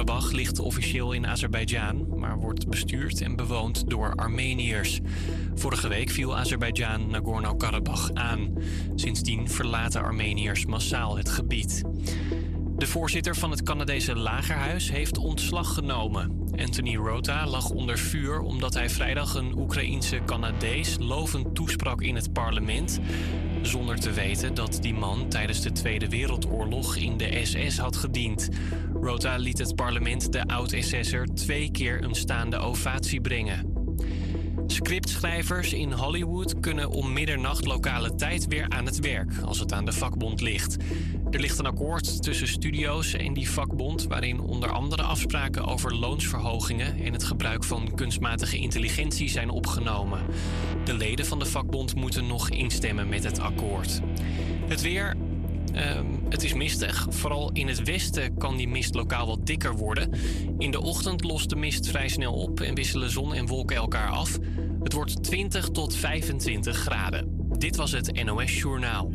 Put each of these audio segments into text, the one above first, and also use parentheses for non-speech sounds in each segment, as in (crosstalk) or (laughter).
Nagorno-Karabakh ligt officieel in Azerbeidzjan, maar wordt bestuurd en bewoond door Armeniërs. Vorige week viel Azerbeidzjan Nagorno-Karabakh aan. Sindsdien verlaten Armeniërs massaal het gebied. De voorzitter van het Canadese Lagerhuis heeft ontslag genomen. Anthony Rota lag onder vuur omdat hij vrijdag een Oekraïense Canadees lovend toesprak in het parlement. Zonder te weten dat die man tijdens de Tweede Wereldoorlog in de SS had gediend. Rota liet het parlement de oud-SS'er twee keer een staande ovatie brengen. Scriptschrijvers in Hollywood kunnen om middernacht lokale tijd weer aan het werk als het aan de vakbond ligt. Er ligt een akkoord tussen studio's en die vakbond waarin onder andere afspraken over loonsverhogingen en het gebruik van kunstmatige intelligentie zijn opgenomen. De leden van de vakbond moeten nog instemmen met het akkoord. Het weer. Ehm, het is mistig. Vooral in het westen kan die mist lokaal wat dikker worden. In de ochtend lost de mist vrij snel op en wisselen zon en wolken elkaar af. Het wordt 20 tot 25 graden. Dit was het NOS Journaal.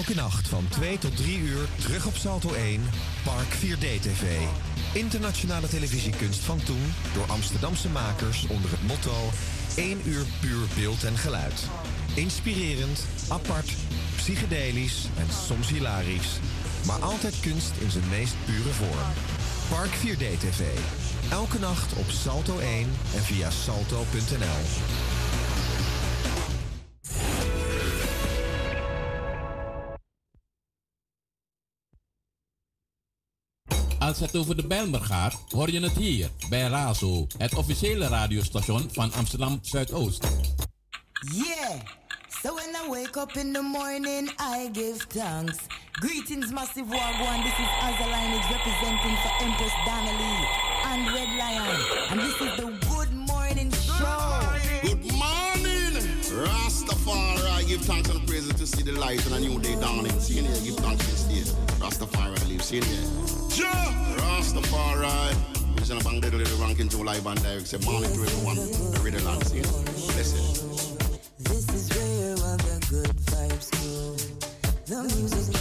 Elke nacht van 2 tot 3 uur terug op Salto 1, Park 4D TV. Internationale televisiekunst van toen door Amsterdamse makers onder het motto 1 uur puur beeld en geluid. Inspirerend, apart, psychedelisch en soms hilarisch. Maar altijd kunst in zijn meest pure vorm. Park 4D TV. Elke nacht op Salto 1 en via salto.nl. Als het over de Bijlmer gaat, hoor je het hier bij Razo, het officiële radiostation van Amsterdam Zuidoost. Yeah! So when I wake up in the morning, I give thanks. Greetings, Massive Wagwan. This is Azaline is representing for Empress Donnelly and Red Lion. And this is the Rastafari. Give thanks and praises to see the light and a new day dawning. See you there, give thanks this day. Rastafari live, see you there. Ja, Rastafari. Vision of Bang Little Ranking Joe live and direct. Say morning to everyone. The Riddle and see you. Blessed. This is where all the good vibes go. The music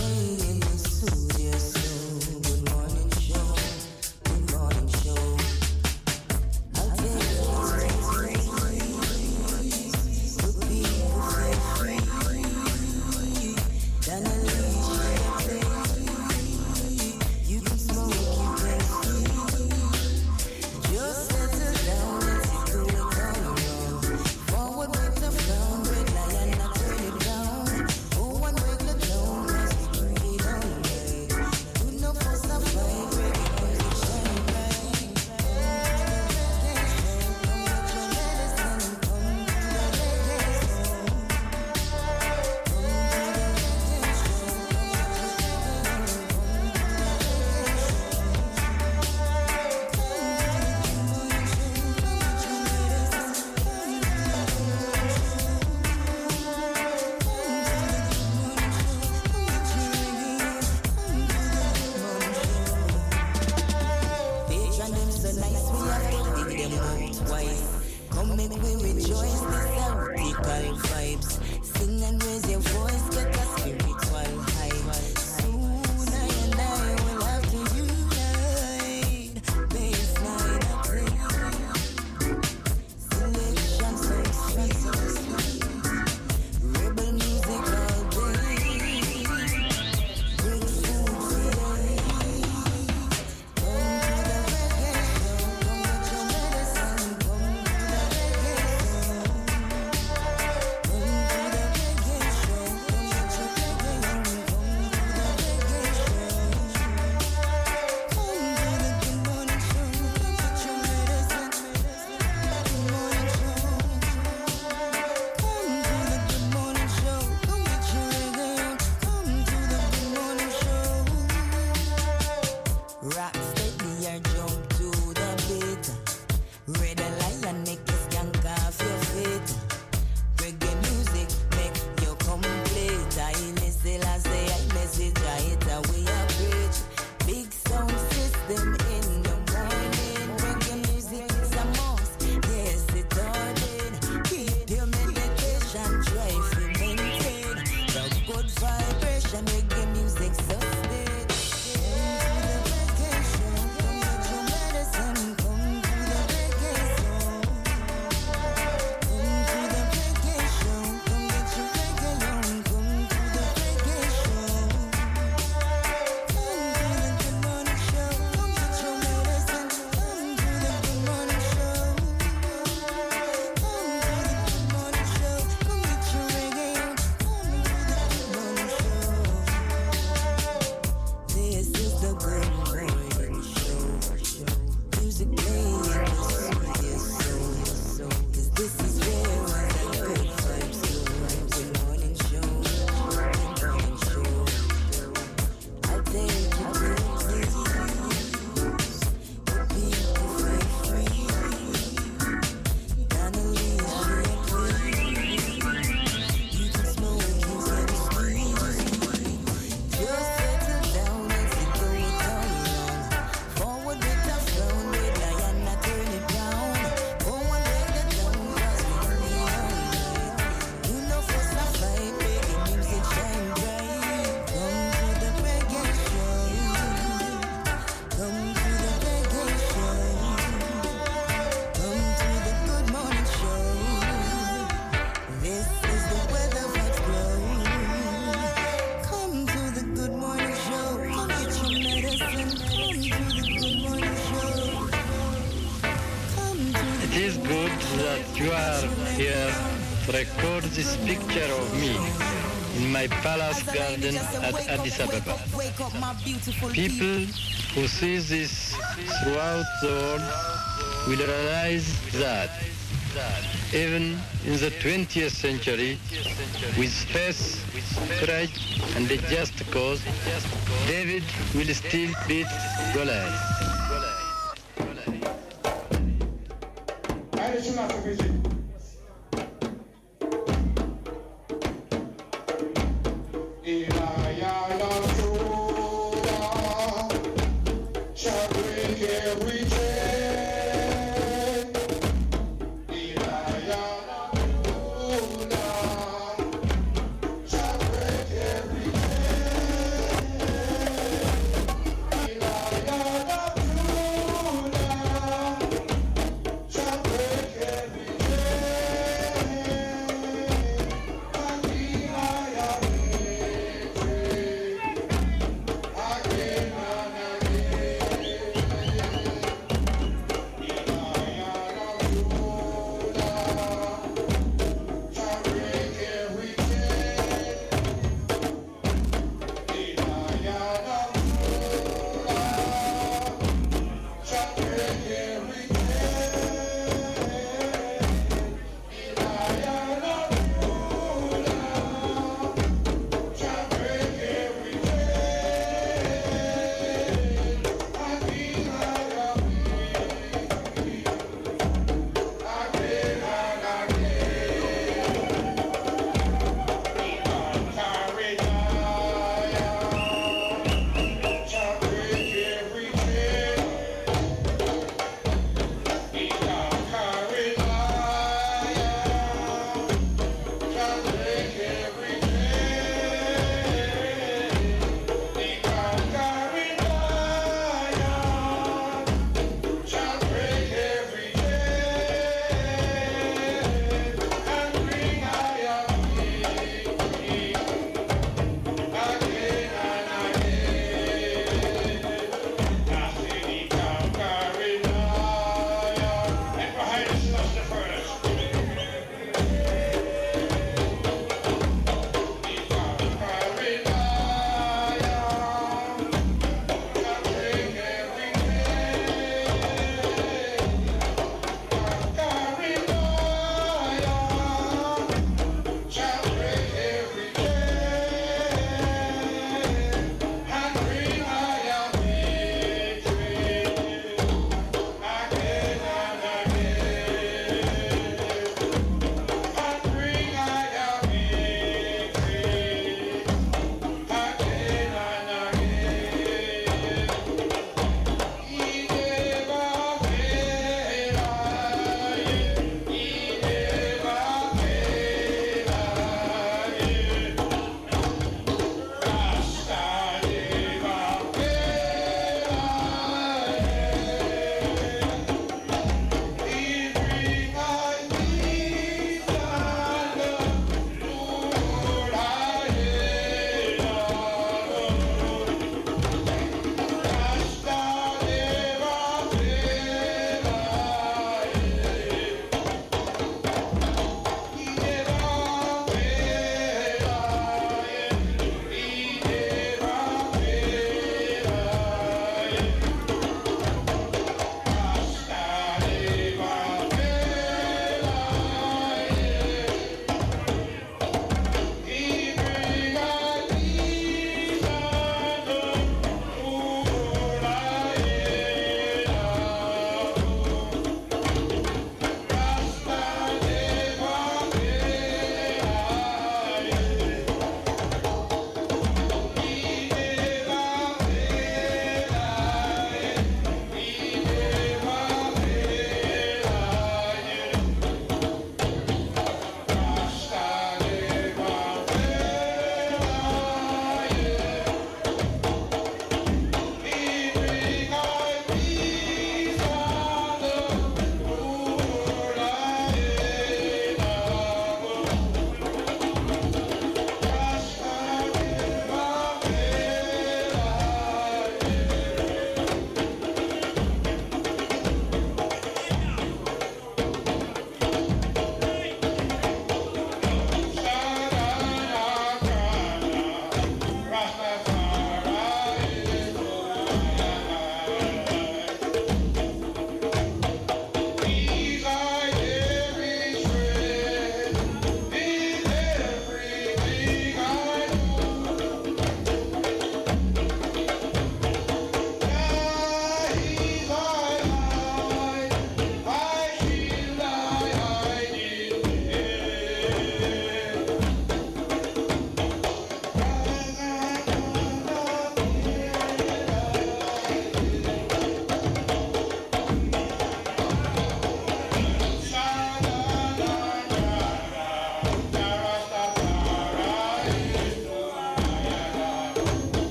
at Addis Ababa. People who see this throughout the world will realize that even in the 20th century, with faith, courage, and a just cause, David will still beat Goliath.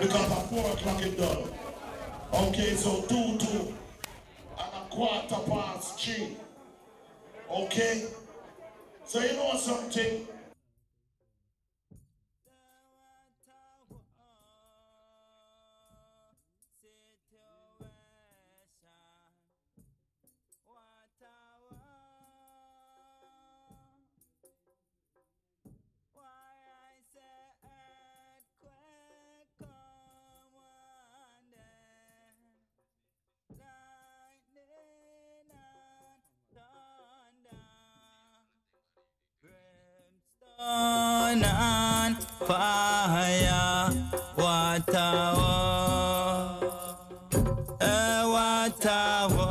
because at 4 o'clock it done. Okay, so 2 2 and a quarter past 3. Okay? So you know something? And blow them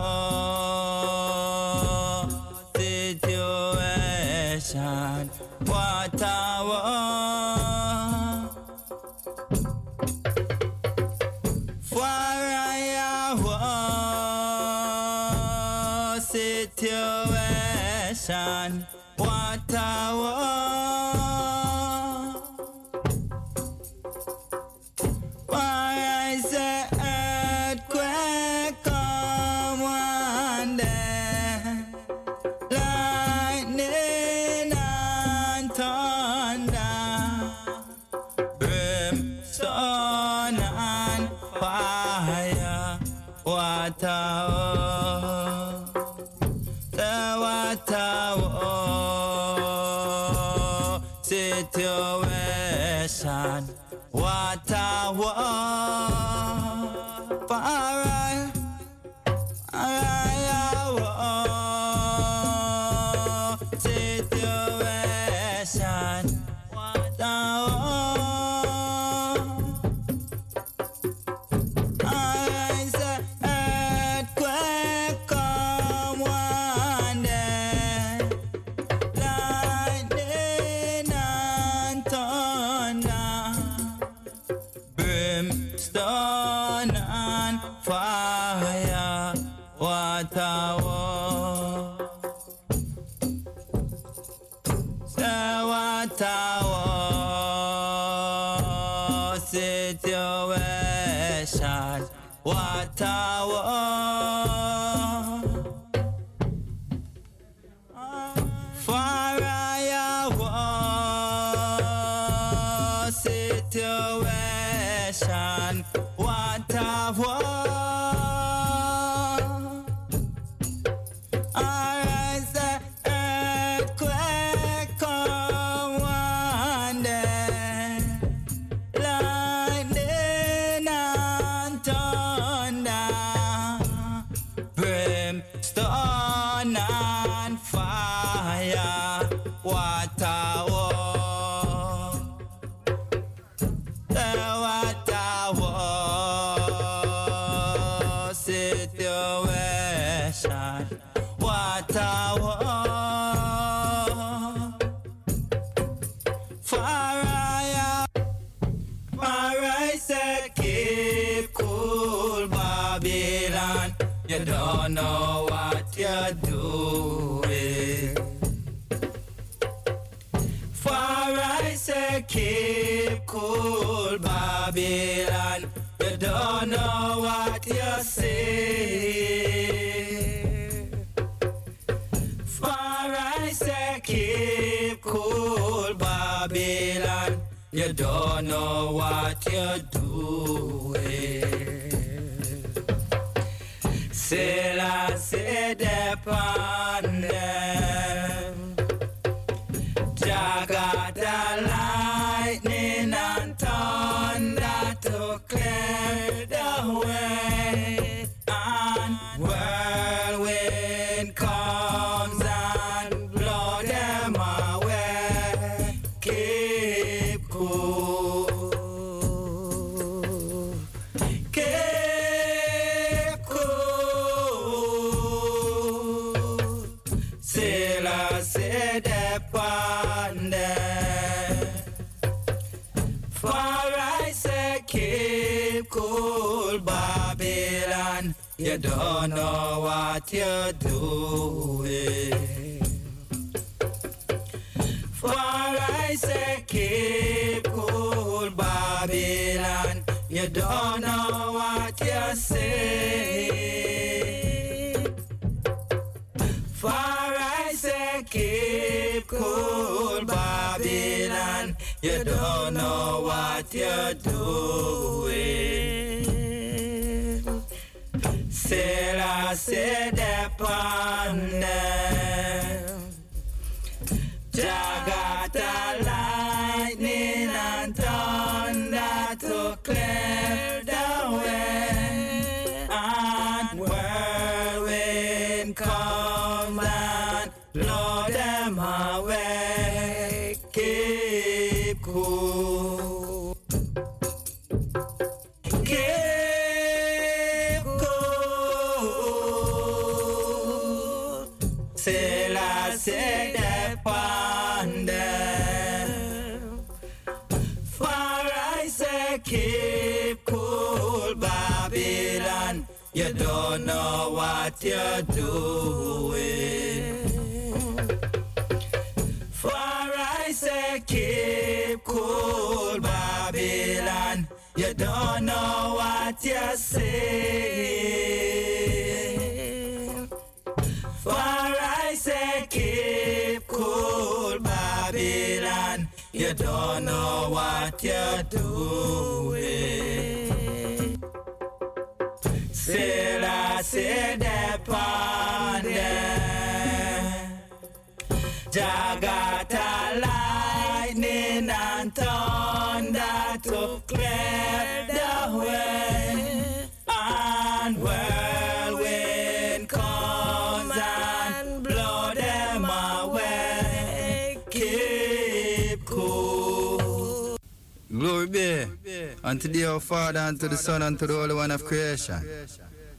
the Father, and to the Son, and to the Holy One of creation.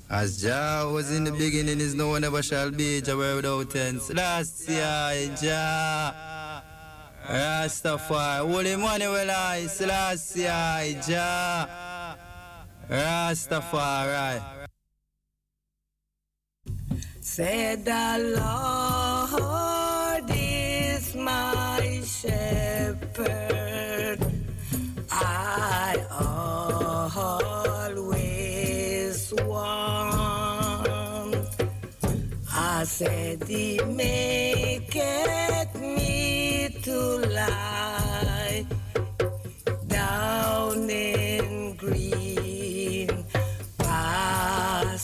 As Jah was in the beginning, is no one ever shall be, Jah were without ends. Last year, Jah. Rastafari, Holy Manuel, I, Selassie, Jah. Rastafari. Said the Lord. said he "Make it me to lie down in green pastures.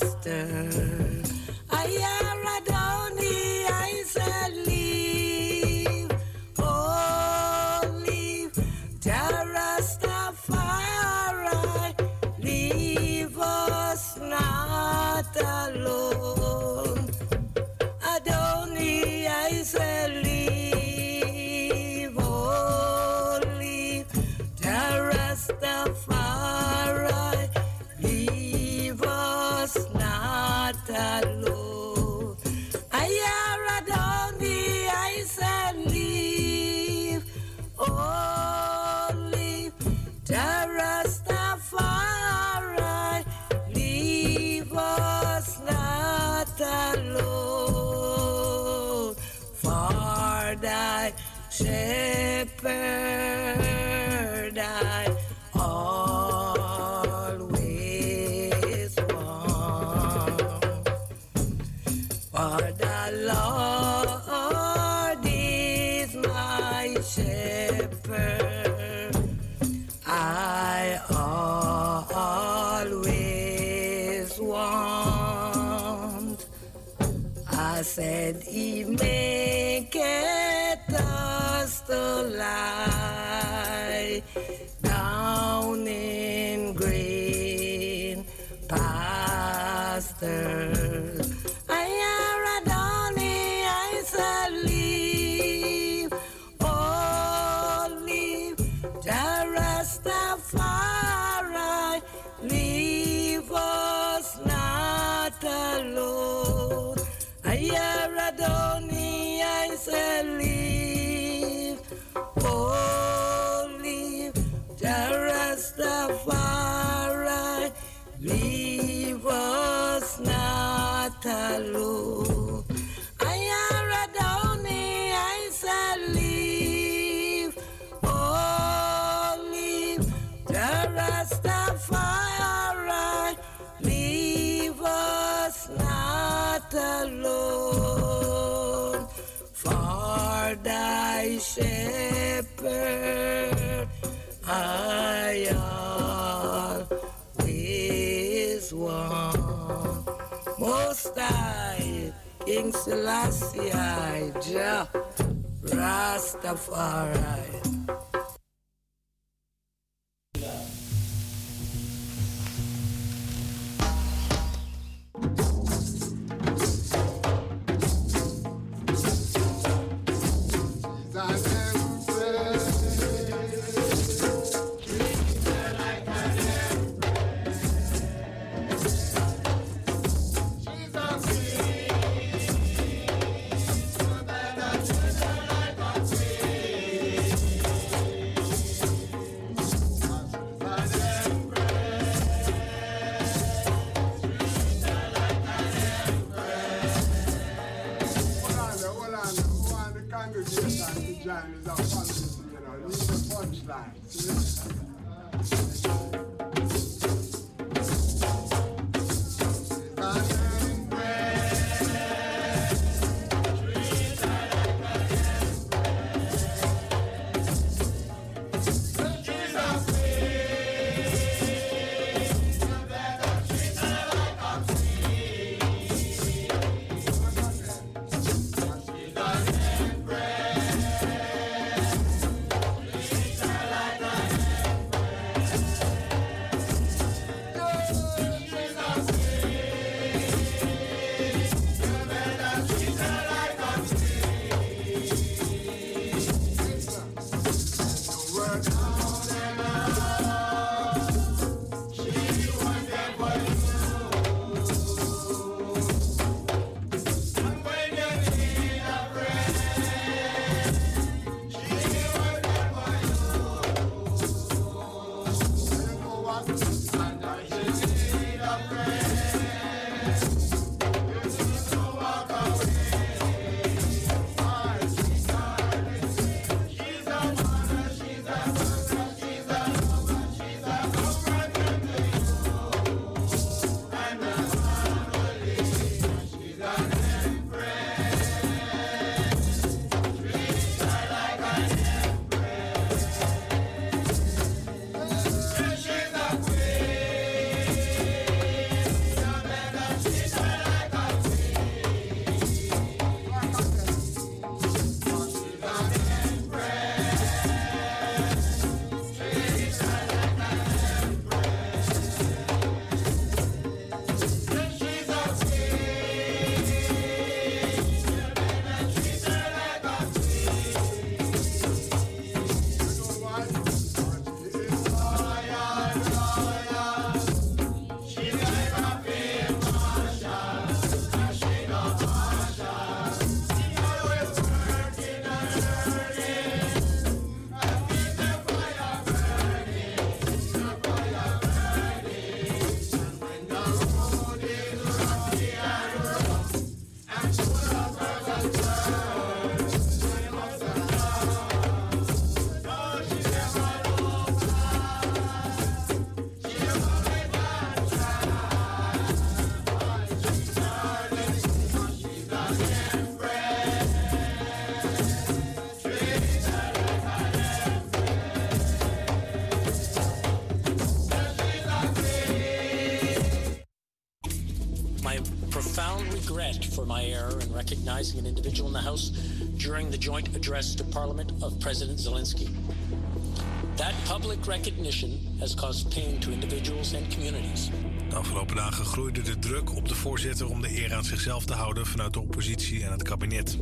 Rastafari. Recognizing an individual in the House during the joint address to Parliament of President Zelensky. That public recognition has caused pain to individuals and communities. De afgelopen dagen groeide de druk op de voorzitter om de eer aan zichzelf te houden vanuit de oppositie en het kabinet.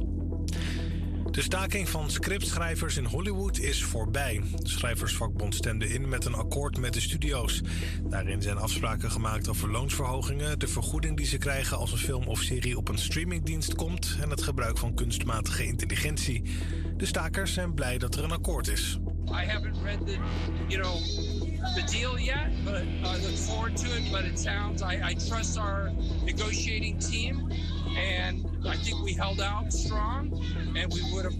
De staking van scriptschrijvers in Hollywood is voorbij. De schrijversvakbond stemde in met een akkoord met de studio's. Daarin zijn afspraken gemaakt over loonsverhogingen, de vergoeding die ze krijgen als een film of serie op een streamingdienst komt en het gebruik van kunstmatige intelligentie. De stakers zijn blij dat er een akkoord is. I haven't read the, you know, the deal yet, but I look forward it. But it sounds, I, I trust our negotiating team, and I think we held out strong, and we would have,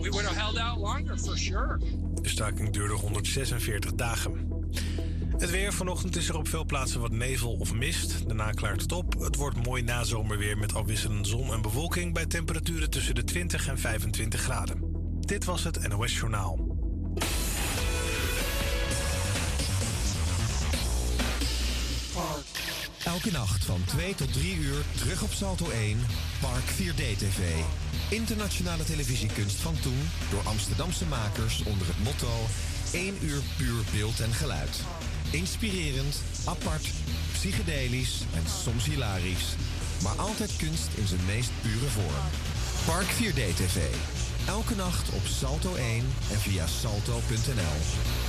we would have held out longer for sure. De staking duurde 146 dagen. Het weer vanochtend is er op veel plaatsen wat nevel of mist. Daarna klaart het op. Het wordt mooi nazomerweer met afwisselende zon en bewolking bij temperaturen tussen de 20 en 25 graden. Dit was het NOS Journaal. Elke nacht van 2 tot 3 uur terug op Salto 1, Park 4D TV. Internationale televisiekunst van toen door Amsterdamse makers onder het motto 1 uur puur beeld en geluid. Inspirerend, apart, psychedelisch en soms hilarisch. Maar altijd kunst in zijn meest pure vorm. Park 4D TV. Elke nacht op Salto 1 en via salto.nl.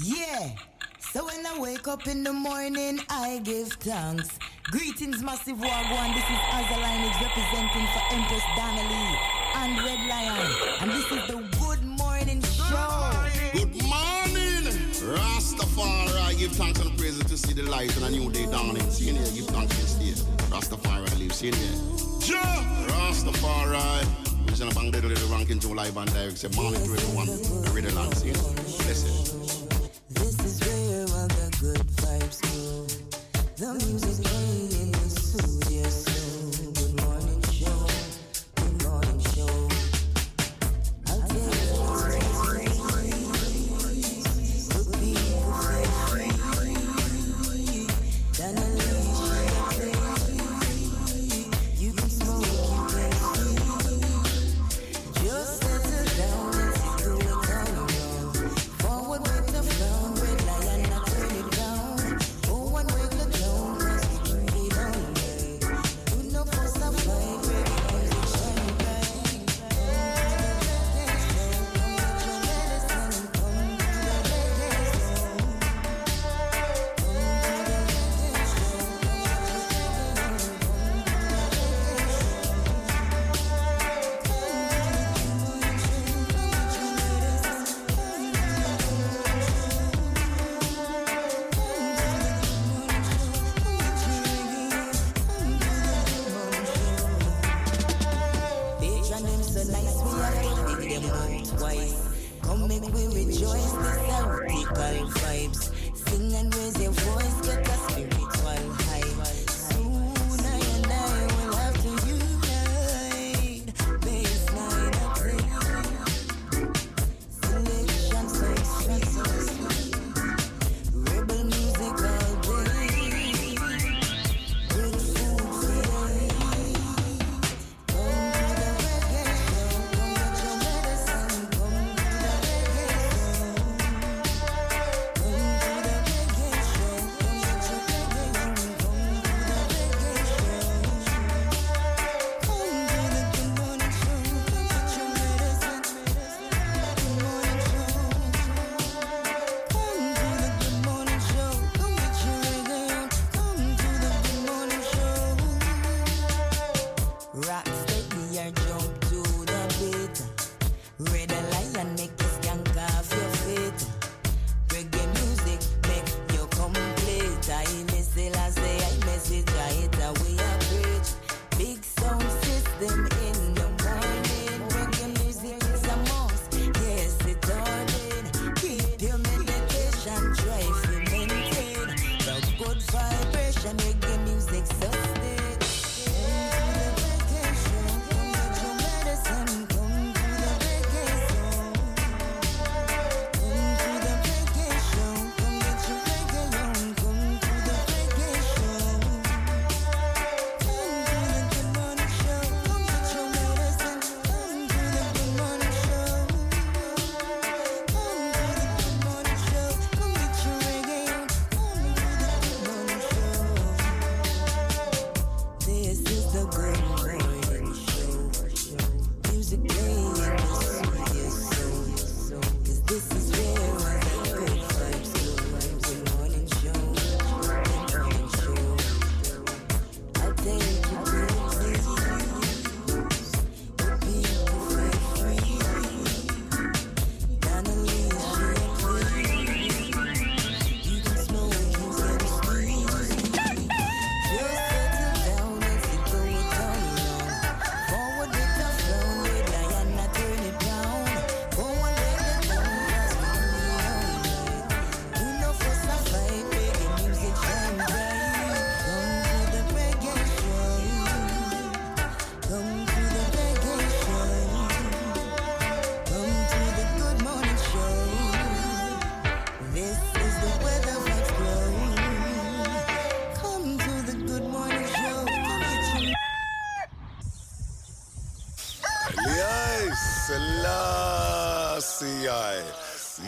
Yeah. So when I wake up in the morning, I give thanks. Greetings, Massive Wagwan. This is Azza representing for Empress Donnelly and Red Lion. And this is the Good Morning Show. Good morning, Rastafari. Give thanks and praises to see the light and a new day dawning. See you there. Give thanks this day. Rastafari lives. See you there. Ja! Rastafari. Vision of Bangladesh, the ranking live and Direct. Say morning to one, The Riddle and see you. Blessed good vibes go. the music.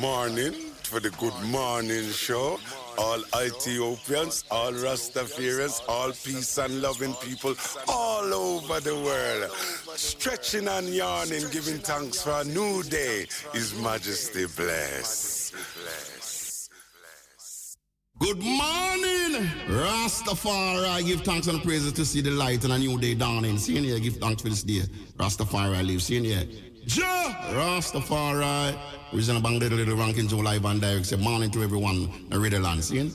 morning for the Good Morning Show. All Ethiopians, all Rastafarians, all peace and loving people all over the world. Stretching and yawning, giving thanks for a new day. His Majesty bless. Good morning, Rastafari. Give thanks and praises to see the light and a new day dawning. See here, give thanks for this day. Rastafari live. See here. Jah Rastafari. Original bang little little rankings Joe live and direct. Say morning to everyone in Radio Land. See? Them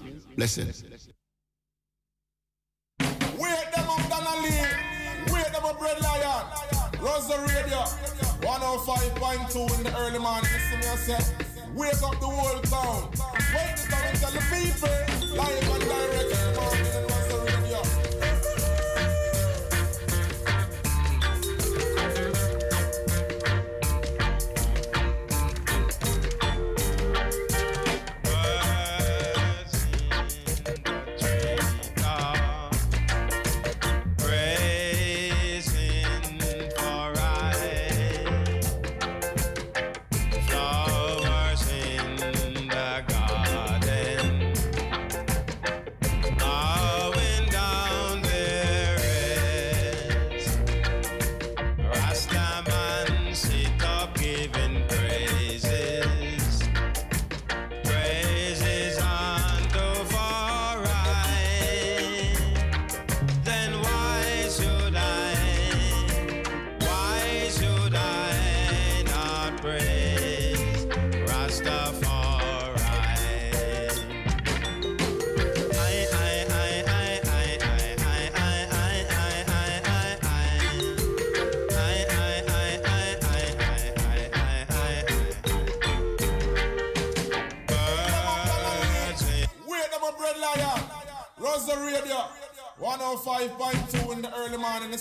up, Donnelly. Them up, Red Lion. Runs the radio. 105.2 in the early morning. Listen me, I said. Wake up the world town. Wake the and tell the people. Live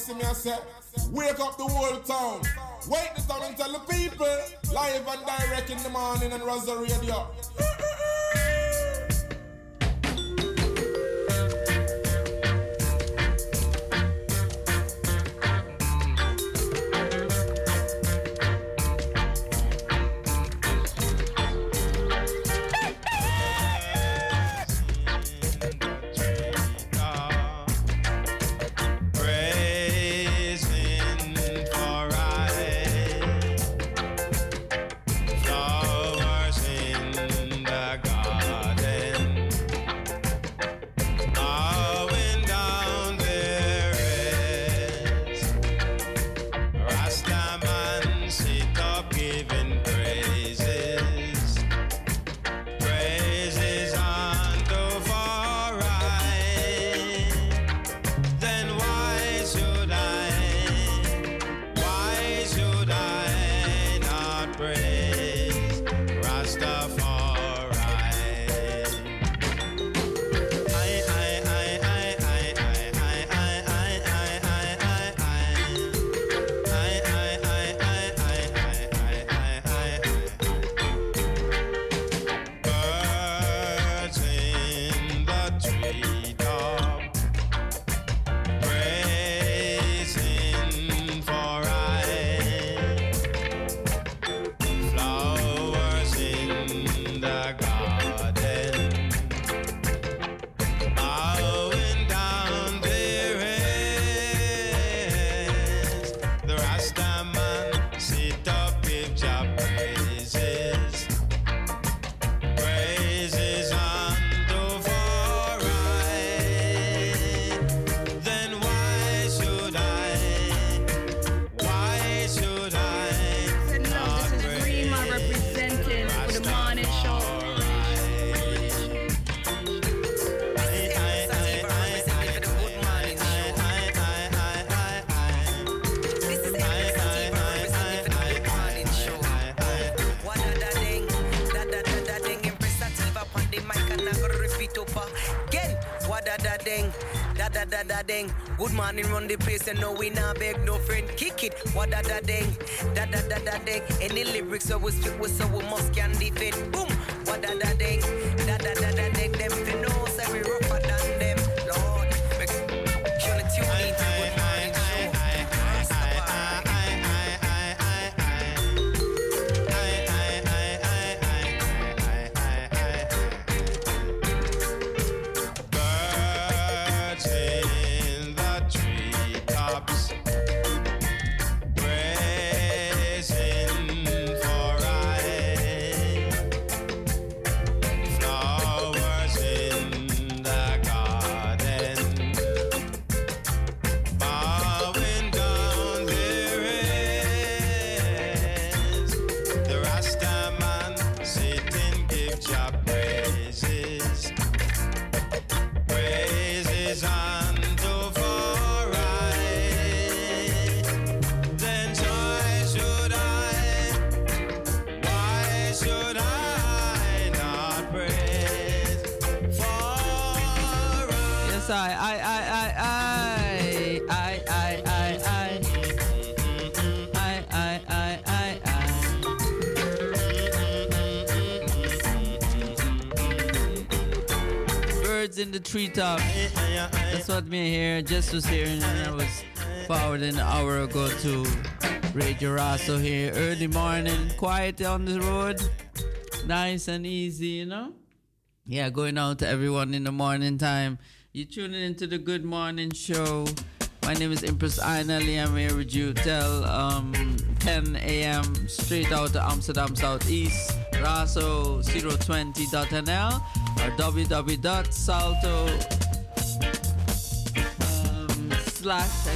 see me I say, Wake up the whole town. Wake the town and tell the people. Live and direct in the morning and Rosa Radio. Good morning, run the place, and no, we not beg no friend. Kick it, what da da ding, da da da da ding. Any lyrics I was speak, with, so we must can defend. That's what me here. Just was here, and I was forward an hour ago to Radio Raso here. Early morning, quiet on the road, nice and easy, you know. Yeah, going out to everyone in the morning time. You're tuning into the Good Morning Show. My name is Empress Aina I'm here with you till um, 10 a.m. straight out to Amsterdam Southeast, raso020.nl or www.salto um, slash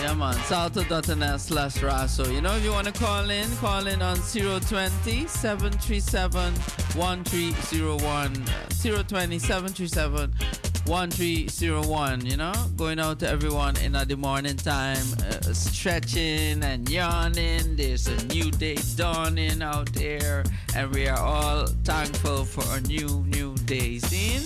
Yeah, man. Salto.nl slash Raso. You know, if you want to call in, call in on 020 737 1301. 020 737 1301. You know, going out to everyone in the morning time, stretching and yawning. There's a new day dawning out there, and we are all thankful for a new, new day. See?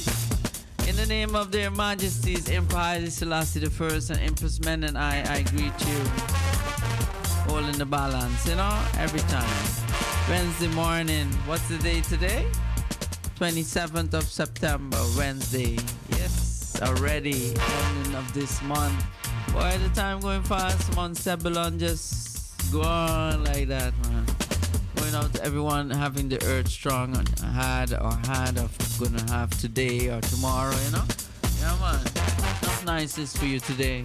In the name of their majesties, Empire Selassie the First and Empress Menen I, I greet you. All in the balance, you know, every time. Wednesday morning, what's the day today? 27th of September, Wednesday. Yes, already ending of this month. Boy, the time going fast. Mount Sebulon just go on like that, man going out to everyone having the earth strong and had or had of gonna have today or tomorrow, you know? Yeah, man. Not nicest for you today.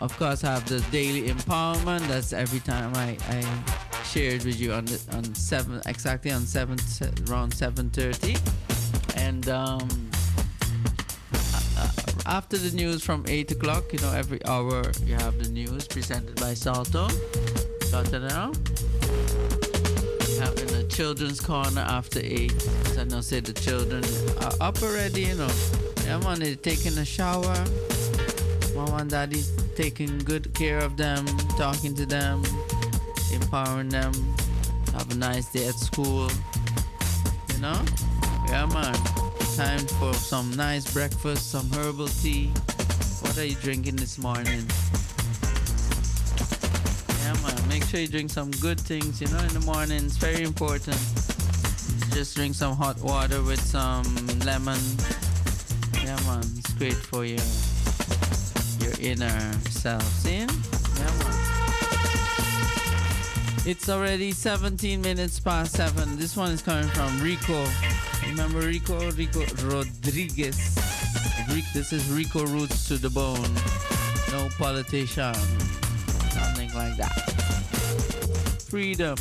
Of course, I have the daily empowerment. That's every time I, I shared with you on the, on seven exactly on seven around seven thirty, and um, after the news from eight o'clock, you know, every hour you have the news presented by Salto. It now? having a children's corner after eight. So I know say the children are up already, you know. Yeah, man, they're taking a shower. Mom and daddy taking good care of them, talking to them, empowering them. Have a nice day at school. You know? Yeah, man. Time for some nice breakfast, some herbal tea. What are you drinking this morning? Make sure you drink some good things, you know, in the morning. It's very important. Just drink some hot water with some lemon. Yeah, man. It's great for your your inner self. See? Yeah, man. It's already 17 minutes past 7. This one is coming from Rico. Remember Rico? Rico Rodriguez. This is Rico Roots to the Bone. No politician. Something like that freedom.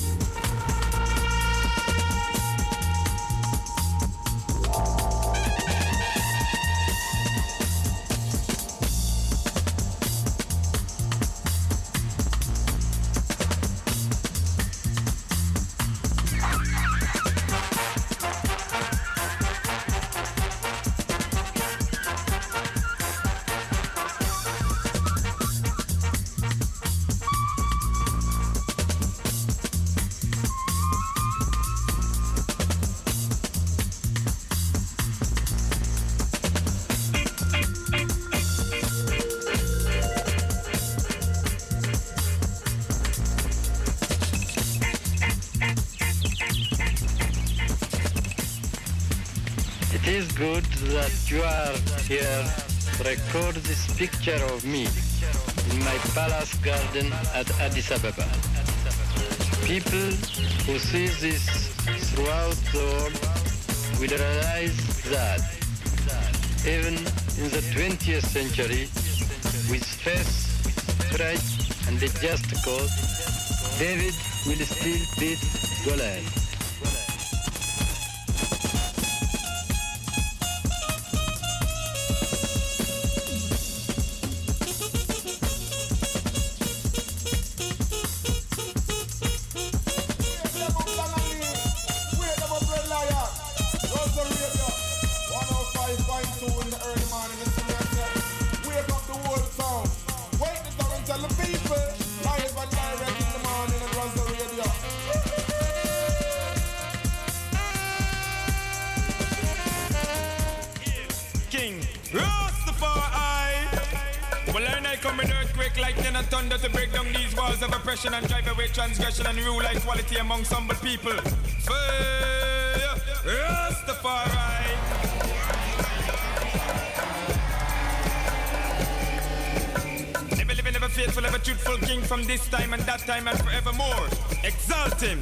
Record this picture of me in my palace garden at Addis Ababa. People who see this throughout the world will realize that even in the 20th century, with faith, courage, and a just cause, David will still beat Goliath. And that time and forevermore. Exalt him.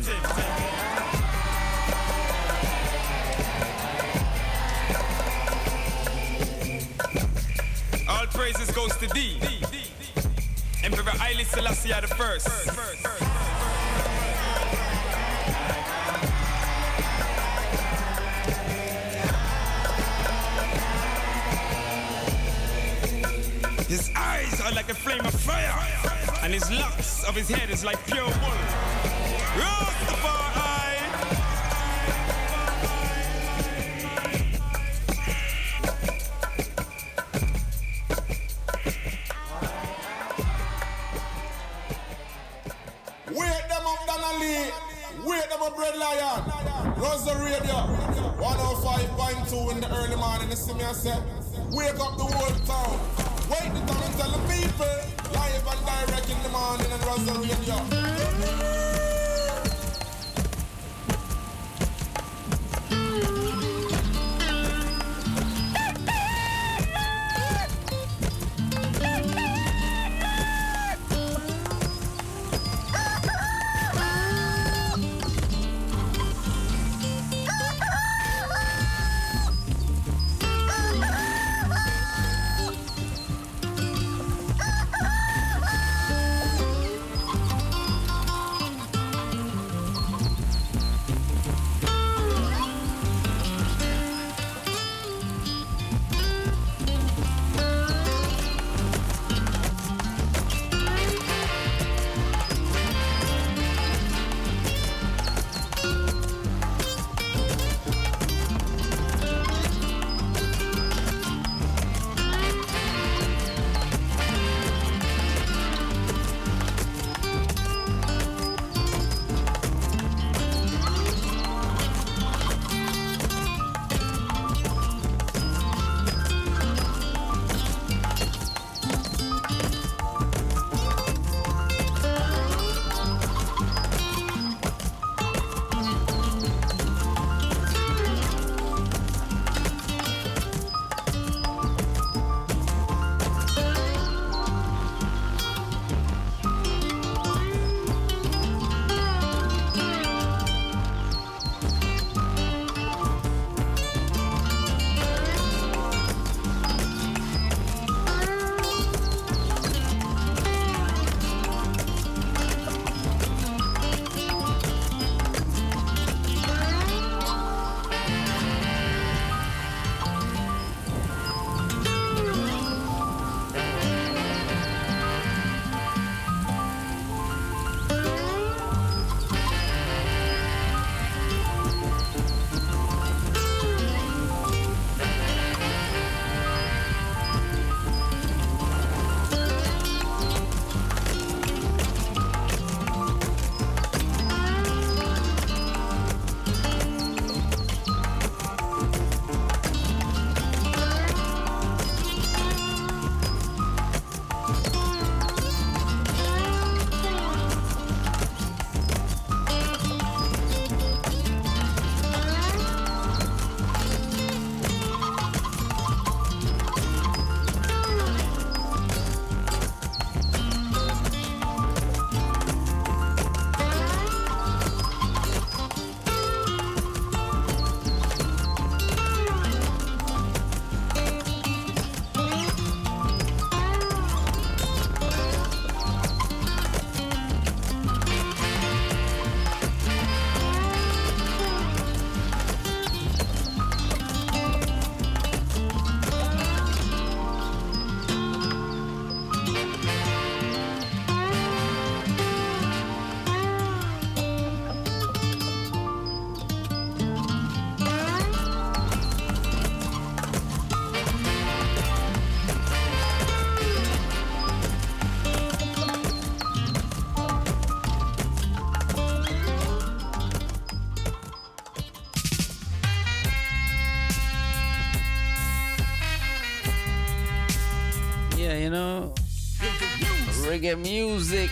Reggae music.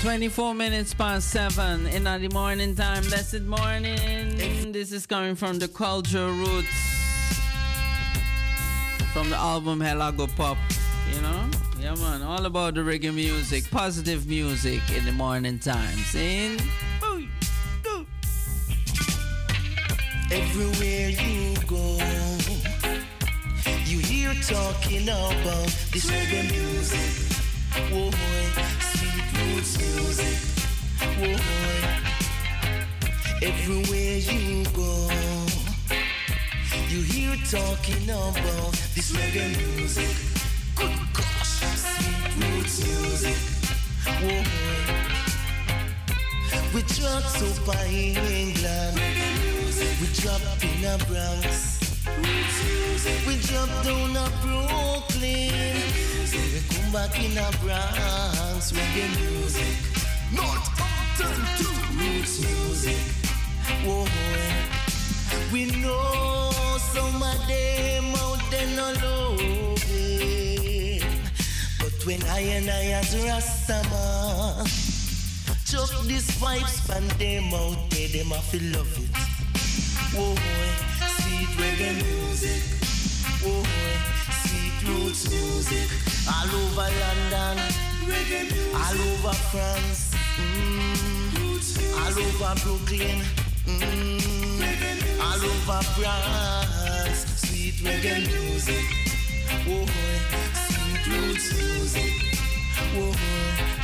24 minutes past 7 in the morning time. Blessed morning. This is coming from the culture roots. From the album Helago Pop. You know? Yeah, man. All about the reggae music. Positive music in the morning time. See? Everywhere you go, you hear talking about this reggae music. Whoa, sweet roots music. Whoa, everywhere you go, you hear talking about this reggae music. Good gosh, sweet roots music. Whoa, we drop super England. We drop in a Bronx. We drop down a Brooklyn. We come back in a Bronx. Reggae music. North Compton to roots music. Whoa, eh. we know some of them out there no loving. But when I and I as Rastaman Chuck these vibes from them out there, them I feel love it. Whoa, eh. sweet reggae music. Whoa, eh. Roots music. All over London, reggae music. All over France, mm. all over Brooklyn, mm. all over France. Sweet reggae music. Whoa, sweet roots music. Whoa.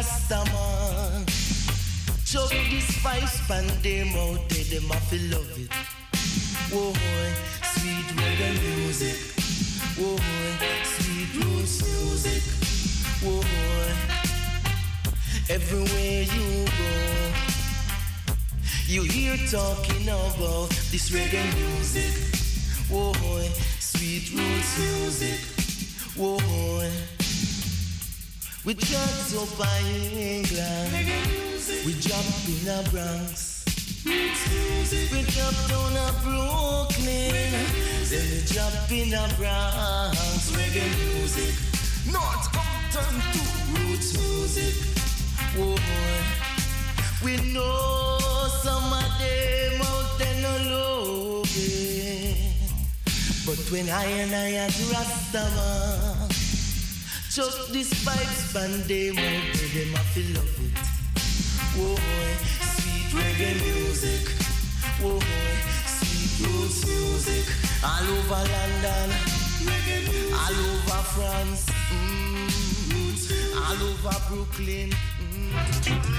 Rastaman Chuck this spice pan them out there, them I feel love it. Whoa, sweet reggae music. Whoa, sweet roots music. Whoa, everywhere you go. You hear talking about this reggae music. Whoa, sweet roots music. Whoa, we jump up by England. We jump in a Bronx. We jump down a Brooklyn. Then we jump in a Bronx. Reggae music. North Compton to roots music. Whoa, we know some of them out there no love it. But when I and I as Rastaman Just this vibes band them out there, them I feel love it. Whoa, sweet reggae music. Whoa, sweet roots music. All over London, all over France, mm, all over Brooklyn. Mm. Just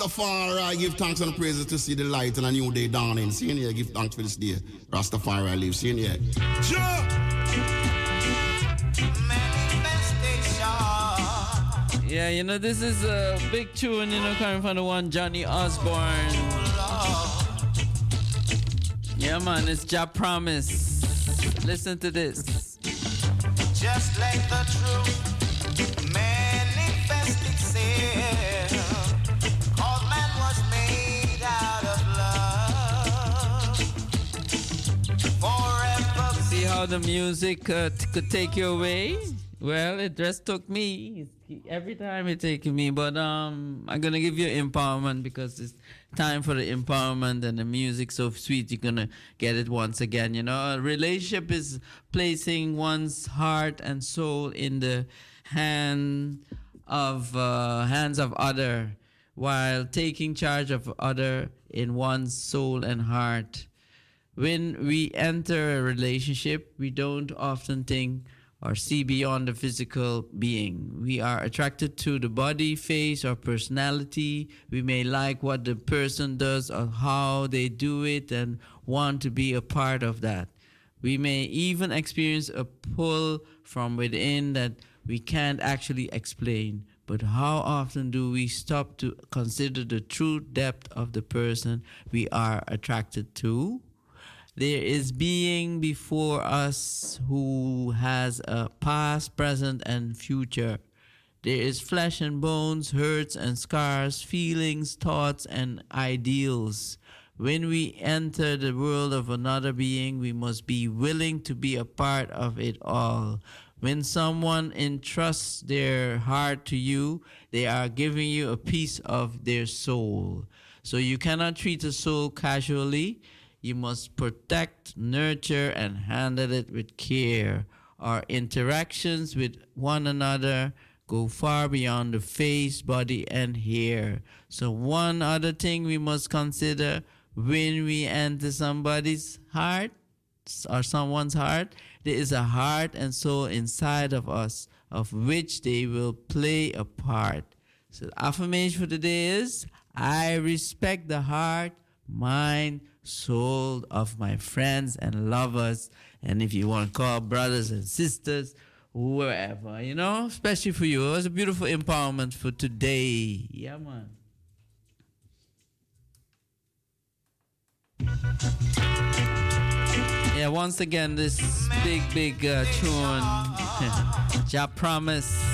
Rastafari. Give thanks and praises to see the light and a new day dawning. See in here, give thanks for this day. Rastafari live. See in here. Yeah, you know, this is a big tune, you know, coming from the one Johnny Osbourne. Yeah, man, it's Jah Promise. Listen to this. Just like the truth manifest how the music uh, could take you away? Well, it just took me. Every time it taking me, but um, I'm gonna give you empowerment because it's time for the empowerment and the music so sweet. You're gonna get it once again. You know, a relationship is placing one's heart and soul in the hand of uh, hands of other, while taking charge of other in one's soul and heart. When we enter a relationship, we don't often think or see beyond the physical being. We are attracted to the body, face, or personality. We may like what the person does or how they do it and want to be a part of that. We may even experience a pull from within that we can't actually explain. But how often do we stop to consider the true depth of the person we are attracted to? There is being before us who has a past, present, and future. There is flesh and bones, hurts and scars, feelings, thoughts, and ideals. When we enter the world of another being, we must be willing to be a part of it all. When someone entrusts their heart to you, they are giving you a piece of their soul. So you cannot treat a soul casually. You must protect, nurture, and handle it with care. Our interactions with one another go far beyond the face, body, and hair. So, one other thing we must consider when we enter somebody's heart or someone's heart, there is a heart and soul inside of us of which they will play a part. So, the affirmation for today is I respect the heart, mind, soul of my friends and lovers. And if you want to call brothers and sisters, wherever, you know, especially for you. It was a beautiful empowerment for today. Yeah, man. Yeah, once again, this big, big uh, tune, (laughs) Jah Promise.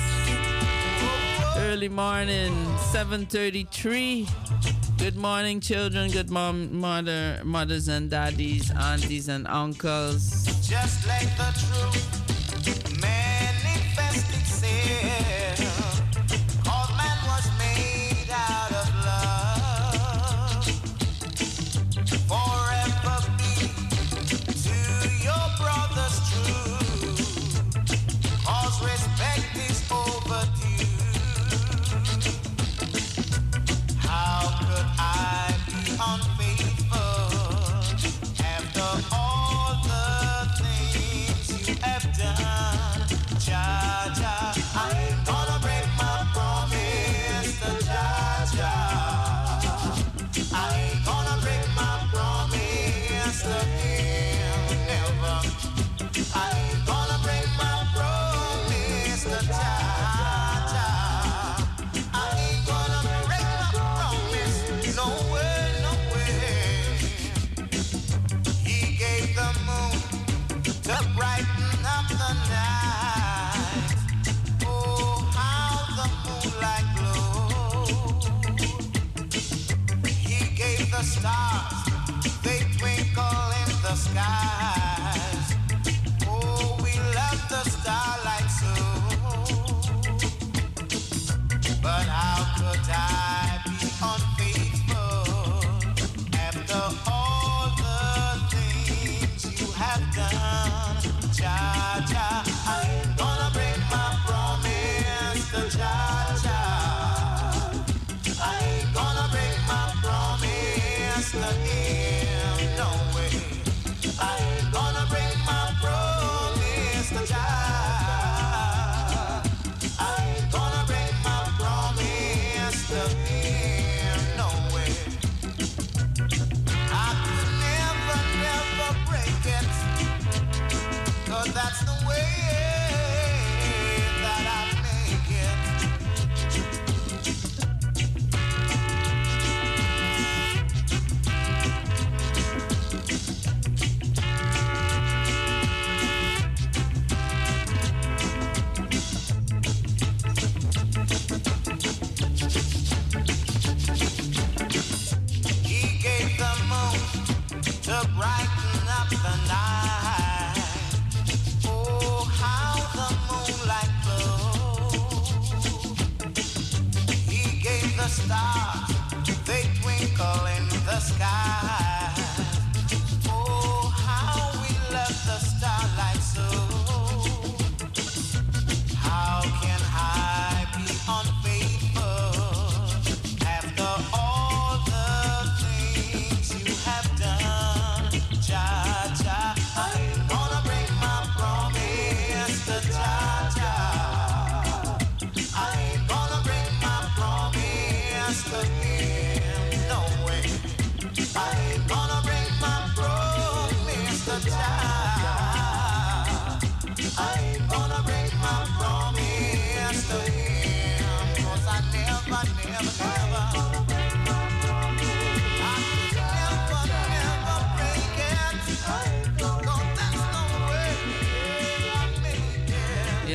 Early morning, 7:33. Good morning, children. Good mom, mother, mothers and daddies, aunties and uncles. Just like the truth manifest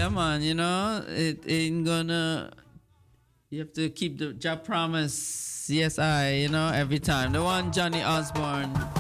yeah, man. You know, it ain't gonna. You have to keep the Jah Promise. Yes, I. You know, every time. The one Johnny Osbourne.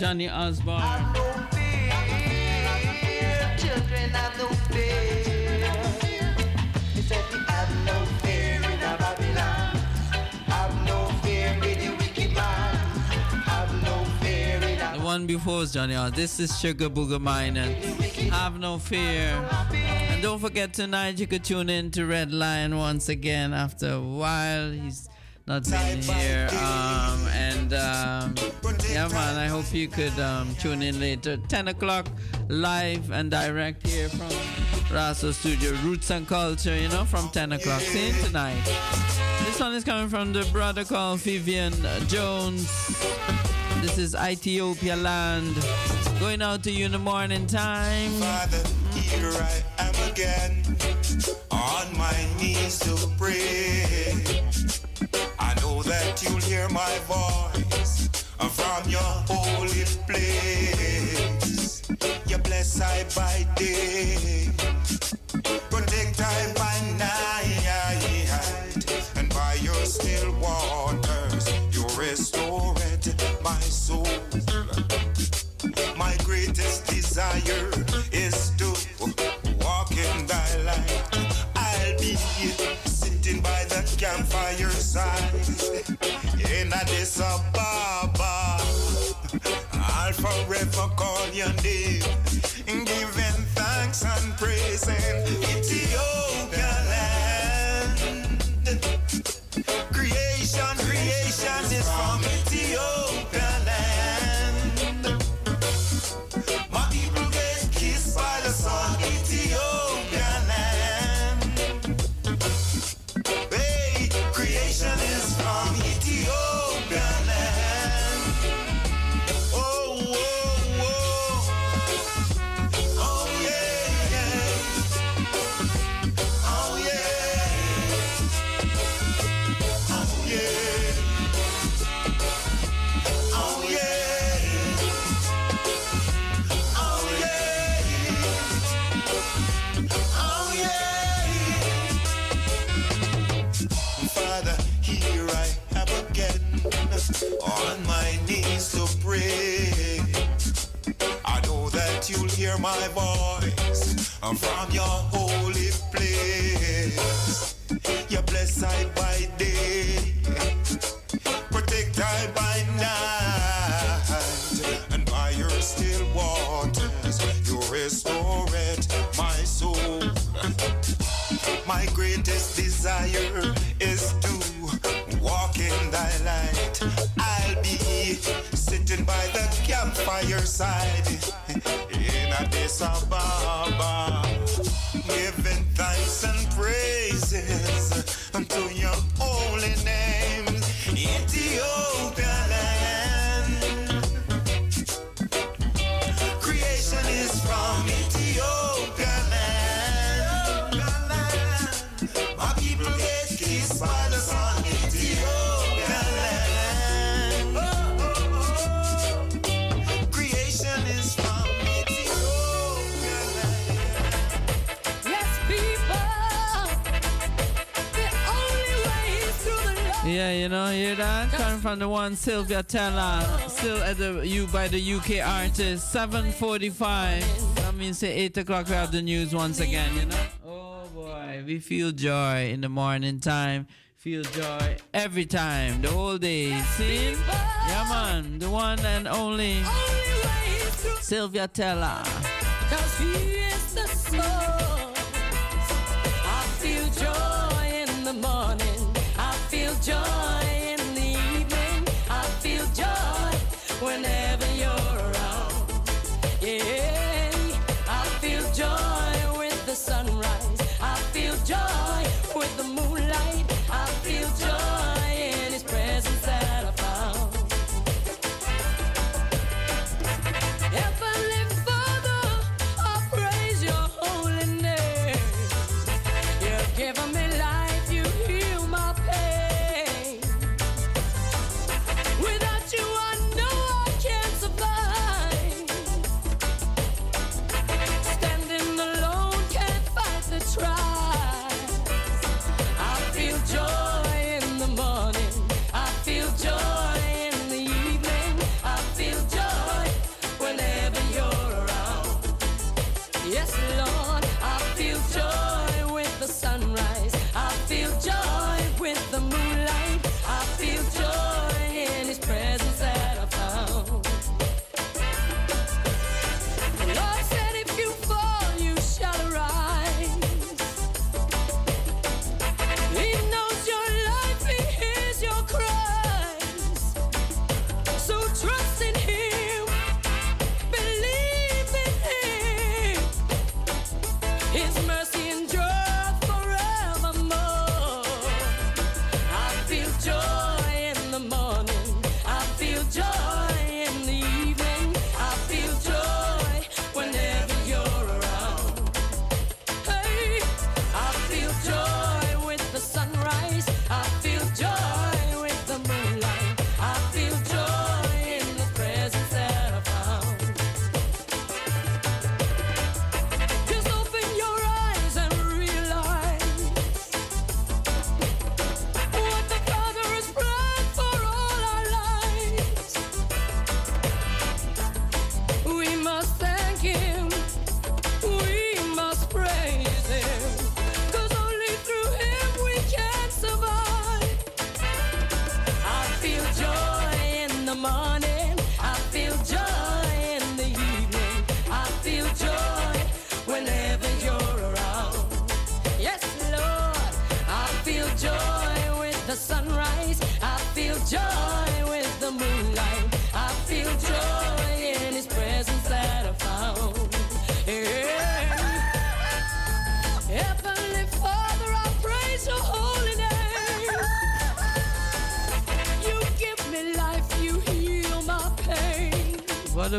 In a The one before was Johnny Osbourne. This is Sugar Booger Miner. Have no fear. And don't forget tonight you could tune in to Red Lion once again after a while. He's not been here. Um, and um, yeah, man, I hope you could um, tune in later. 10 o'clock live and direct here from Raso Studio. Roots and Culture, you know, from 10 o'clock. See you tonight. This one is coming from the brother called Vivian Jones. This is Ethiopia land. Going out to you in the morning time. Father, here I am again, on my knees to Yeah, you know, hear that? Coming from the one Sylvia Tella, still at the you by the UK artist, 7:45. That means say 8 o'clock we have the news once again. You know? Oh boy, we feel joy in the morning time. Feel joy every time, the whole day. See? Yeah, man, the one and only Sylvia Tella.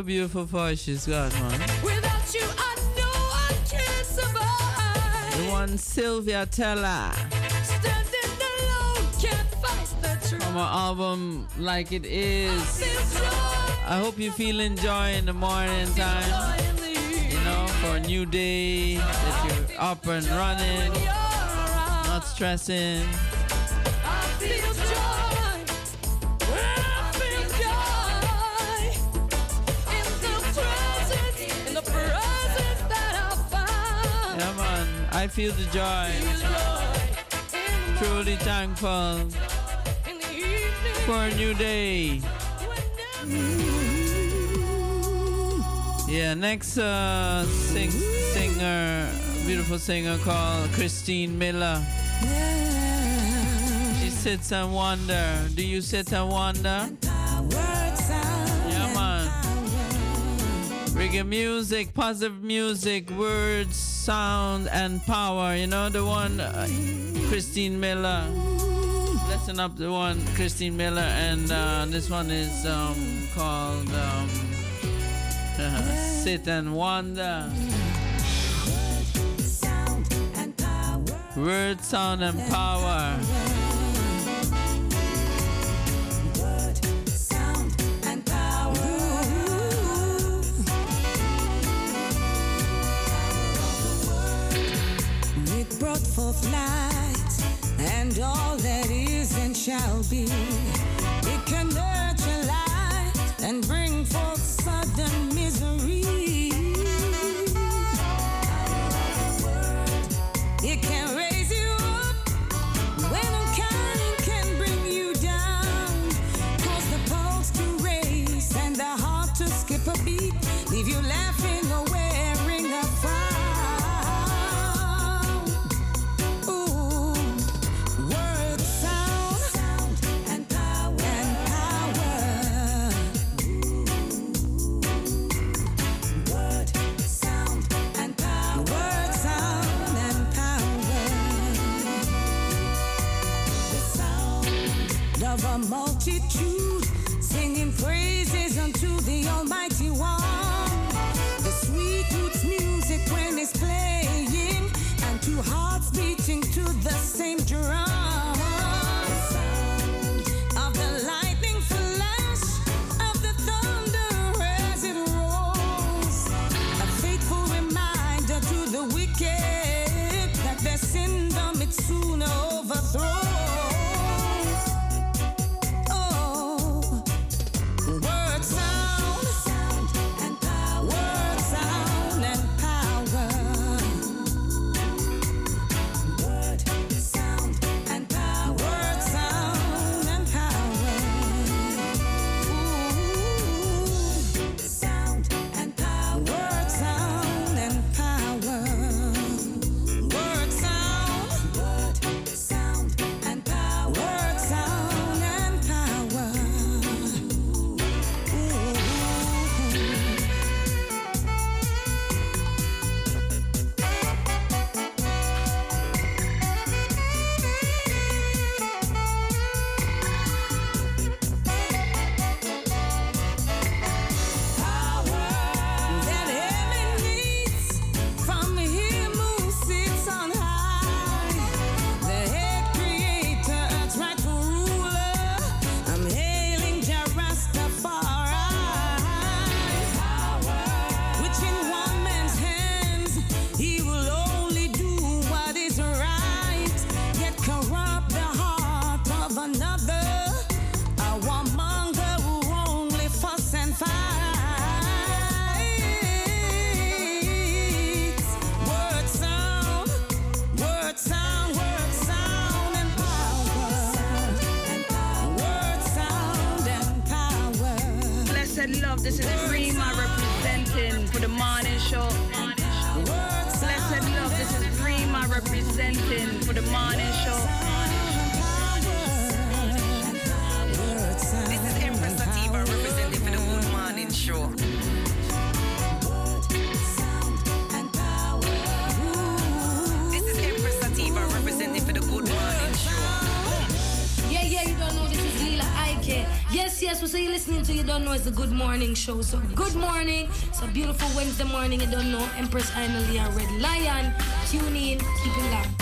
beautiful voice she's got, man. Without you, I know I can't survive. The one Sylvia Tella. Alone, From her album, Like It Is. I, I hope you feel joy in the morning time. You know, for a new day, that you're up and running, not stressing. feel the joy. Truly thankful for a new day. Yeah, next uh, sing, singer, beautiful singer called Christine Miller. She sits and wonder. Do you sit and wonder? Yeah, man. Reggae music, positive music, words sound and power. You know the one, uh, Christine Miller. Listen up, the one Christine Miller, and uh, this one is um, called um, (laughs) "Sit and Wander." Word, sound, and power. of light and all that is and shall be. It can nurture light and bring. Morning Show. So good morning. It's a beautiful Wednesday morning, you don't know. Empress and Red Lion. Tune in, keep it locked.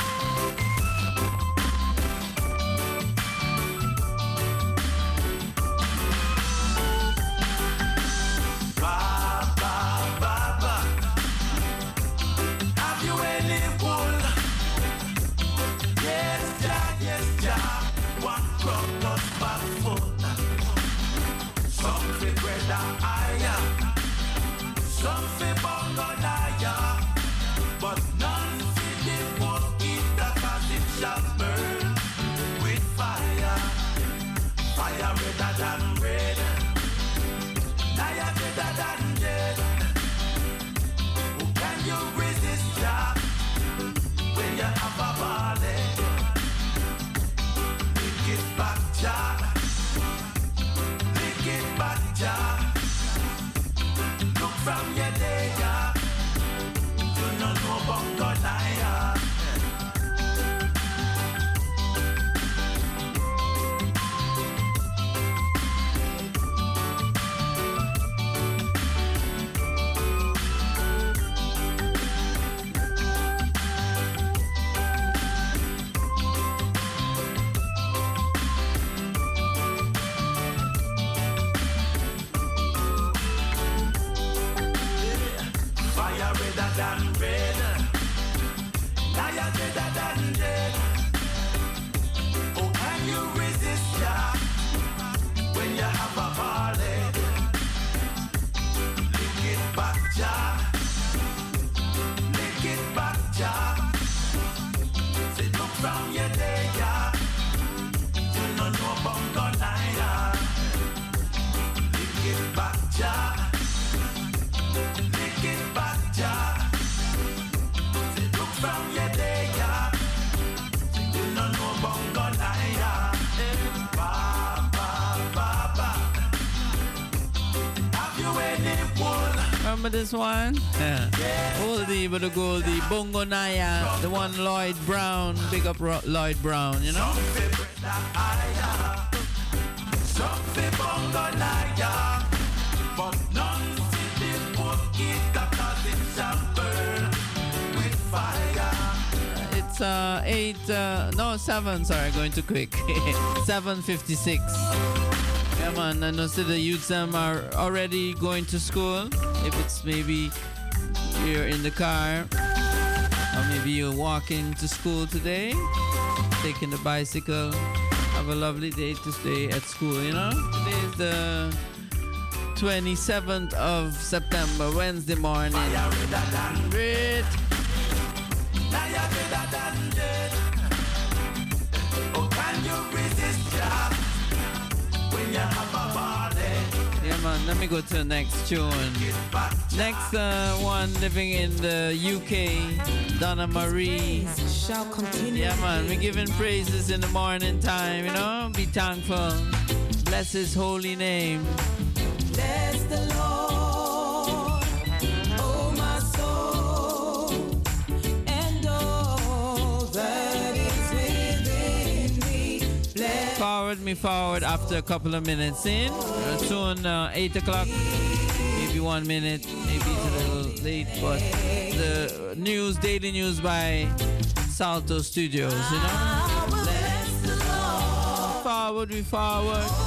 This one? Yeah. Oldie but a goldie. Bongo Naya. The one Lloyd Brown. Big up Ro- Lloyd Brown, you know? Some fi bungo naya, but none fi the wood eat that cause it shall burn with fire. It's uh, 8, uh, no, 7, sorry, going too quick. (laughs) 7.56. Yeah, on, I know so the youths them are already going to school. If it's maybe you're in the car, or maybe you're walking to school today, taking the bicycle. Have a lovely day to stay at school, you know? Today is the 27th of September, Wednesday morning. Man. Let me go to the next tune. Next uh, one living in the UK, Donna Marie. Shall continue. Yeah, man. We're giving praises in the morning time, you know? Be thankful. Bless his holy name. Me forward after a couple of minutes in. Soon, uh, 8 o'clock. Maybe one minute. Maybe it's a little late, but the news, daily news by Salto Studios, you know? Forward we forward.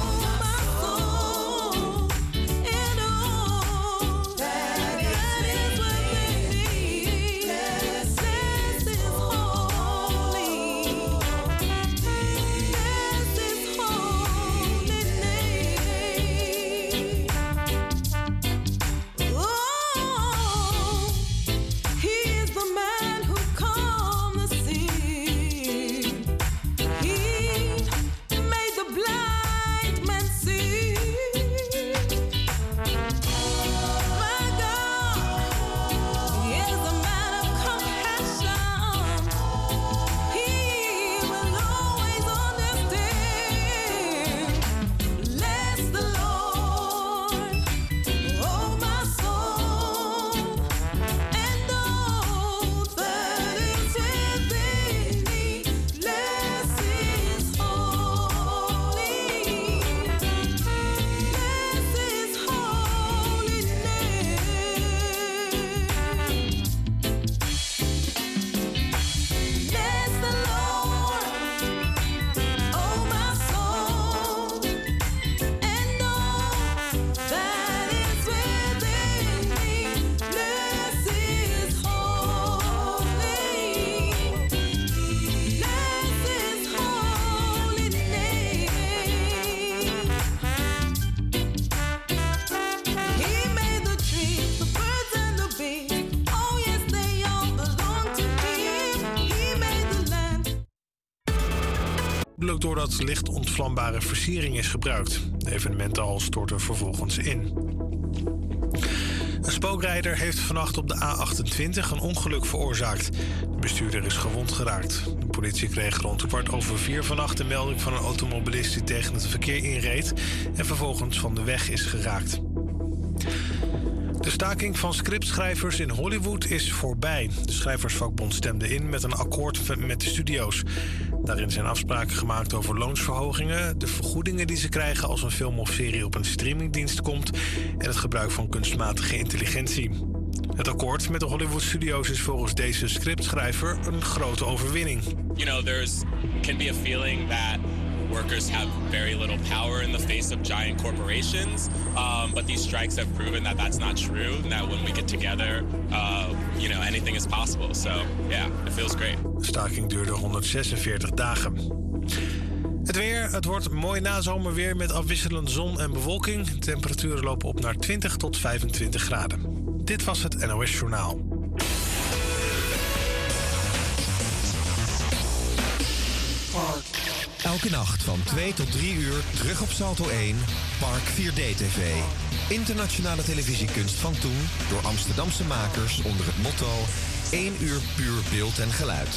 Licht ontvlambare versiering is gebruikt. De evenementenhal stortte vervolgens in. Een spookrijder heeft vannacht op de A28 een ongeluk veroorzaakt. De bestuurder is gewond geraakt. De politie kreeg rond kwart over vier vannacht een melding van een automobilist die tegen het verkeer inreed en vervolgens van de weg is geraakt. De staking van scriptschrijvers in Hollywood is voorbij. De schrijversvakbond stemde in met een akkoord met de studio's. Daarin zijn afspraken gemaakt over loonsverhogingen, de vergoedingen die ze krijgen als een film of serie op een streamingdienst komt en het gebruik van kunstmatige intelligentie. Het akkoord met de Hollywood Studios is volgens deze scriptschrijver een grote overwinning. You know, there's can be a feeling that workers have very little power in the face of giant corporations. Um, but these strikes have proven that that's not true. And that when we get together, uh, you know, anything is possible. So yeah, it feels great. De staking duurde 146 dagen. Het weer, het wordt mooi nazomerweer met afwisselende zon en bewolking. Temperaturen lopen op naar 20 tot 25 graden. Dit was het NOS Journaal. Elke nacht van 2 tot 3 uur terug op Salto 1, Park 4D TV. Internationale televisiekunst van toen door Amsterdamse makers onder het motto 1 uur puur beeld en geluid.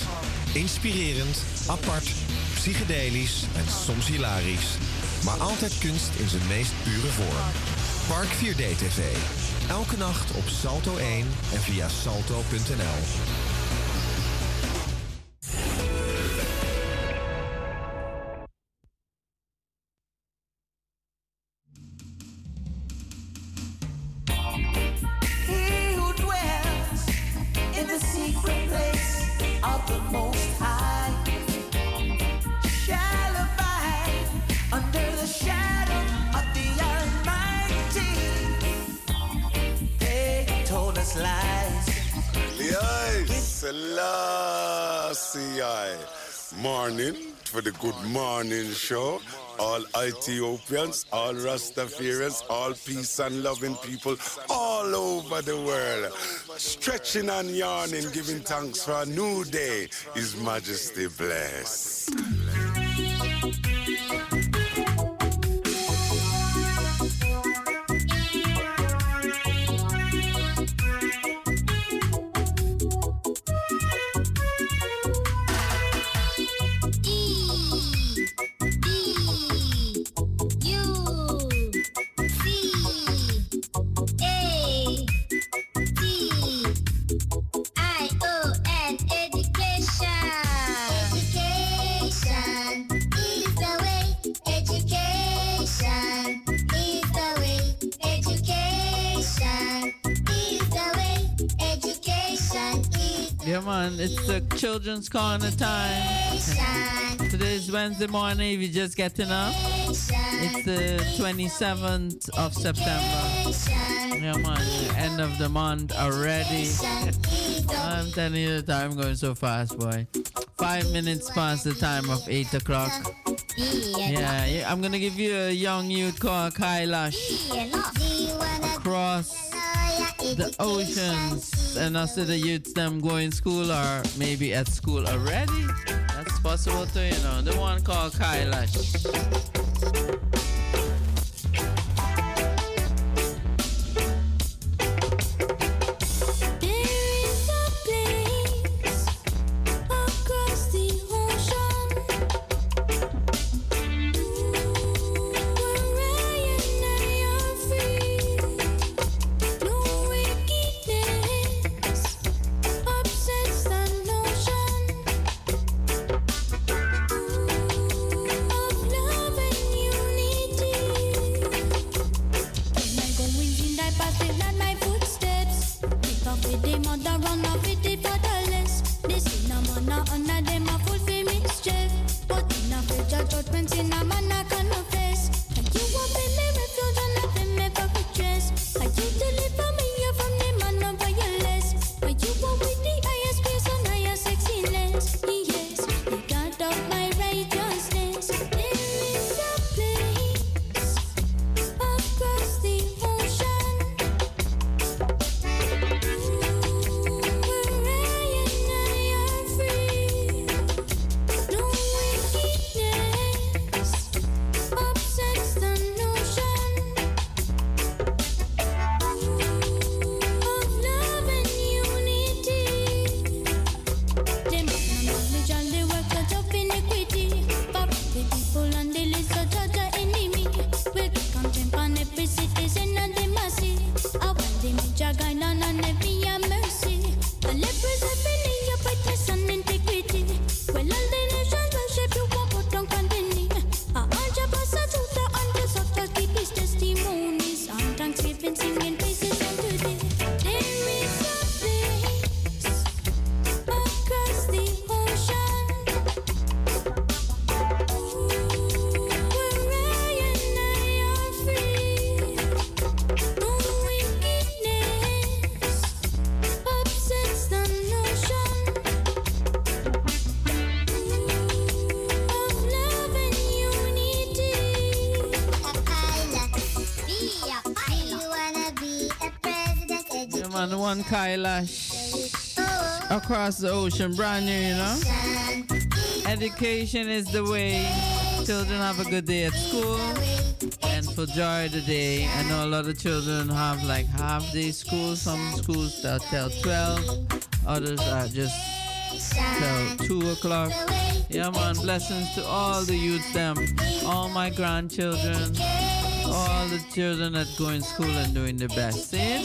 Inspirerend, apart, psychedelisch en soms hilarisch. Maar altijd kunst in zijn meest pure vorm. Park 4D TV. Elke nacht op Salto 1 en via salto.nl. morning show. All Ethiopians, all Rastafarians, all peace and loving people all over the world. Stretching and yawning, giving thanks for a new day. His Majesty bless. Children's corner time. Today is Wednesday morning, if you're just getting up. It's the 27th of September. Yeah, man, end of the month already. (laughs) I'm telling you, the time going so fast, boy. Five minutes past the time of 8 o'clock. Yeah, yeah, I'm gonna give you a young youth called Kailash across the oceans and also the youths them going school or maybe at school already. That's possible too, you know. The one called Kailash. Kailash. Across the ocean, brand new, you know? Education is the way. Children have a good day at school and for joy today. I know a lot of children have like half day school. Some schools start till 12, others are just till 2 o'clock. Yeah, man, blessings to all the youth, them, all my grandchildren, all the children that go in school and doing the best. See?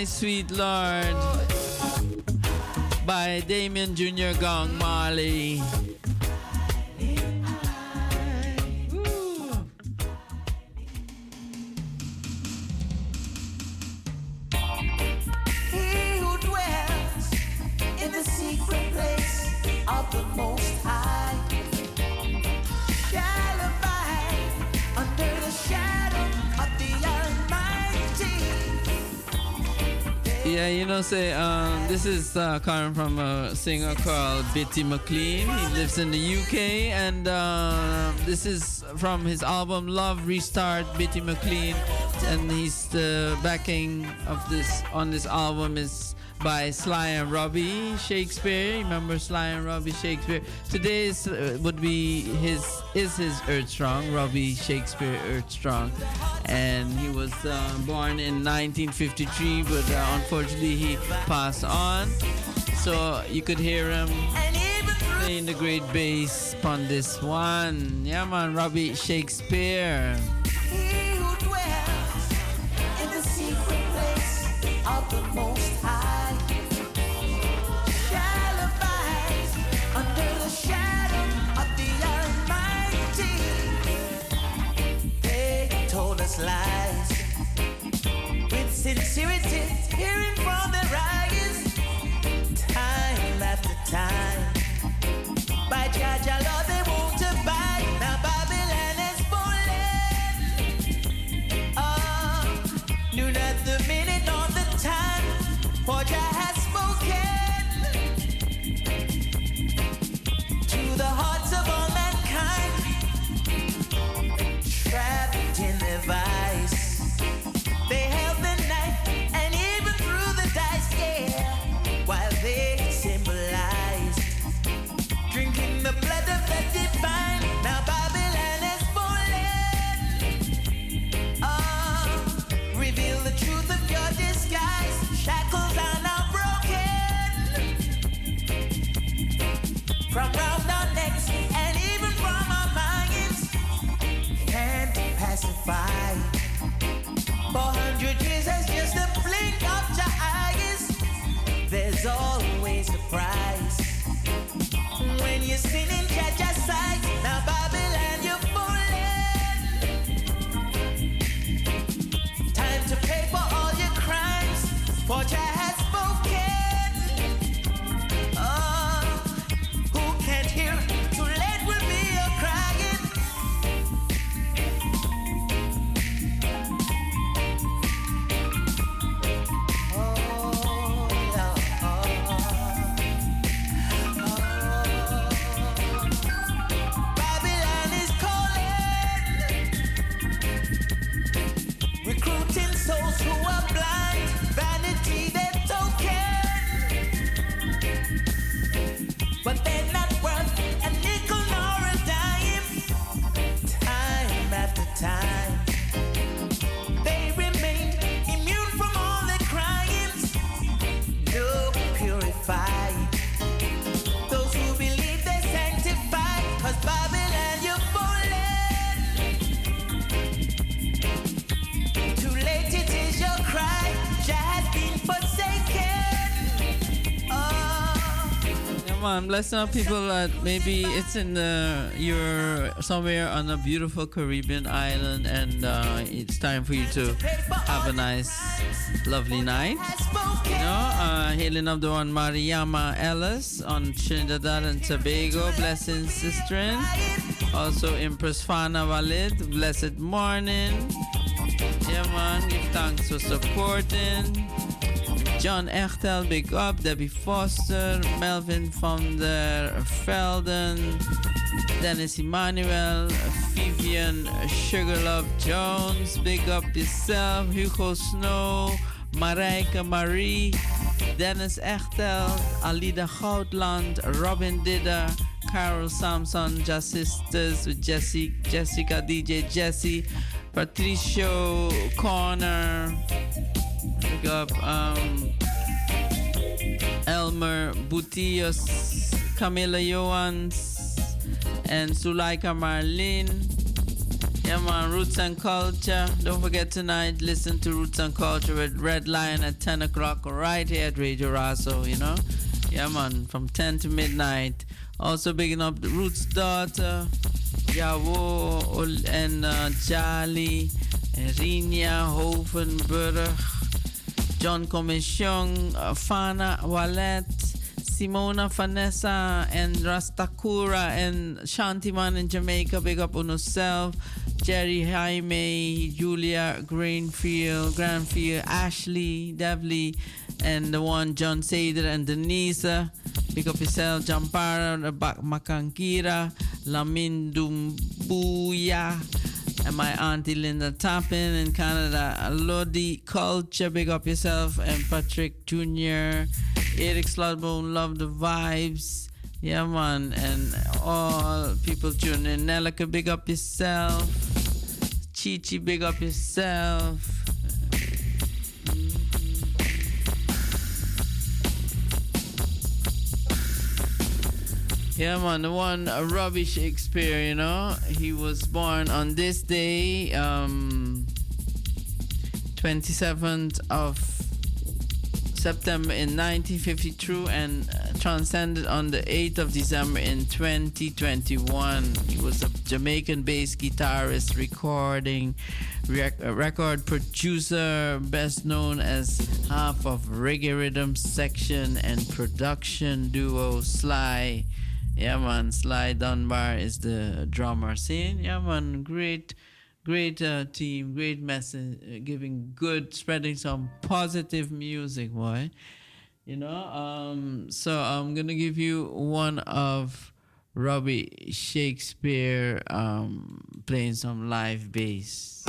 My Sweet Lord by Damian Jr. Gong Marley. This is uh, coming from a singer called Bitty McLean. He lives in the UK, and uh, this is from his album Love Restart, Bitty McLean. And he's the backing of this on this album is by Sly and Robbie Shakespeare. Remember Sly and Robbie Shakespeare. Today uh, would be his is his Earthstrong, Robbie Shakespeare Earthstrong and he was uh, born in 1953 but uh, unfortunately he passed on. So you could hear him playing the great bass on this one. Yeah man robbie shakespeare. hear it. It's the blink of your eyes. There's always a prize. Man, blessing up people that maybe it's in the you're somewhere on a beautiful Caribbean island and uh, it's time for you to have a nice, lovely night. You know, uh, hailing up the one Mariama Ellis on Trinidad and Tobago, blessing sister. Also Empress Fana Walid, blessed morning. Yeah man, give thanks for supporting. John Echtel, big up. Debbie Foster, Melvin van der Velden, Dennis Emmanuel, Vivian Sugarlove Jones, big up yourself. Hugo Snow, Marijke Marie, Dennis Echtel, Alida Goudland, Robin Didder, Carol Samson, Just Sisters with Jesse, Jessica DJ Jesse, Patricio Corner. Big up um, Elmer Butios, Camila Johans, and Sulaika Marlene. Yeah, man, Roots and Culture. Don't forget tonight, listen to Roots and Culture with Red Lion at 10 o'clock right here at Radio Raso, you know? Yeah, man, from 10 to midnight. Also, picking up the Roots daughter, Jawo, and uh, Charlie, Rinia Hovenburg. John Commission, uh, Fana Wallet, Simona Vanessa, and Rastakura, and Shantiman in Jamaica. Big up on yourself. Jerry Jaime, Julia Greenfield, Granfield, Ashley, Devley, and the one John Sader and Denise. Big up yourself, Jampara, Makankira, Lamin Dumbuya and my auntie Linda Tappin in Canada. Lodi Culture, big up yourself, and Patrick Jr., Eric Sludbone, love the vibes. Yeah, man, and all people tuning in. Nelika, big up yourself. Chichi, big up yourself. Yeah, man, the one Robbie Shakespeare, you know, he was born on this day, um, 27th of September in 1952 and uh, transcended on the 8th of December in 2021. He was a Jamaican based guitarist, recording, rec- uh, record producer, best known as half of Reggae Rhythm Section and production duo Sly. Yeah, man, Sly Dunbar is the drummer. See, yeah, man, great, great uh, team, great message, uh, giving good, spreading some positive music, boy. You know, um, so I'm gonna give you one of Robbie Shakespeare um, playing some live bass.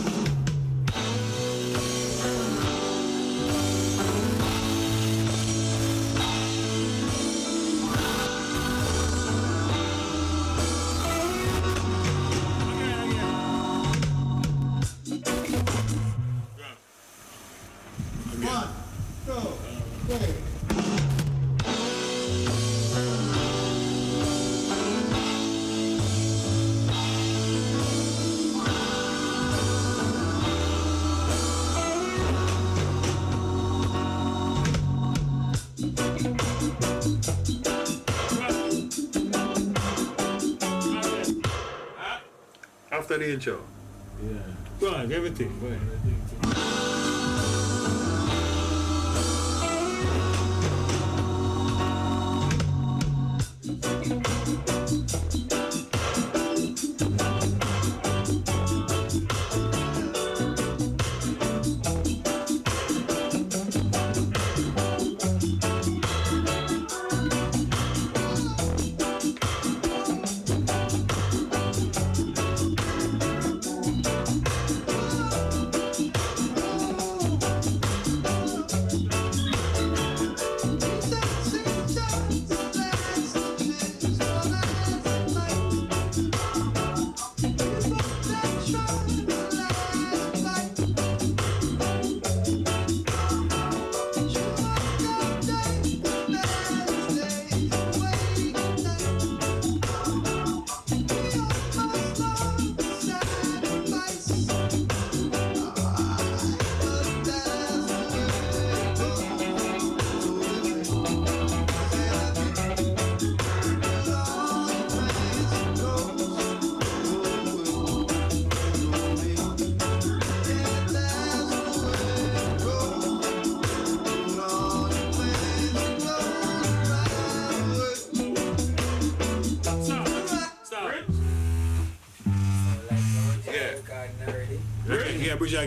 Bridge. Yeah,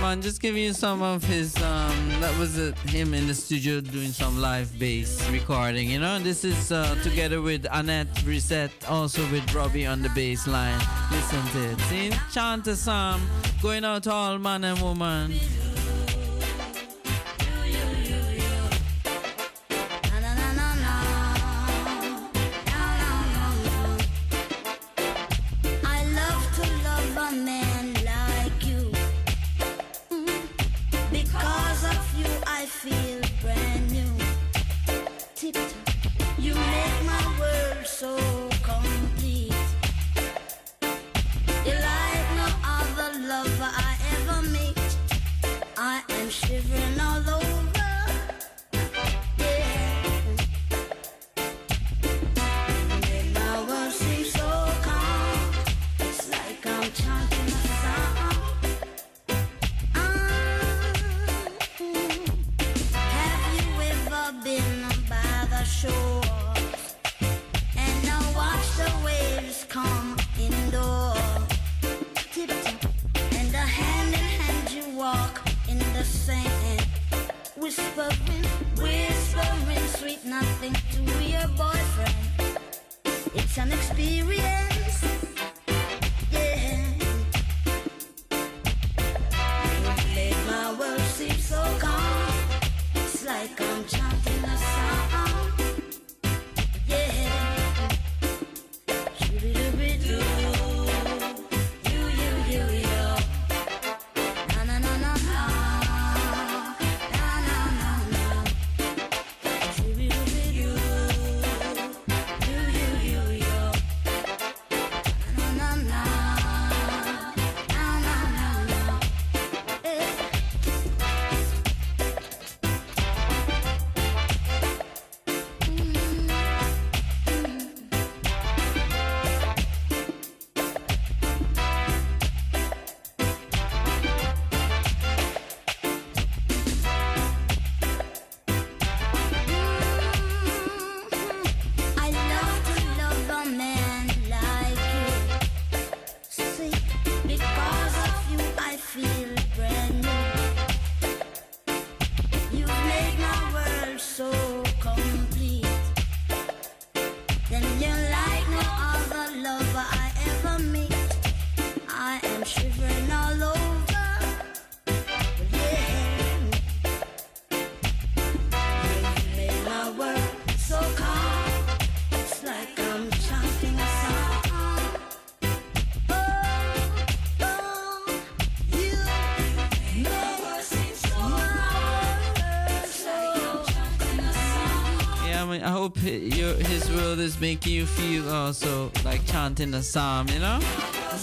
man, just giving you some of his. Um, that was uh, him in the studio doing some live bass recording. You know, this is uh, together with Annette Brissett, also with Robbie on the bass line. Listen to it. See, chant a going out to all man and woman. His world is making you feel also like chanting a psalm, you know?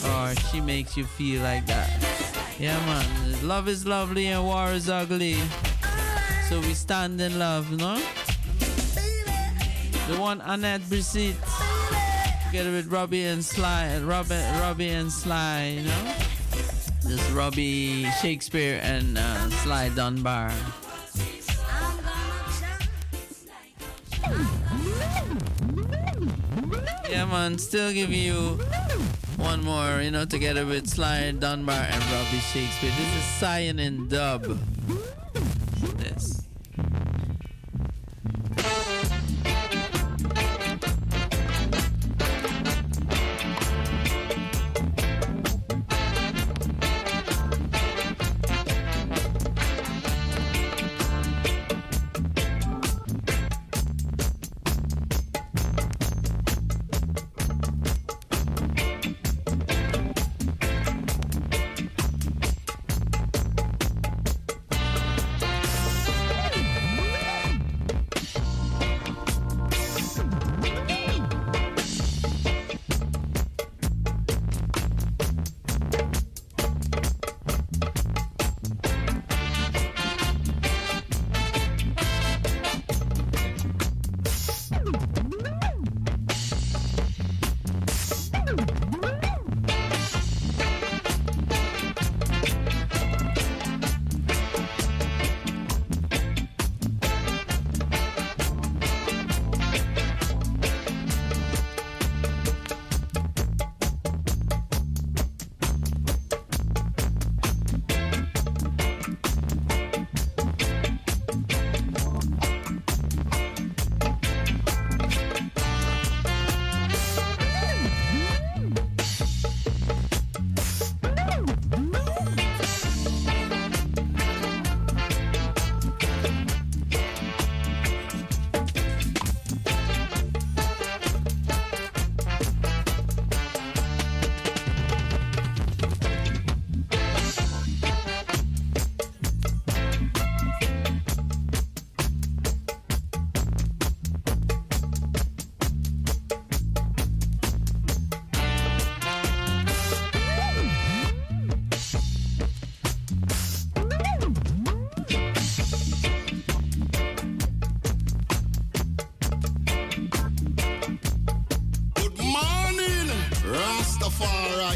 Or she makes you feel like that. Yeah, man. Love is lovely and war is ugly. So we stand in love, you know? The one Annette Brissett together with Robbie and Sly, Robbie, Robbie and Sly, you know? This Robbie Shakespeare and uh, Sly Dunbar. Still give you one more, you know, together with Sly Dunbar and Robbie Shakespeare. This is Cyan and Dub.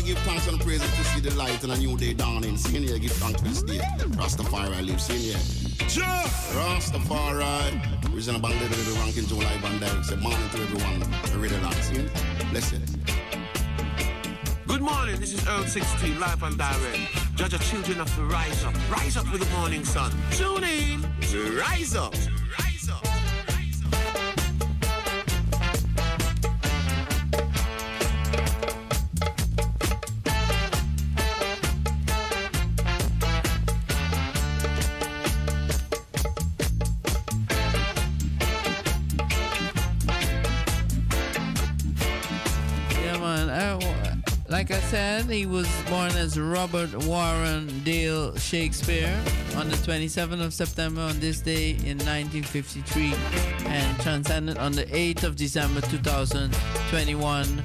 Give thanks and praises to see the light and a new day dawning. See here, give thanks to this day. Rastafari lives in here. Ja! Rastafari. Reason about little little ranking July Van Dyke. Say morning to everyone. I lot. See? Bless you. Good morning, this is Earl 16, live and direct. Judge of children of the rise up. Rise up with the morning sun. Tune in. Rise up. He was born as Robert Warren Dale Shakespeare on the 27th of September on this day in 1953 and transcended on the 8th of December 2021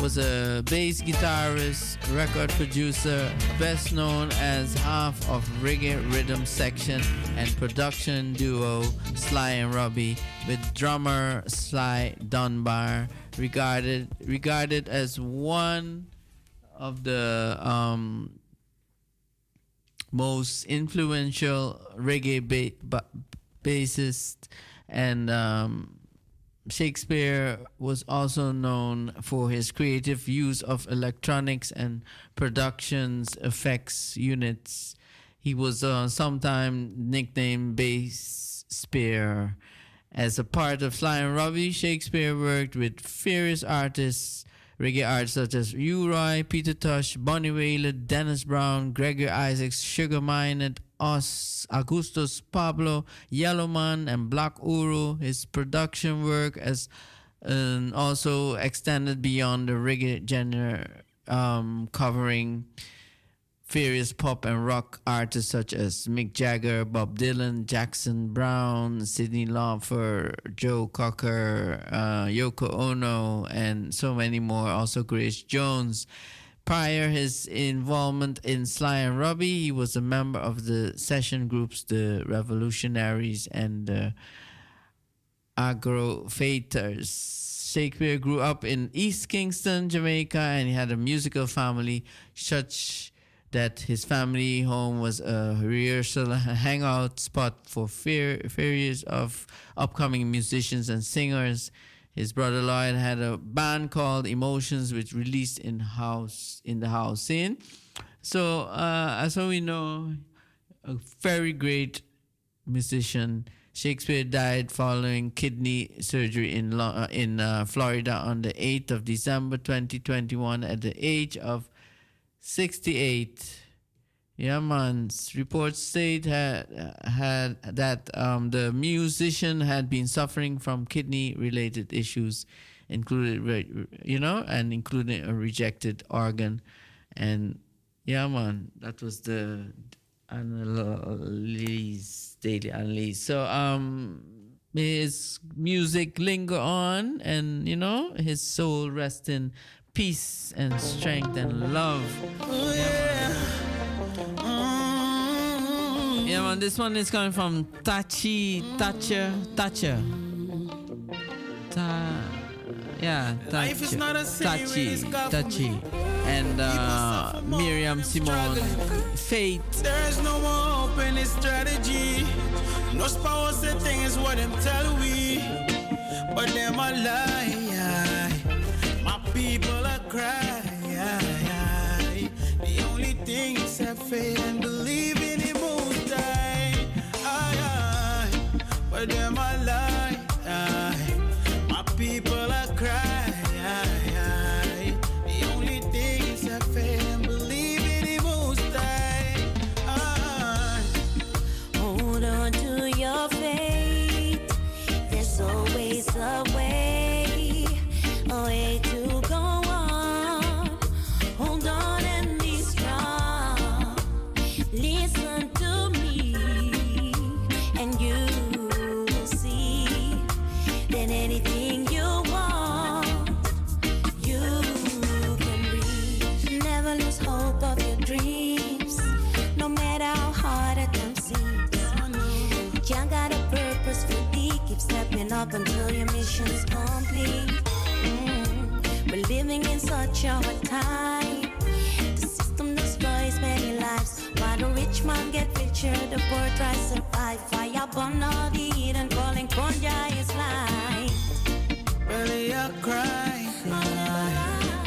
was a bass guitarist, record producer, best known as half of reggae rhythm section and production duo Sly and Robbie with drummer Sly Dunbar regarded regarded as one of the um, most influential reggae ba- ba- bassist and um, Shakespeare was also known for his creative use of electronics and productions effects units. He was uh, sometimes nicknamed Bass Spear. As a part of Sly and Robbie, Shakespeare worked with various artists, reggae artists such as U-Roy, Peter Tosh, Bunny Wailer, Dennis Brown, Gregory Isaacs, Sugar Minott, Os, Augustus Pablo, Yellowman, and Black Uhuru. His production work has um, also extended beyond the reggae genre, um, covering various pop and rock artists such as Mick Jagger, Bob Dylan, Jackson Browne, Cyndi Lauper, Joe Cocker, uh, Yoko Ono, and so many more. Also, Grace Jones. Prior his involvement in Sly and Robbie, he was a member of the session groups, the Revolutionaries and the Aggrovators. Shakespeare grew up in East Kingston, Jamaica, and he had a musical family such that his family home was a rehearsal hangout spot for various of upcoming musicians and singers. His brother Lloyd had a band called Emotions, which released in house in the house scene. So, uh, as we know, a very great musician. Shakespeare died following kidney surgery in uh, in uh, Florida on the 8th of December 2021 at the age of 68. Yeah, man. Reports state had had that um, the musician had been suffering from kidney-related issues, included, you know, and including a rejected organ, and yeah, man, that was the analyse daily analyse. So um, his music linger on, and you know, his soul rest in peace and strength and love. Yeah, man, this one is coming from Tachi Thatcher Thatcher. Ta, yeah, Life is not a Tachi Tachi. Tachi and uh, Miriam Simone. Fate. There is no more hope in this strategy. No spouse the thing is what them tell we. But them a lie. My people are cry. The only thing is have faith and believe in the most high. But them a up until your mission is complete. Mm-hmm. We're living in such a hard time. The system destroys many lives. Why the rich man get richer, the poor try to survive. Fire burn all the heat calling Konya is life. Really a cry.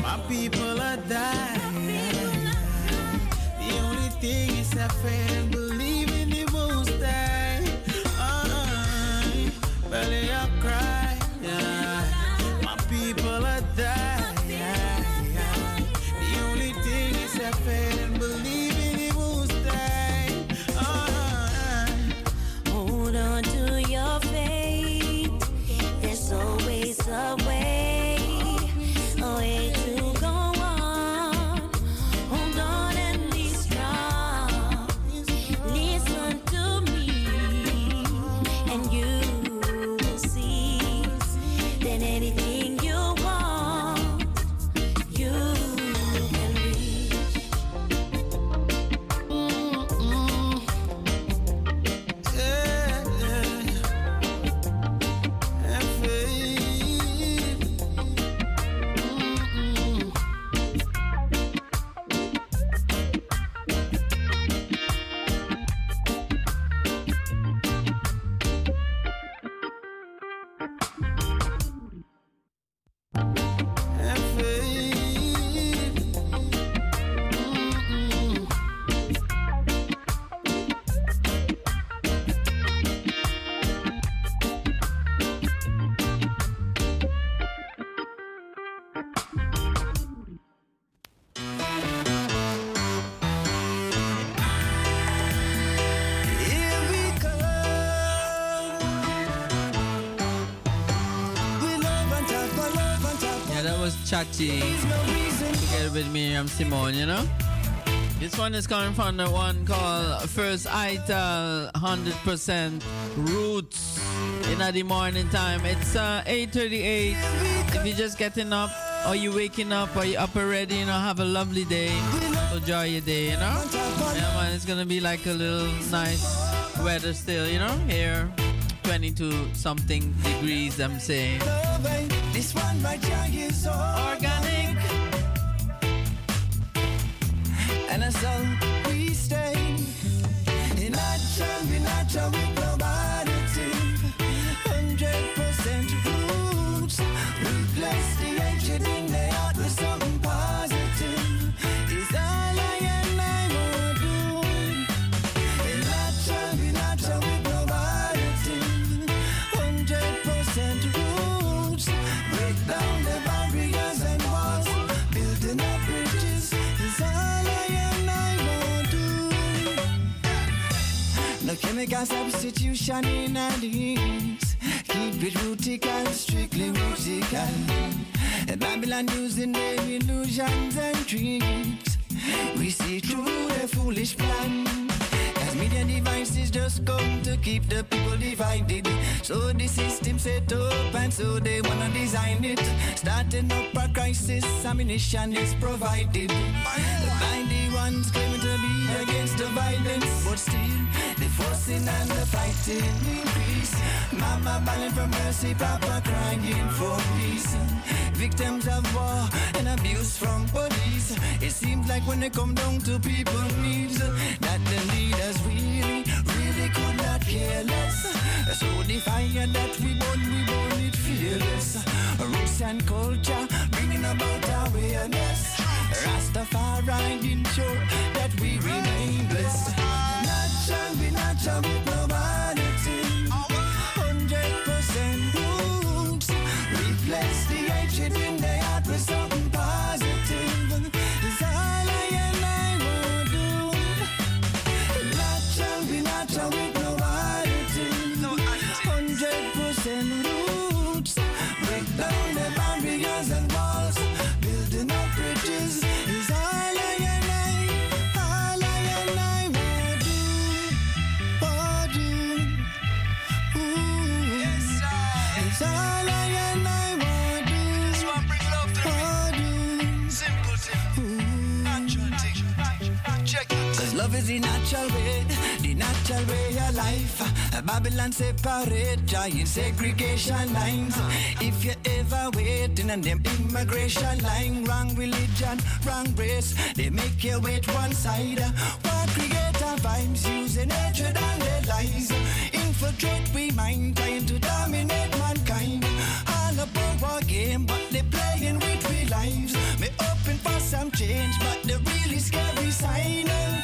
My people are dying. The only thing is I fail and believe in the most high. Uh-uh. Really always together with Miriam Simone, you know? This one is coming from the one called First Ital 100% Roots in the morning time. It's uh, 8.38. If you're just getting up or you're waking up or you're up already, you know, have a lovely day. Enjoy your day, you know? Yeah, man, it's gonna be like a little nice weather still, you know? Here, 22 something degrees, I'm saying. This one by Jug is organic. And how No chemical substitution in our leaves. Keep it rootical, strictly rootical. Babylon using their illusions and tricks. We see through their foolish plan. As media devices just come to keep the people divided. So the system set up and so they wanna design it. Starting up a crisis, ammunition is provided. By the ones claiming to against the violence, but still the forcing and the fighting increase. Mama bawling for mercy, Papa crying for peace. Victims of war and abuse from police. It seems like when they come down to people's needs, that the leaders really, really could not care less. So the fire that we burn, we burn it fearless. Roots and culture, bringing about awareness. Rastafari ensure we natural, Babylon separate, giant segregation lines. If you ever wait Getting on them immigration line, wrong religion, wrong race. They make you wait one side. War creator vibes using hatred and their lies. Infiltrate we mind, trying to dominate mankind. All a power game, but they playing with we lives. Me open for some change, but the really scary sign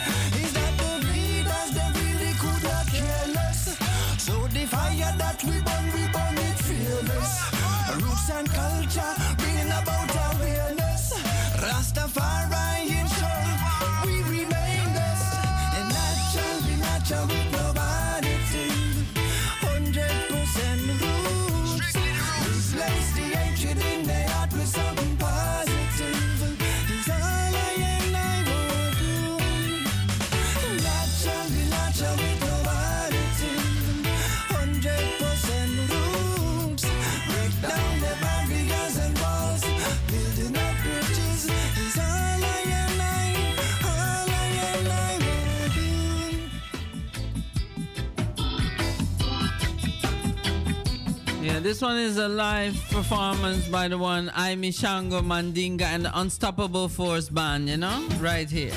this one is a live performance by the one Aimi Shango Mandinga and the Unstoppable Force Band, you know? Right here.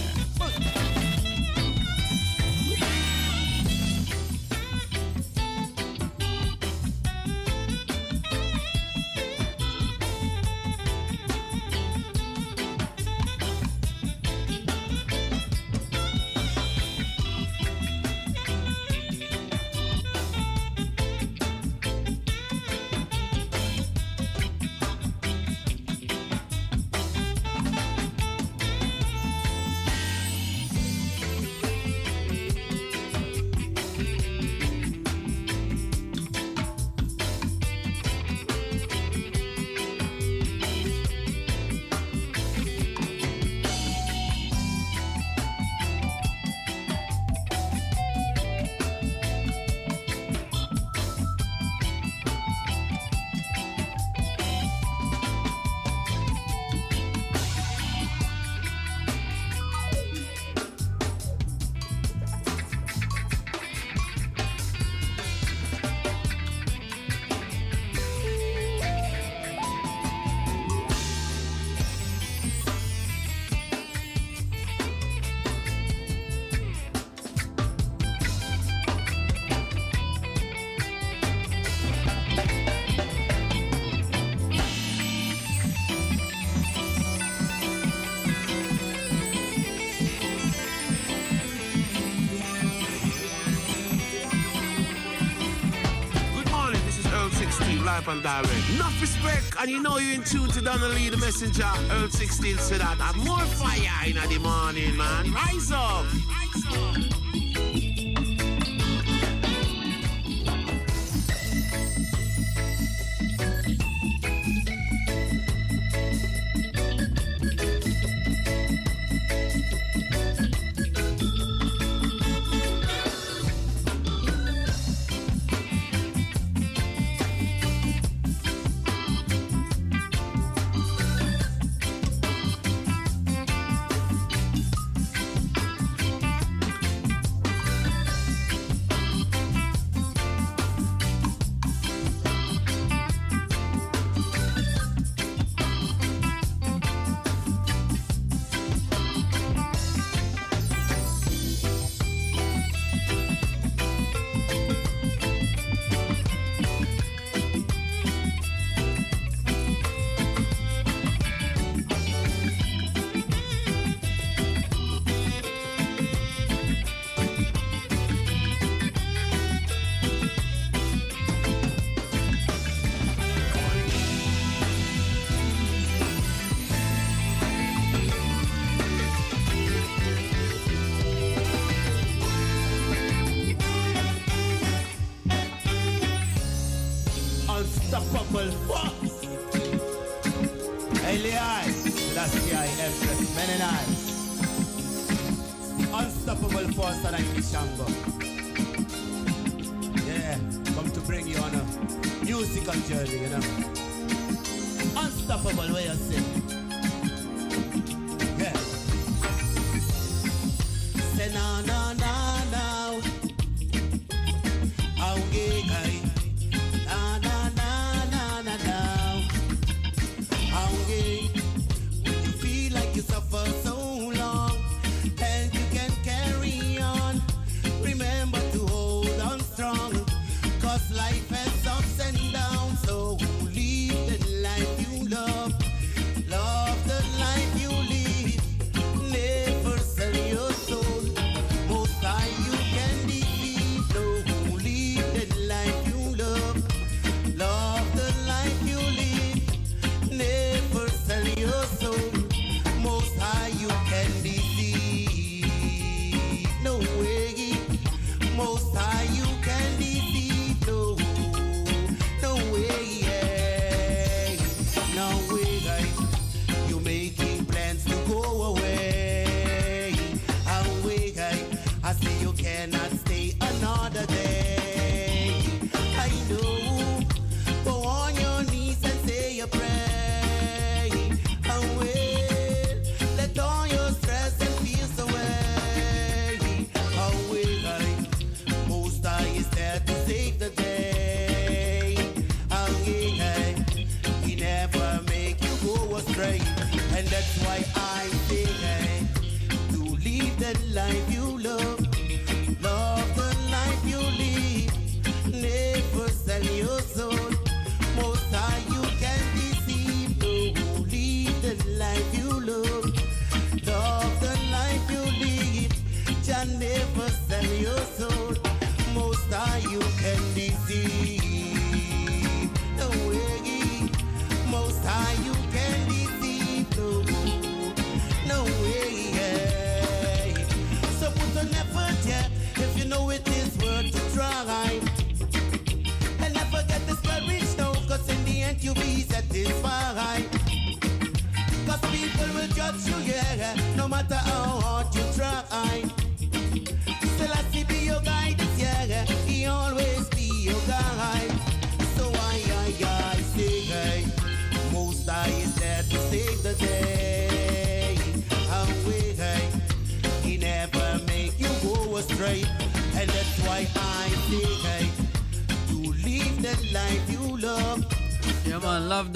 You know you're in tune to Donnelly the Messenger. Earl 16 said that. And more fire in the morning, man. Rise up.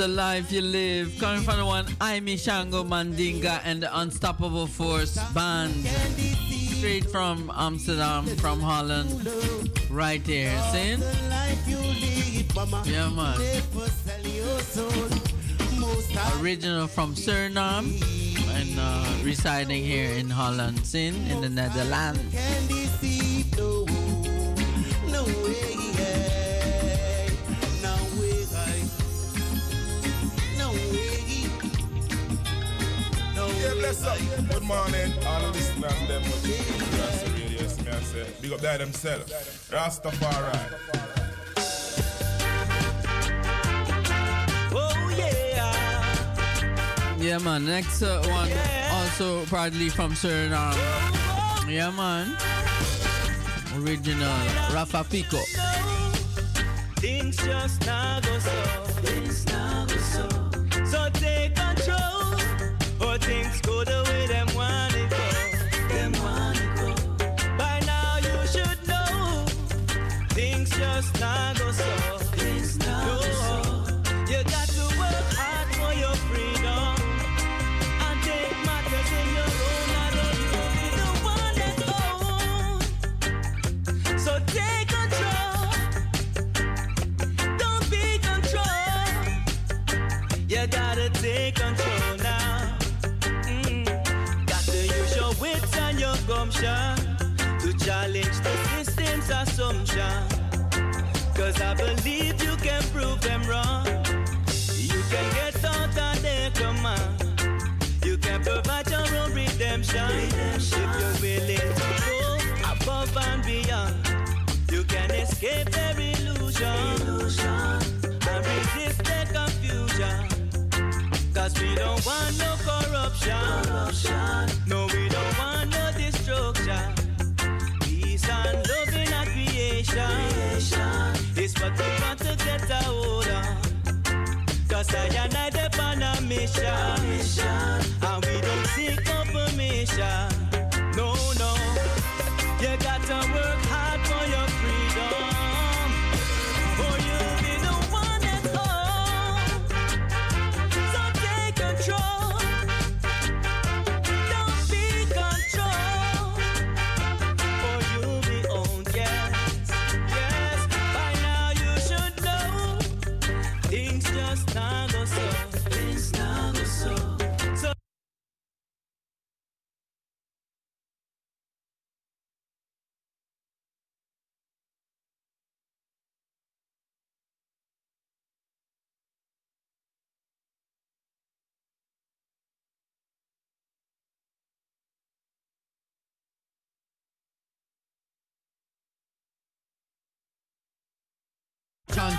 Life you live. Coming from the one Amy Shango Mandinga and the Unstoppable Force band. Straight from Amsterdam, from Holland. Right here. See? Yeah, man. Original from Suriname and uh, residing here in Holland, sin in the Netherlands. Big up there themselves. Rastafari. Oh yeah. Yeah, man. Next uh, one, also partly from Suriname. Yeah, man. Original Rafa Pico. Things just now go so. Cause I believe you can prove them wrong. You can get out of their command. You can provide your own redemption. If you're willing to go above and beyond, you can escape their illusion, and resist their confusion. Cause we don't want no corruption. No, we don't want no destruction. Peace and love in our creation. Is to get I and I. And we don't seek confirmation. No, no. You got to work hard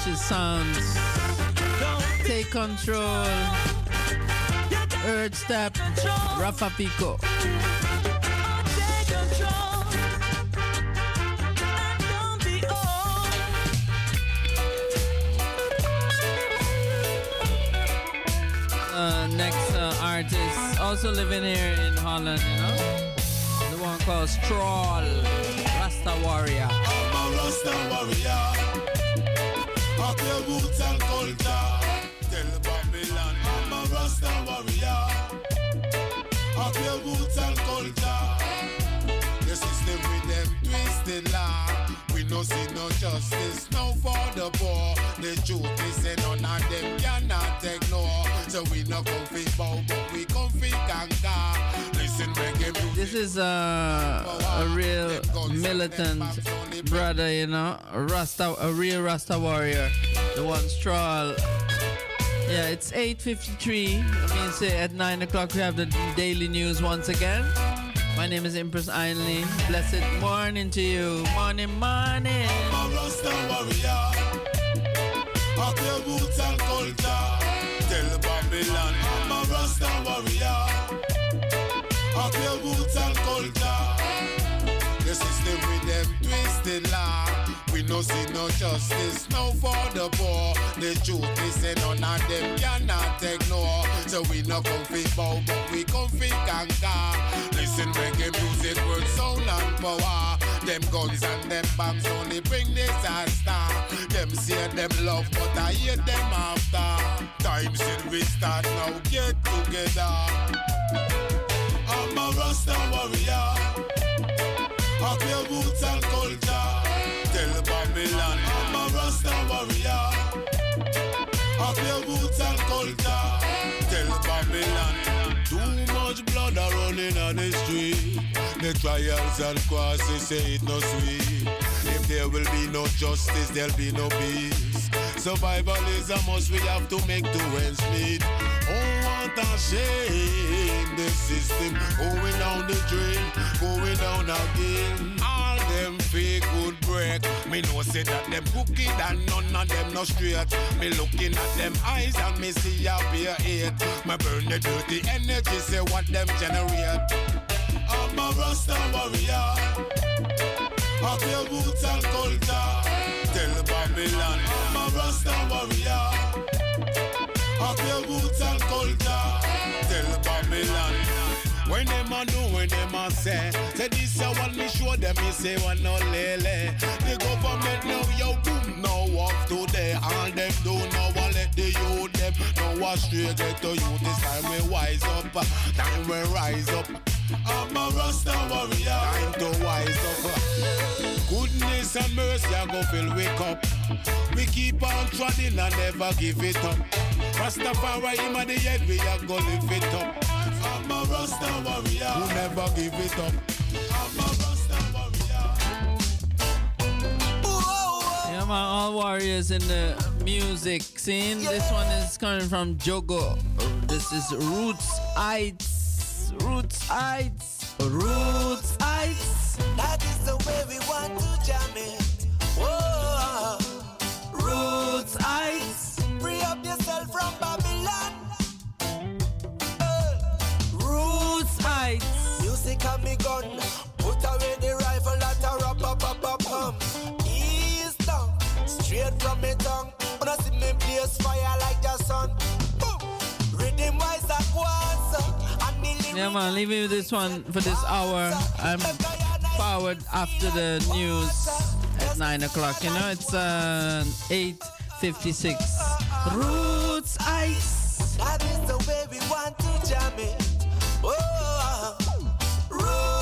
Conscious sounds. Take control. Earth step. Rafa Pico. Uh, next uh, artist, also living here in Holland, you know, the one called Stroll, Rasta Warrior. I'm a Rasta warrior. Pack your boots and culture. Tell Babylon I'm a Rasta warrior. This is uh, a real militant brother, you know, a Rasta, a real Rasta warrior. The one straw. Yeah, it's 8.53. I mean, say at 9 o'clock we have the daily news once again. My name is Empress Ainley. Blessed morning to you. Morning, morning. A I'm a Rasta warrior. And. The system with them twisted law. We no see no justice, no for the poor. The truth is say none of them cannot ignore. So we no come fi bow, but we come fi conquer. Listen reggae music, word sound and power. Them guns and them bombs only bring disaster. Them say them love, but I hate them after. Time since we start now, get together. Rasta warrior. Up your roots and culture. Tell Babylon I'm a Rasta warrior. Up your roots and culture. Tell Babylon. Too much blood are running on the street. The trials and crosses say it no sweet. There will be no justice, there'll be no peace. Survival is a must, we have to make two ends meet. Oh, what a shame. The system going down the drain, going down again. All them fake would break. Me know say that them crooked and none of them no straight. Me looking at them eyes and me see a beer hate. Me burn the dirty energy, say what them generate. I'm a Rasta warrior. Your roots and culture. Tell Babylon I'm a Rasta warrior. Of your roots and culture. Tell Babylon. When them a do, when them a say Say this a one me show them, me say one no lele The government now yo do no work today All them do now a let the youth them Now a straight get to you This time we wise up, time we rise up I'm a Rasta warrior Time to wise up Goodness and mercy I go fill wake up We keep on trotting and never give it up Rastafari him at the head we a go live it up I'm a Rasta warrior who never give it up I'm a Rasta warrior. Yeah, man, all warriors in the music scene. This one is coming from Jogo. This is Roots Heights. Roots Heights. Roots Heights. That is the way we want to jam it. Whoa. Roots Heights. Free up yourself from Babylon. Roots Heights. Music on me gun. Yeah, man, leave me with this one for this hour. I'm forward after the news at 9 o'clock. You know, it's uh, 8.56. Roots Ice. That is the way we want to jam it. Oh, roots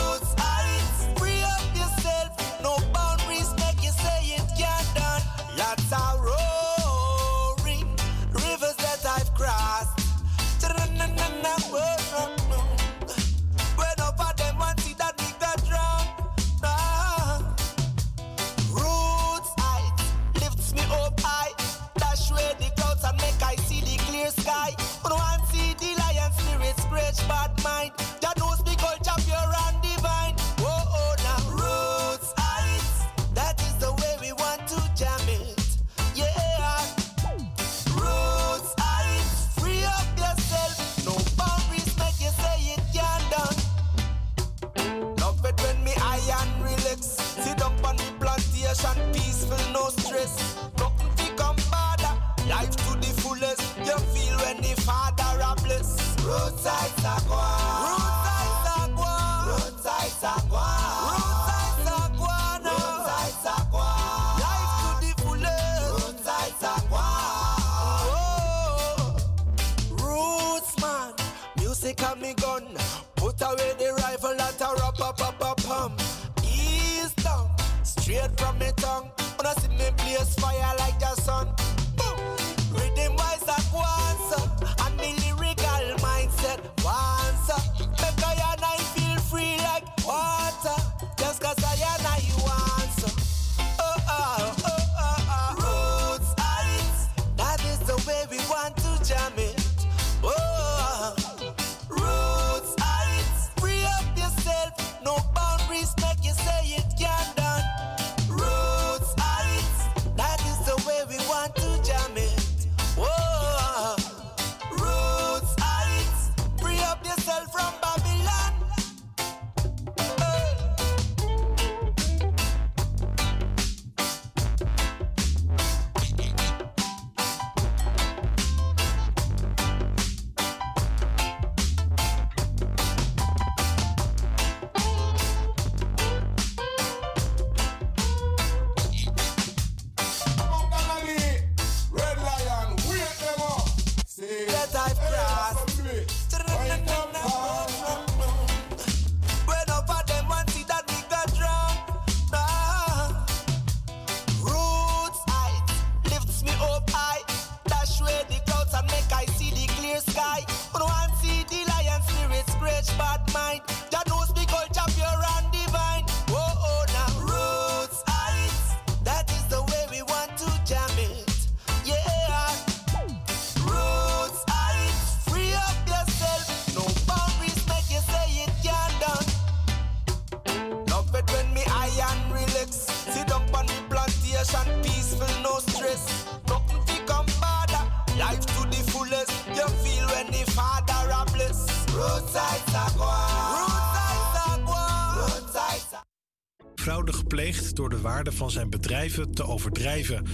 te overdrijven.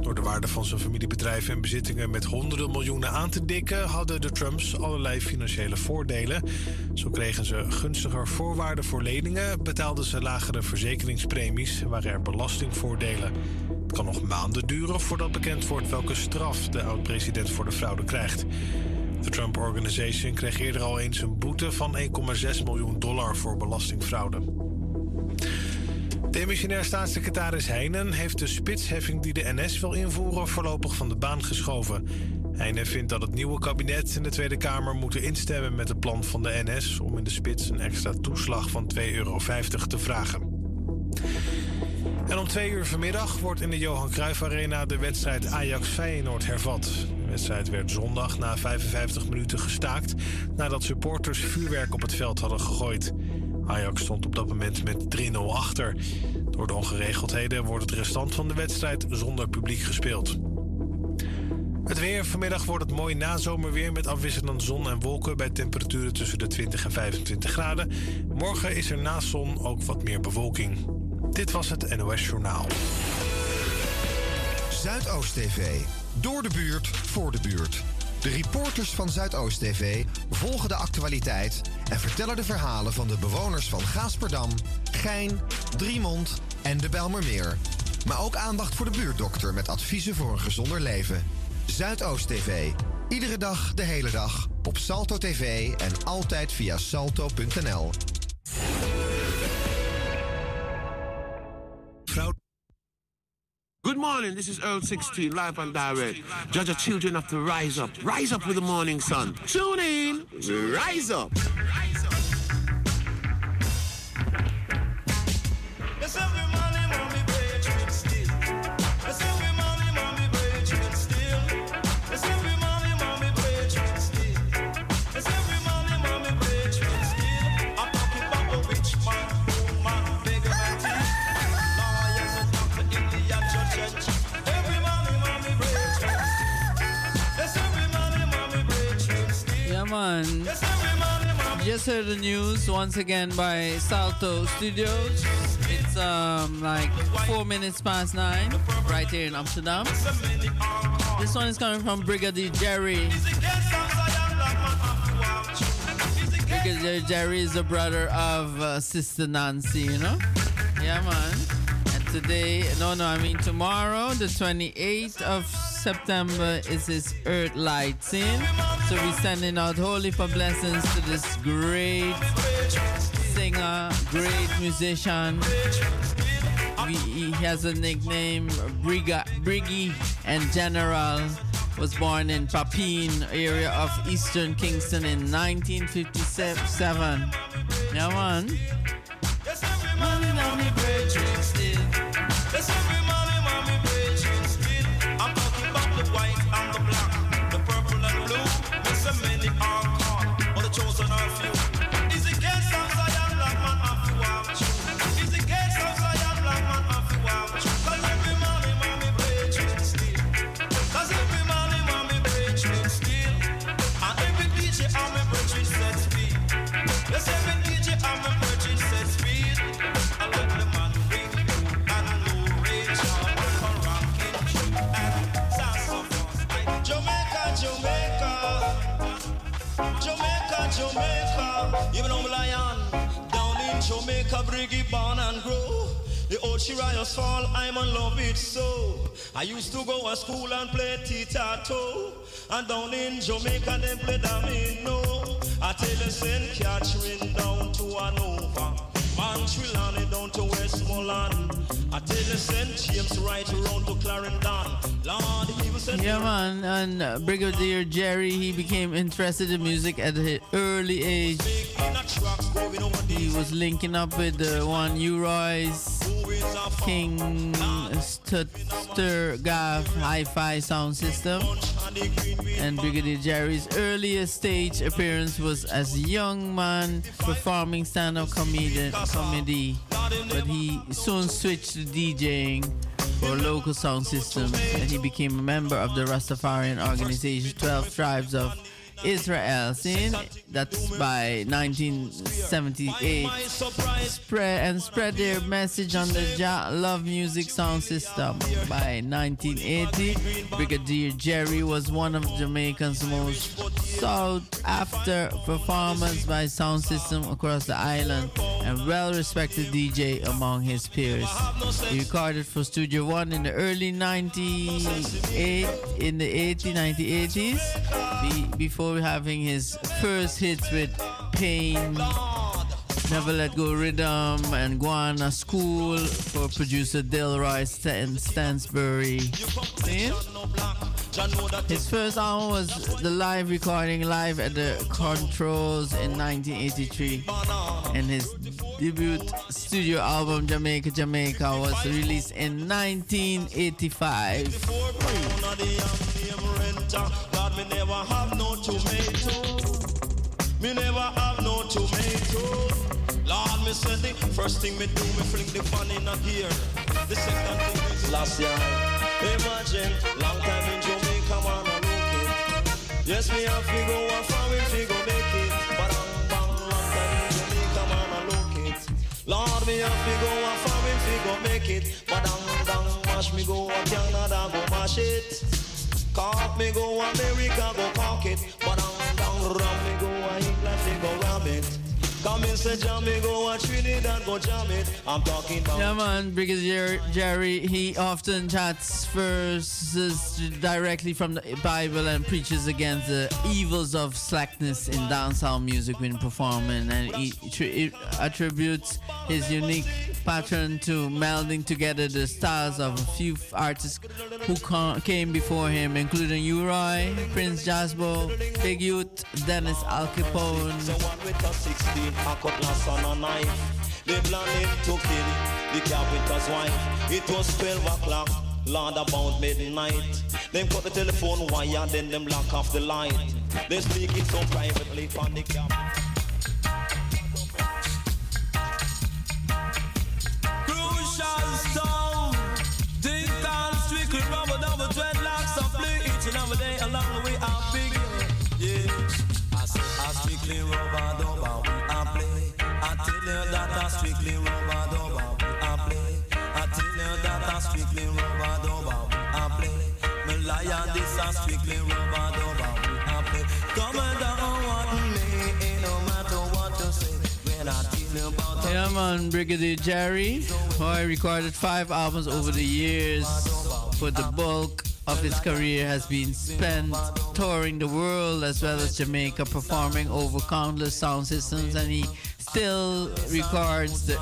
Door de waarde van zijn familiebedrijven en bezittingen met honderden miljoenen aan te dikken, hadden de Trumps allerlei financiële voordelen. Zo kregen ze gunstiger voorwaarden voor leningen, betaalden ze lagere verzekeringspremies en waren er belastingvoordelen. Het kan nog maanden duren voordat bekend wordt welke straf de oud-president voor de fraude krijgt. De Trump Organization kreeg eerder al eens een boete van 1,6 miljoen dollar voor belastingfraude. Demissionair staatssecretaris Heijnen heeft de spitsheffing die de NS wil invoeren voorlopig van de baan geschoven. Heijnen vindt dat het nieuwe kabinet en de Tweede Kamer moeten instemmen met het plan van de NS om in de spits een extra toeslag van 2,50 euro te vragen. En om twee uur vanmiddag wordt in de Johan Cruijff Arena de wedstrijd Ajax-Feyenoord hervat. De wedstrijd werd zondag na 55 minuten gestaakt nadat supporters vuurwerk op het veld hadden gegooid. Ajax stond op dat moment met 3-0 achter. Door de ongeregeldheden wordt het restant van de wedstrijd zonder publiek gespeeld. Het weer. Vanmiddag wordt het mooi nazomerweer met afwisselend zon en wolken bij temperaturen tussen de 20 en 25 graden. Morgen is er naast zon ook wat meer bewolking. Dit was het NOS Journaal. Zuidoost TV. Door de buurt, voor de buurt. De reporters van Zuidoost TV volgen de actualiteit en vertellen de verhalen van de bewoners van Gaasperdam, Gein, Driemond en de Belmermeer. Maar ook aandacht voor de buurtdokter met adviezen voor een gezonder leven. Zuidoost TV. Iedere dag, de hele dag. Op Salto TV en altijd via salto.nl. Good morning, this is Earl 16, live and direct. Judge, children have to rise up. Rise up with the morning sun. Tune in, rise up. Yes, still. Yeah, man. Yes, every morning, mommy. Just heard the news once again by Salto Studios. It's um like four minutes past nine, right here in Amsterdam. This one is coming from Brigadier Jerry. Brigadier Jerry is the brother of uh, Sister Nancy, you know? Yeah, man. And today, no, no, I mean tomorrow, the 28th of September, is his Earth Light scene. So we're sending out holy for blessings to this great singer, great musician. We, he has a nickname, Briga, Briggy and General was born in Papine, area of eastern Kingston in 1957. Yeah, man. Even I'm lion down in Jamaica, Briggy born and grow. The old Shirayos fall, I'm in love with so. I used to go to school and play tita-toe. And down in Jamaica, they play domino. I tell the you, St. Catherine down to Hanover. Montreal down to Westmoreland. I tell you, St. James right around to Clarendon. Lord, even St. Yeah, man. And uh, Brigadier Jerry, he became interested in music at an early age. He was linking up with the one U-Roy's King Sturgav Hi-Fi sound system. And Brigadier Jerry's earliest stage appearance was as a young man performing stand-up comedian comedy, but he soon switched to DJing for local sound systems, and he became a member of the Rastafarian organization 12 Tribes of Israel. See, that's by 1978. Spread and spread their message on the Jah Love Music sound system. By 1980, Brigadier Jerry was one of Jamaica's most sought after performers by sound system across the island and well-respected DJ among his peers. He recorded for Studio One in the early 98 in the 80 1980s be, having his first hits with Pain, Never Let Go Rhythm, and Guana School for producer Delroy Stan Stansbury. See? His first album was the live recording live at the Controls in 1983, and his debut studio album Jamaica Jamaica was released in 1985. Lord, me say the first thing me do, me fling the pan in a gear. The second thing is last year. Imagine, long time in Jamaica, man, I look it. Yes, me have to go and farm it, fi go make it. But I'm bang, long time in Jamaica, man, I look it. Lord, me have to go and farm it, fi go make it. But I'm bang, mash me go a Canada, go mash it. Cock me go America, go cock it. But I'm down ram me go a England, fi go ram it. Come in, say jam me go a Trinidad, go jam it. I'm talking about. Yeah, man, Brigadier Jerry, he often chats verses directly from the Bible and preaches against the evils of slackness in dancehall music when performing, and he tri- attributes his unique pattern to melding together the styles of a few artists who ca- came before him, including U-Roy, Prince Jazzbo, Big Youth, Dennis Alcapone. A 16, a cutlass and a knife. They planning to kill the carpenter's wife. It was 12 o'clock, Lord about midnight. Them cut the telephone wire, then them lock off the light. They speak it so privately on the play each and along the way I figure. Yeah, I I strictly rubber, double, you that I strictly rubber, double, we I play. I tell you that I strictly rubber, double, we I play. Me this I strictly rubber, double, we I play. Come and what me, eh, ain't no matter what you say. When I tell you about Yeah, Brigadier Jerry, who I recorded five albums over the years for the bulk of his career has been spent touring the world as well as Jamaica, performing over countless sound systems, and he still records the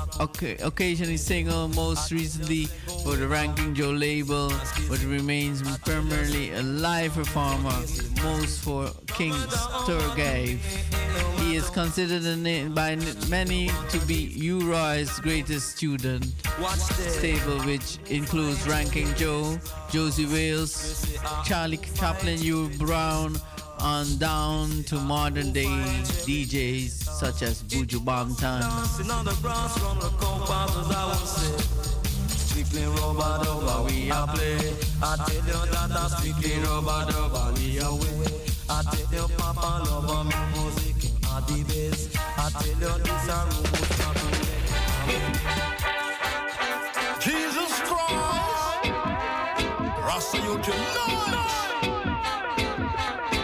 occasionally single, most recently for the Ranking Joe label, but remains primarily a live performer, most for King's Tour Gave. He is considered by many to be U-Roy's greatest student stable, which includes Ranking Joe, Josie Wales, Charlie Chaplin, U. Brown, and down to modern day DJs such as Buju say. Strictly rubber dubber, we play. I tell you that I strictly rubber dubber, we away. I tell you Papa love me bass. I you a Jesus Christ.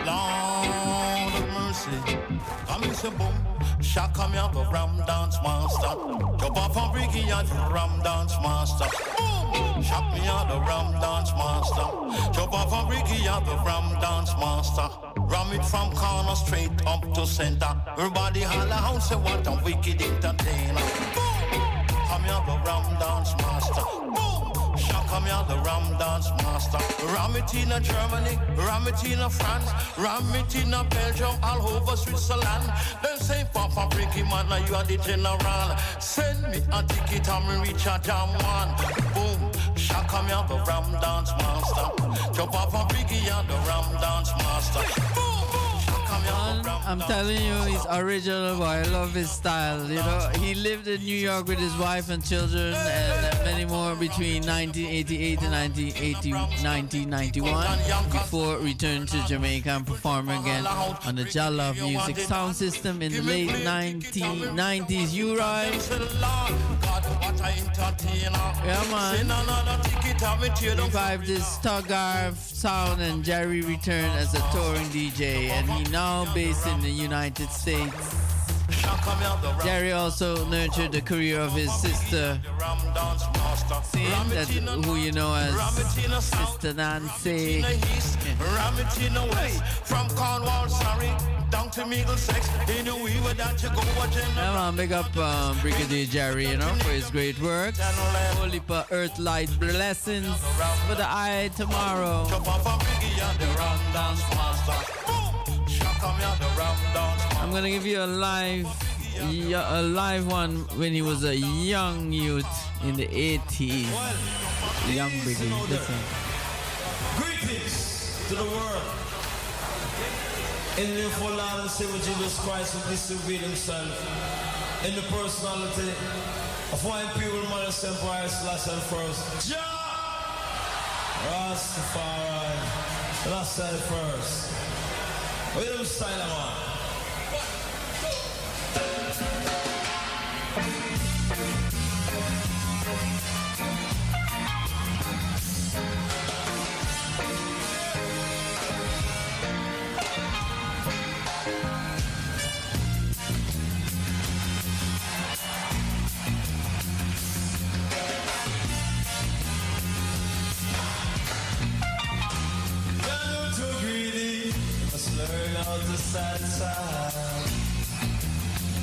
Lord of mercy. Boom. Me a ram dance master. Off at ram dance master. Boom. Me the ram dance master. Off at the ram dance master. Ram it from corner straight up to center. Everybody holla out say what a wicked entertainer. Boom. Come here the ram dance master. Boom. Shaka me out the ram dance master. Ram it in Germany, ram it in France, ram it in Belgium, all over Switzerland. Then say, Papa, break him now you are the general. Send me a ticket me reach a jam one. Boom. Shaka me out the ram dance master. Jump off a biggie and the ram dance master. Boom. Ram I'm telling you, he's original, boy. I love his style. You know, he lived in New York with his wife and children, and many more between 1988 and 1980, 1991, before returning to Jamaica and performing again on the Jah Love Music Sound System in the late 1990s. You right? Yeah, man. Revived his Sturgav sound, and Jerry returned as a touring DJ, and he now based in the United States. Jerry also nurtured the career of his sister, Sin, who you know as Sister Nancy. From Cornwall, Surrey, down to big up um, Brigadier Jerry, you know, for his great work. Holy for Earth Light blessings for the eye tomorrow. I'm gonna give you a live, a live one when he was a young youth in the 80s. Young Brigadier. Listen. Greetings to the world. In the full Lord and Savior Jesus Christ who disobeyed himself in the personality of one people mother Empire slash and first. Jah! Rastafari. That's said first. Wait them style how to satisfy.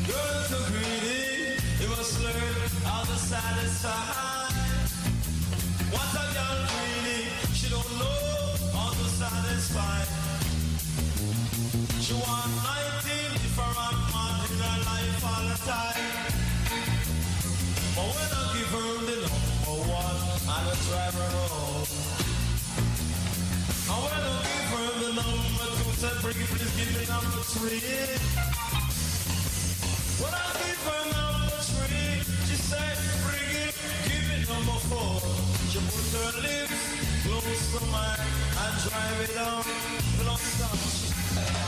You're greedy, you must learn how to satisfy. Me three. When I give her number three, she said bring it, give me number four. She put her lips close to mine and drive it on, don't stop.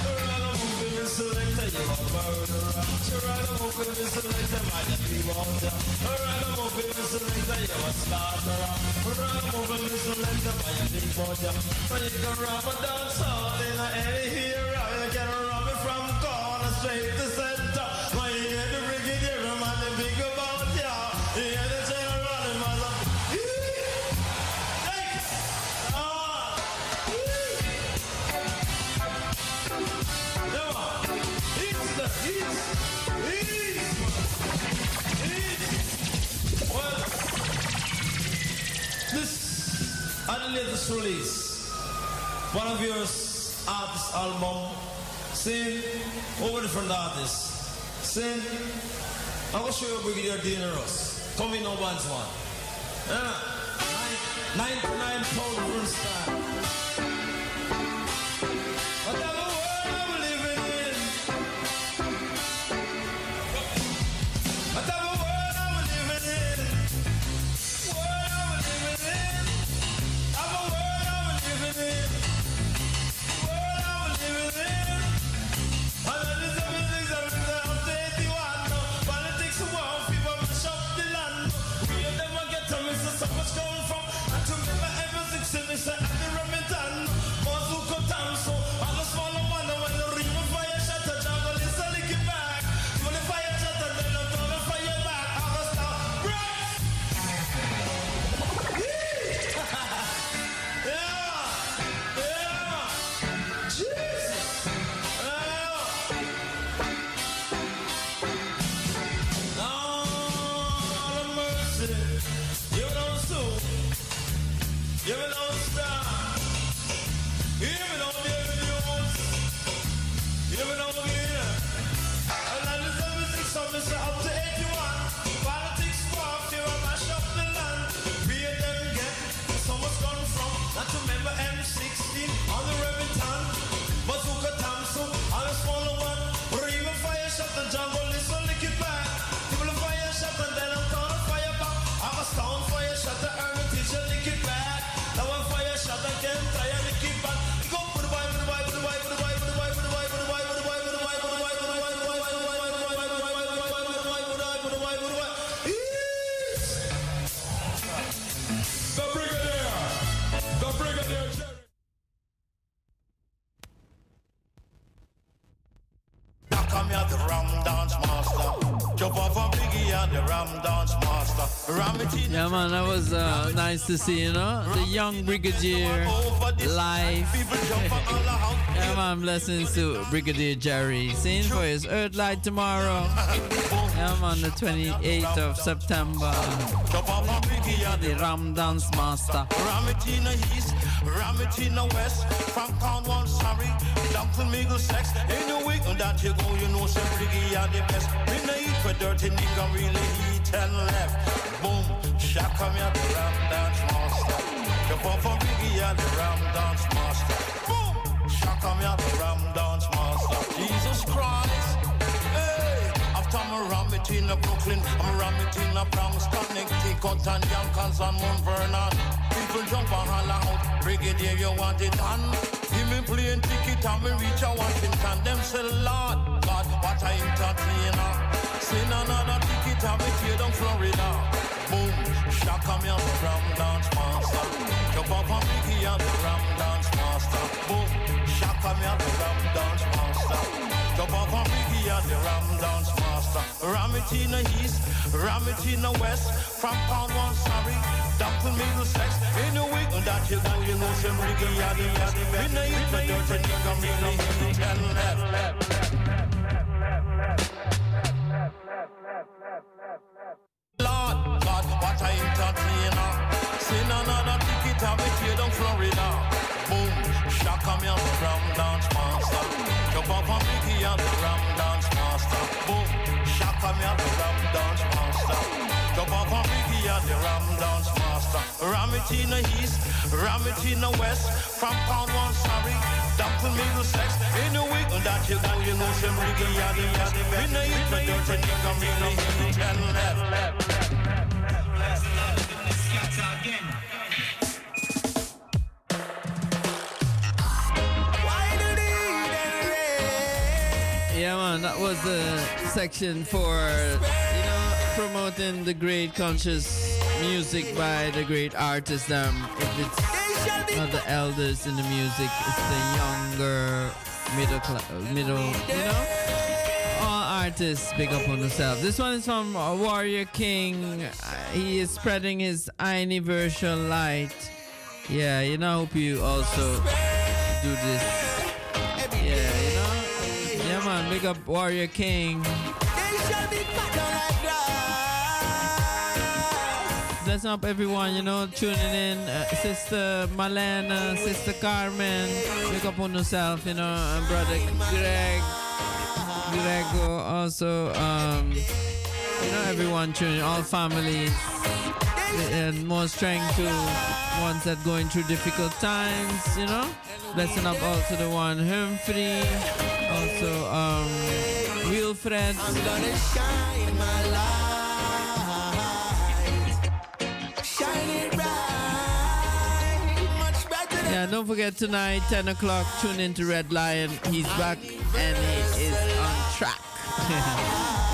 Ragamuffin selector, you a murderer. Ragamuffin selector, man, you be water. Ragamuffin selector, you a slaughterer. Ragamuffin selector, man, you big water. When you can rob a dance hall in any hero, you latest release, one of your artist album, sing over different artists, sing. I'm gonna show you Brigadier Dean Ross. In, no one's one. Yeah. Nine, 99 pound style. Nice to see, you know, the young Brigadier live. (laughs) yeah, man, blessings to Brigadier Jerry. Seen for his Earth Light tomorrow. Yeah, man, the 28th of September. The Ram Dance Master. Ram it in the east, ram it in the west. From Cornwall, Surrey, down to Middlesex. In the week that you go, you know some Briggie are the best. We no eat for dirty nigga, really eat and left. Boom, shaka me at the Ram Dance Master. Jump off a Briggie and the Ram Dance Master. Boom, shaka me at the Ram Dance Master. Jesus Christ. Hey, after I'm ram it in a Brooklyn, I'm ram it in a Bronx, Connecticut and Yonkers and Mount Vernon. People jump and holler out, Brigadier, you want it done? Give me plane ticket and me reach a Washington. Them say, Lord, God, what a entertainer. Send another ticket and me tear down Florida. Boom, shaka me on the ram dance master. Jump up on Biggie and the ram dance master. Boom, shaka me on the ram dance master. Jump up on Biggie and the ram dance master. Ram it in the east, ram it in the west. From pound one, Surrey, down to Middlesex. In the week that you go, you know some and the best. In the east, the dirty nigga, me no eat and left. Lord, God, what a entertainer. Send another ticket and we tear down Florida. Boom, shaka me on the ram dance master. Jump up on Biggie and the ram dance master. Boom, shaka me on the ram dance master. Jump up on Biggie and the ram dance. Ram it in the east, ram it in the west. From pound one, Surrey, down to Middlesex. In the week that you go, you know some and the best. In the eat the dirty nigga, me no eat and left. Yeah, man, that was the section for, you know, promoting the great conscious music by the great artists. Um, if it's not the elders in the music, it's the younger, middle, cla- middle, you know? All artists big up on themselves. This one is from uh, Warrior King. Uh, he is spreading his universal light. Yeah, you know, I hope you also do this. Yeah, you know? Yeah, man, big up Warrior King. Bless up everyone, you know, tuning in. Uh, Sister Malena, Sister Carmen, big up on yourself, you know, and brother Greg, Grego, also, um, you know, everyone tuning, all families, and more strength to ones that going through difficult times, you know. Blessing up also the one Humphrey, also um, Wilfred. I'm gonna shine my light. Yeah, don't forget tonight, 10 o'clock, tune into Red Lion. He's back and he is on track. (laughs)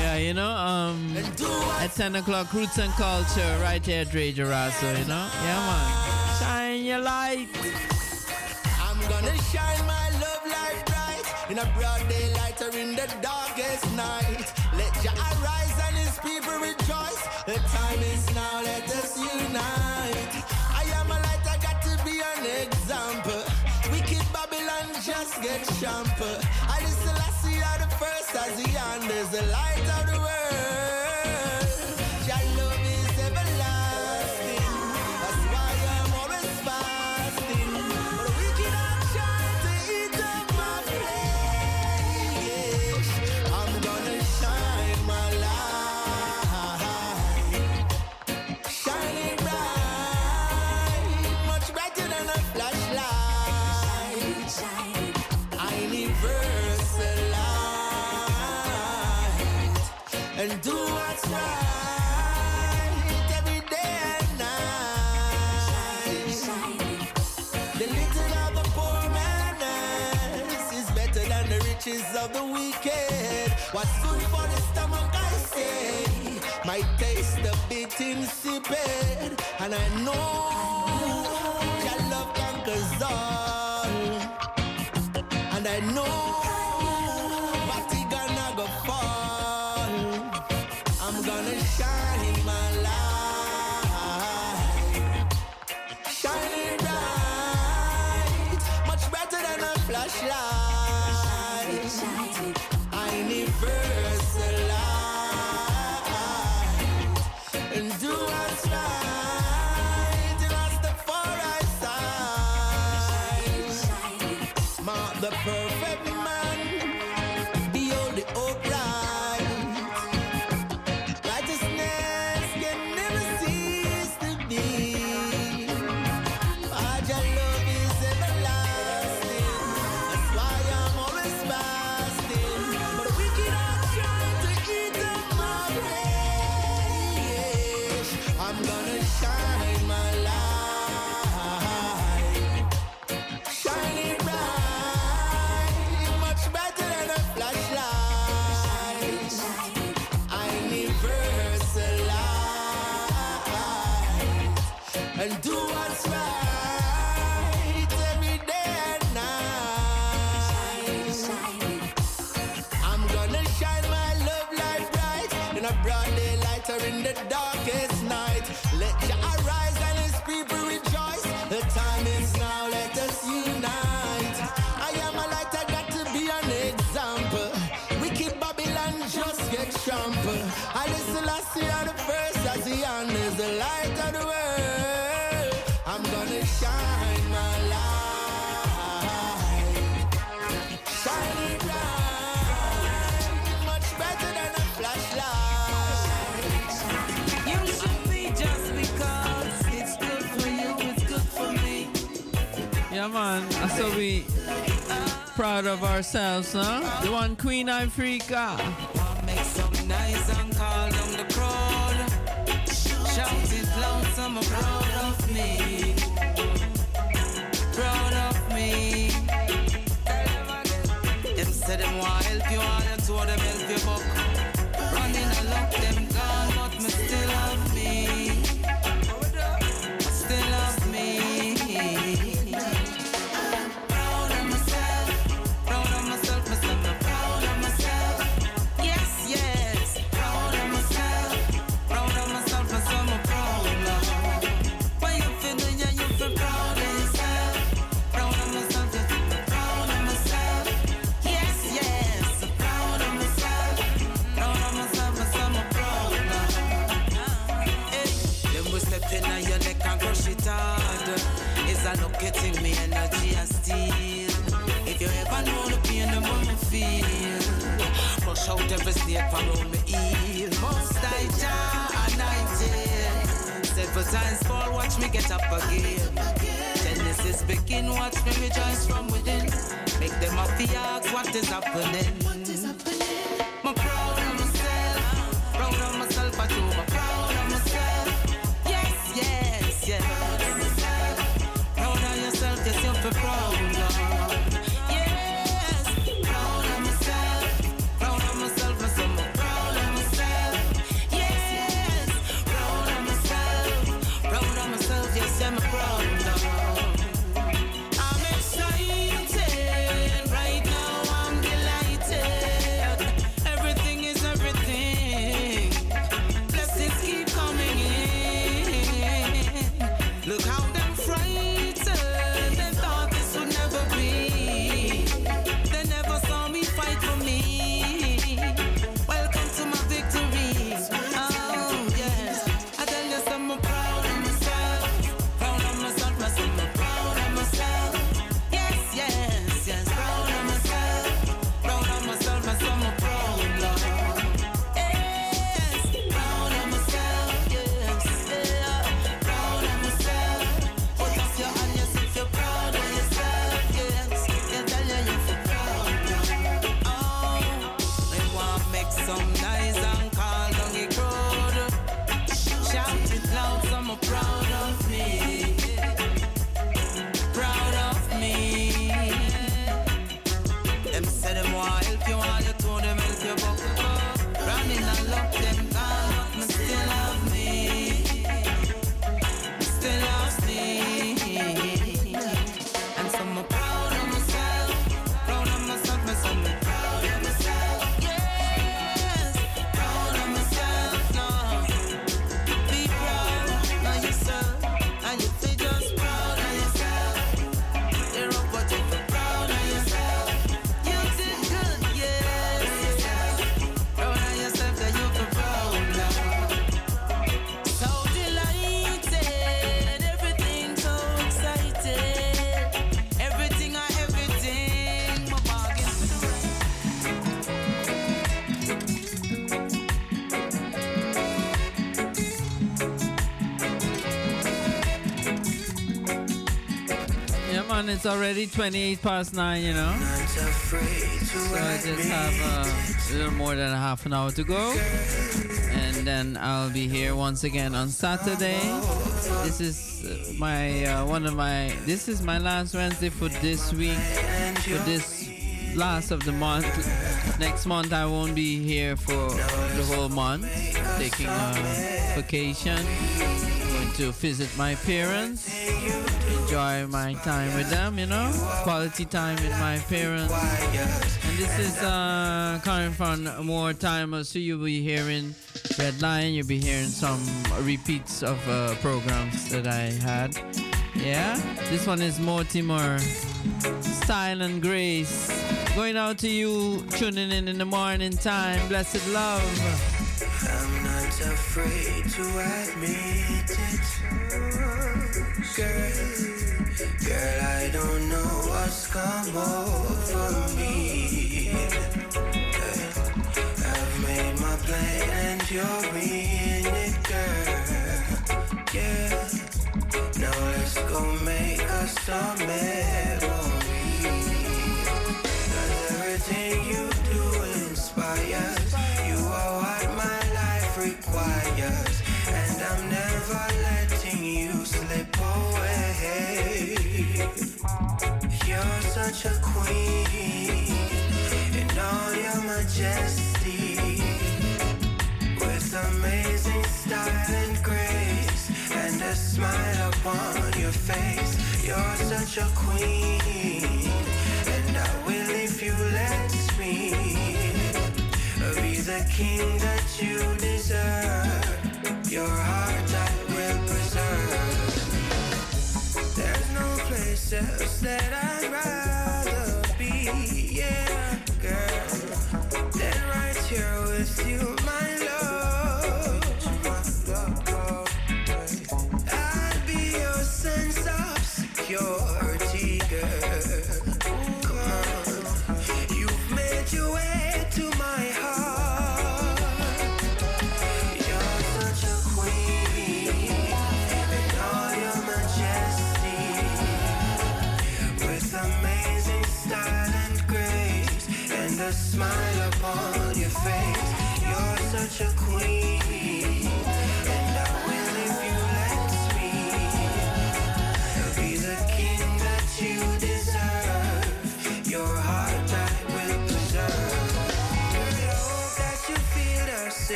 yeah, you know, um, at 10 o'clock, Roots and Culture, right here at Radio Raso, you know? Yeah, man. Shine your light. I'm gonna shine my love light bright in a broad daylight or in the darkest night. Let Jah arise and his people rejoice. The time is now, let us example. Wicked Babylon just get shamper. I I see are the first as the end is the light of the world. Riches of the wicked. What's good for the stomach, I say, might taste a bit insipid, and I know man. Uh, so we proud of ourselves, huh? The one Queen Africa. Make some nice and call down the crowd. Shout it loud, some are proud of me. Proud of me. Them say them want help you, them help you buck. Running them rush out every snake around me heel. Most I jar anointed. Several times fall, watch me get up again. Genesis begin, watch me rejoice from within. Make them up the what is happening. It's already 28 past 9, you know. So I just have a little more than a half an hour to go. And then I'll be here once again on Saturday. This is uh, my, uh, one of my, this is my last Wednesday for this week, for this last of the month. Next month I won't be here for the whole month, taking a vacation, going to visit my parents enjoy my time with them, you know, quality time with my parents. And this is uh, coming from more time, so you'll be hearing Red Lion, you'll be hearing some repeats of uh, programs that I had. Yeah, this one is Mortimer, Style and Grace. Going out to you, tuning in in the morning time. Blessed love. Afraid to admit it. Girl, girl, I don't know what's come over me. I've made my plan and you're in it, girl. Yeah. Now let's go make us some memories. Cause everything you do inspires. You are requires. And I'm never letting you slip away. You're such a queen in all your majesty. With amazing style and grace. And a smile upon your face. You're such a queen. The king that you deserve. Your heart I will preserve. There's no place else that I'd rather be, yeah, girl, than right here with you,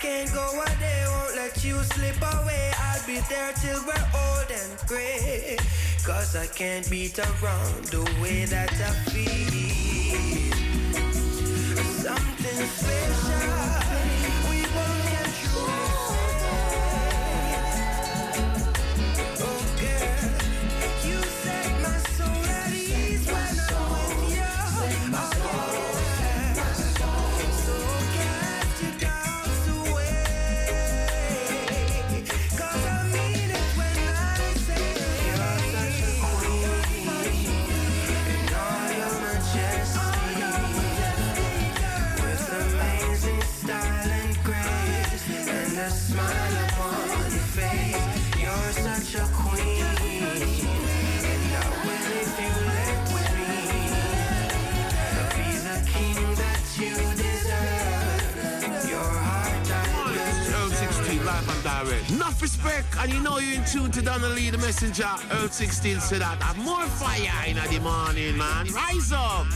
can't go a day, won't let you slip away. I'll be there till we're old and gray. Cause I can't beat around the way that I feel. Something special. Respect, and you know you're in tune to Donnelly the messenger. Earl 16 said that. Have more fire in the morning, man. Rise up.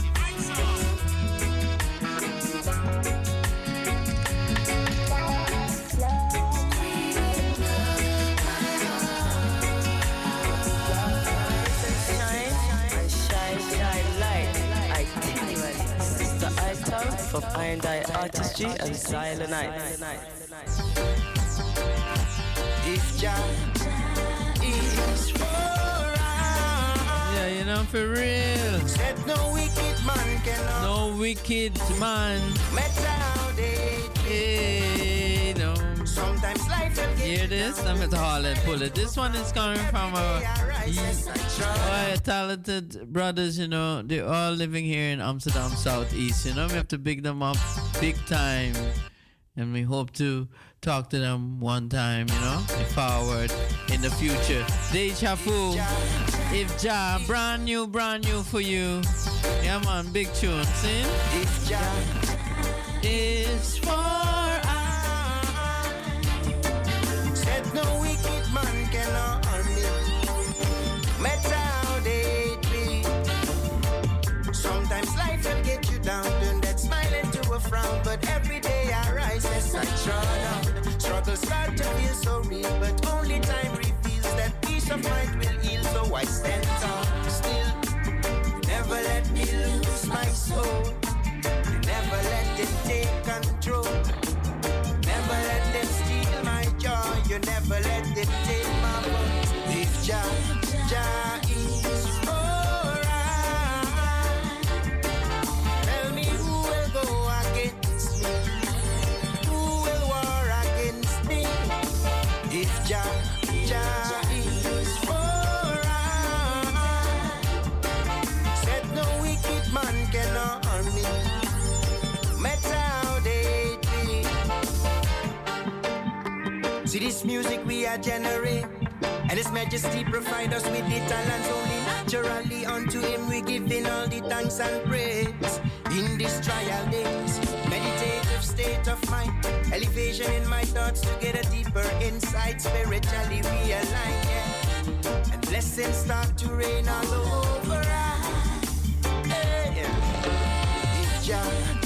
And from Iron Dye Artistry and Silent Jah is for Yeah, you know, for real. Said no wicked man cannot. No wicked man. matter how they Hey, no. Sometimes life will get Hear this? I'm to haul it, pull it. This one is coming from our oh, talented brothers, you know. They're all living here in Amsterdam Southeast. You know, we have to big them up big time. And we hope to talk to them one time, you know, forward in the future. Deja Vu, if Jah, brand new, brand new for you. Yeah, man, big tune. See? If Jah is for Said no wicked I. Struggles start to feel so real, but only time reveals that peace of mind will heal. So I stand tall, still. Never let me lose my soul. You never let them take control. Never let them steal my joy. You never let them take my voice. If Jah music we are generate. And His Majesty provide us with the talents only naturally. Unto Him we give giving all the thanks and praise. In these trial days, meditative state of mind, elevation in my thoughts to get a deeper insight, spiritually realign. Yeah. And blessings start to rain all over us. Hey, yeah.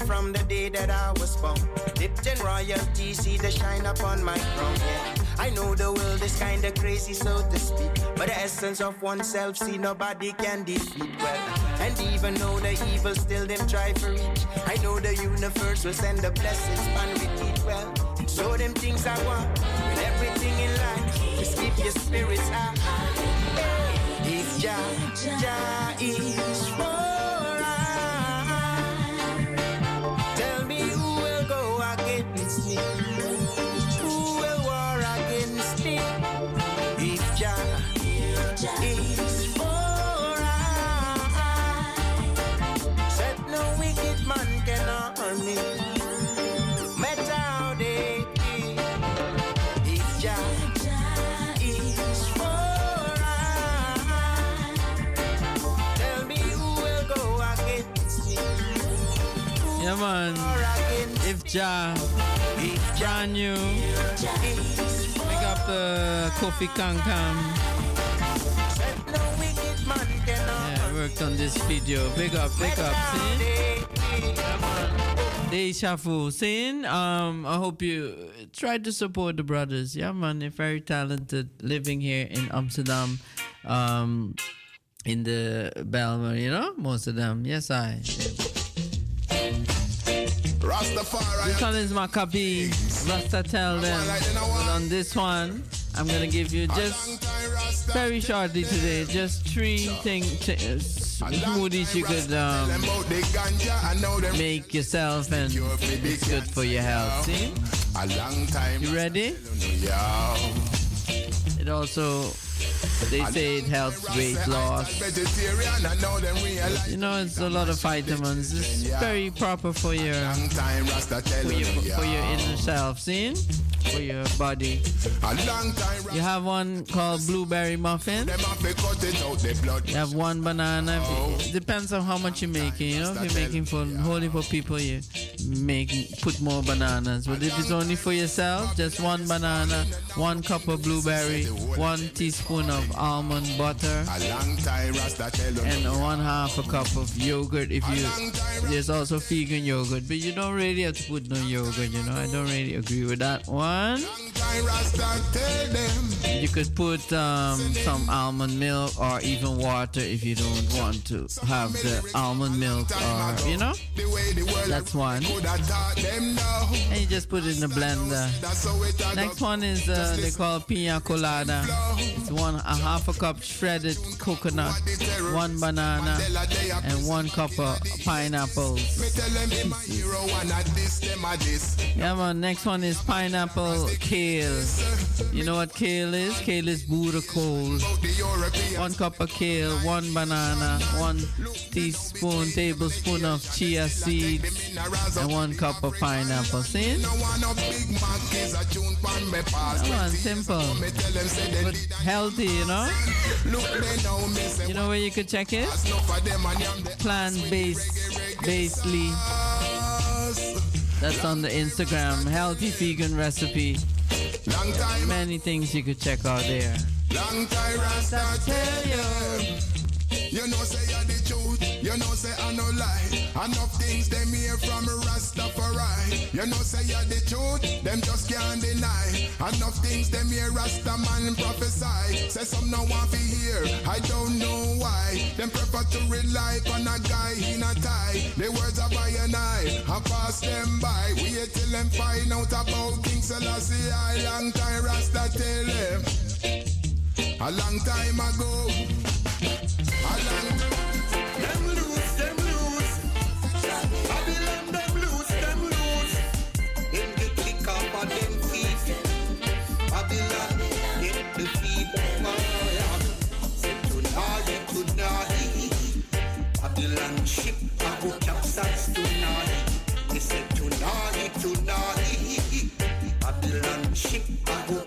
Me from the day that I was born. Dipped in royalty, see the shine upon my crown. Yeah. I know the world is kinda crazy, so to speak. But the essence of oneself, see nobody can defeat. Well, and even though the evil still them try for reach, I know the universe will send the blessings and repeat well. And so them things I want with everything in life. Just keep your spirits high. If Jah, Jah is Yeah, man. If Jah, brand new. Pick up the Kofi Kankam. Yeah, worked on this video. Big up, big up. See? Deja Vu. Saying, um, I hope you try to support the brothers. Yeah, man. They're very talented living here in Amsterdam. Um, in the Bijlmer, you know, most of them. Yes, I. Rastafari. This one is Maccabi. Rasta tell them. But on this one, I'm gonna give you just very shortly today, just three things, smoothies you could um, make yourself, and it's good for your health. See? A long time. You ready? It also they say it helps weight loss. You know, it's a lot of vitamins. It's very proper for your for your, for your inner self. See? For your body. You have one called blueberry muffin. You have one banana. It depends on how much you're making. You know, if you're making for only for people, you make put more bananas. But if it's only for yourself, just one banana, one cup of blueberry, one teaspoon of almond butter, and one half a cup of yogurt. If you there's also vegan yogurt, but you don't really have to put no yogurt. You know, I don't really agree with that one. You could put um, some almond milk or even water if you don't want to have the almond milk or you know. That's one. And you just put it in the blender. Next one is uh, they call pina colada. It's one a half a cup shredded coconut, one banana, and one cup of pineapples. Yeah, man. Next one is pineapple Oh, kale. You know what kale is? Kale is boerenkool. One cup of kale, one banana, one teaspoon, tablespoon of chia seeds, and one cup of pineapple. See? Come on, simple. But healthy, you know? You know where you could check it? Plant-based, basely. That's on the Instagram. Healthy vegan recipe. Many things you could check out there. Long time Rasta tell you. You know say you're the truth. You know say I no lie. Enough things them hear from Rastafari. You know say you're the truth. Them just can't deny. Enough things them hear Rasta man prophesy. Say some no want to hear. I don't know why. Them prefer to rely on a guy in a tie. The words of I and I. I pass them by. Wait till them find out about King Selassie. I long time Rasta tell them. A long time ago. A long Them I go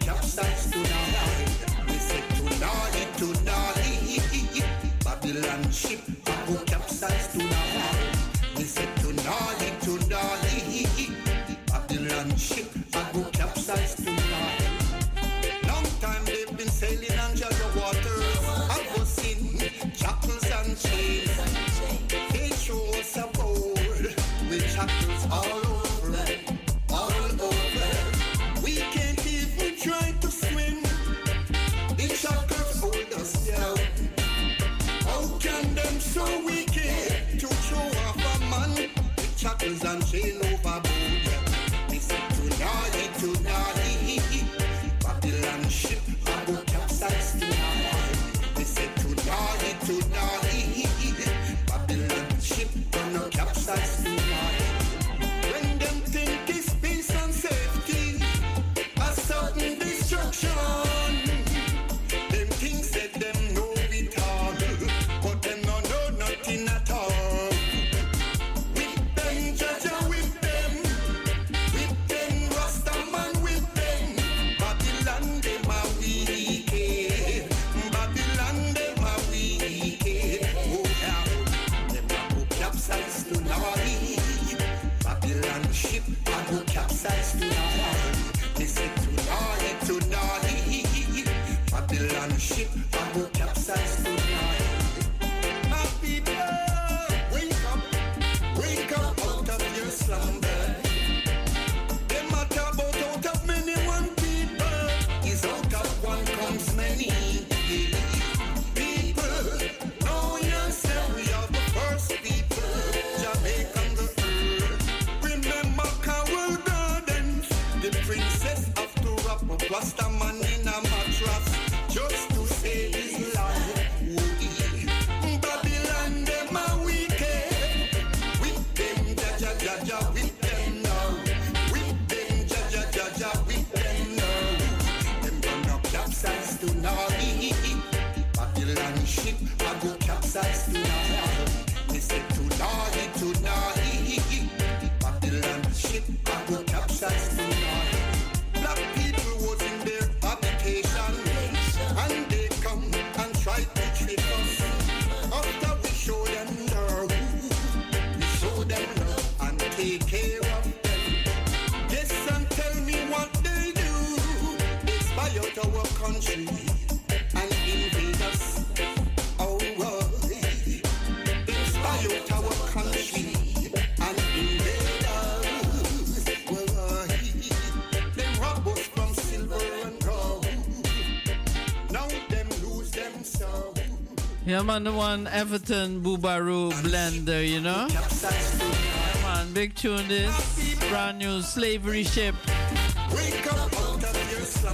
man, the one Everton Bubaru blender, you know? Yeah, man, big tune this. Brand new slavery ship.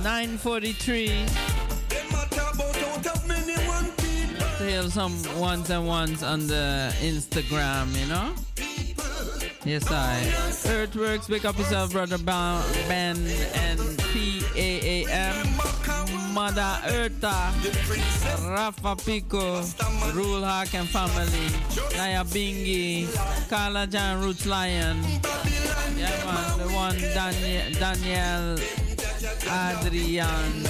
943. To hear some ones and ones on the Instagram, you know? Yes, I. Earthworks, big up yourself, brother Ba- Ben and PAAM. Mother Eartha, Rafa Pico, Rule Hawk and family, Naya Bingi, Carla Jan Roots Lion. Yeah, man, the one Daniel, Daniel Adrian.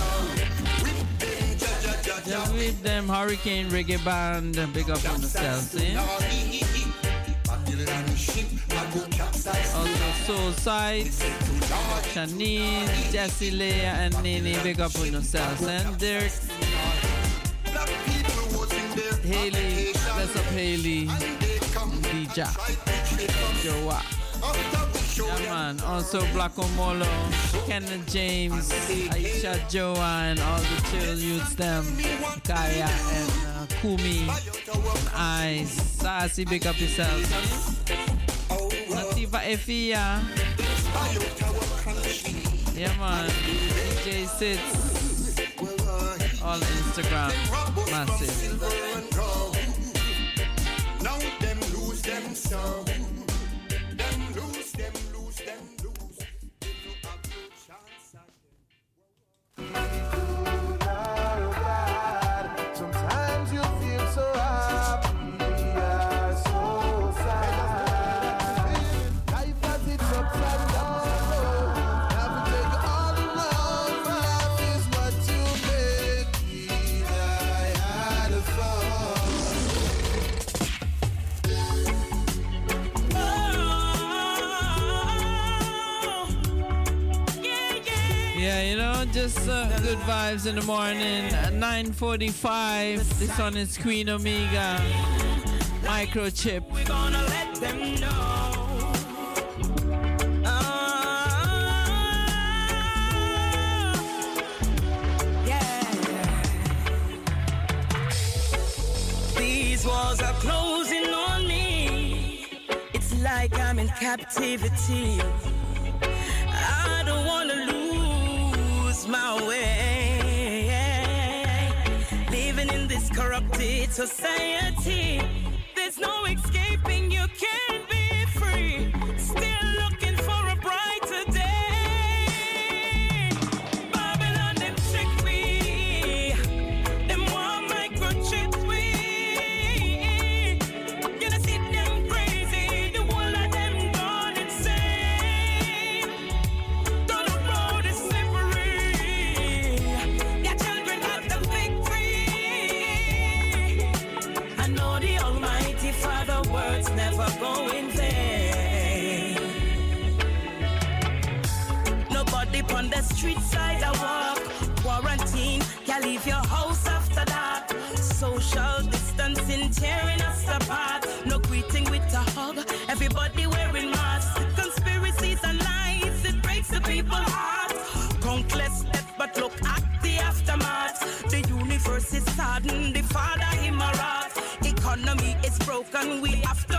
Just with them Hurricane Reggae Band, big up on yourselves, eh? Also Soul Sight, Shanice, Jessie Leah, and Nene, big up on yourselves. And Dirk, Haley, bless up Haley, Dija, Joa. Yeah, man. Also, Black Omolo, Kenneth James, Aisha Joa, and all the chill youths, them, Kaya and uh, Kumi, and I, Sassy, big up yourselves. Nativa Efia. Yeah, man. DJ Sits. All Instagram. Massive. Now them lose themselves. Them lose, them lose, them lose. If you just uh, good vibes in the morning. 9.45, this one is Queen Omega. Microchip. We're gonna let them know. Ah. These walls are closing on me. It's like I'm in captivity. Society, there's no escaping. You can't tearing us apart. No greeting with a hug. Everybody wearing masks. Conspiracies and lies, it breaks the people's heart. Countless death, but look at the aftermath. The universe is saddened. The father him a wrath. Economy is broken. We have to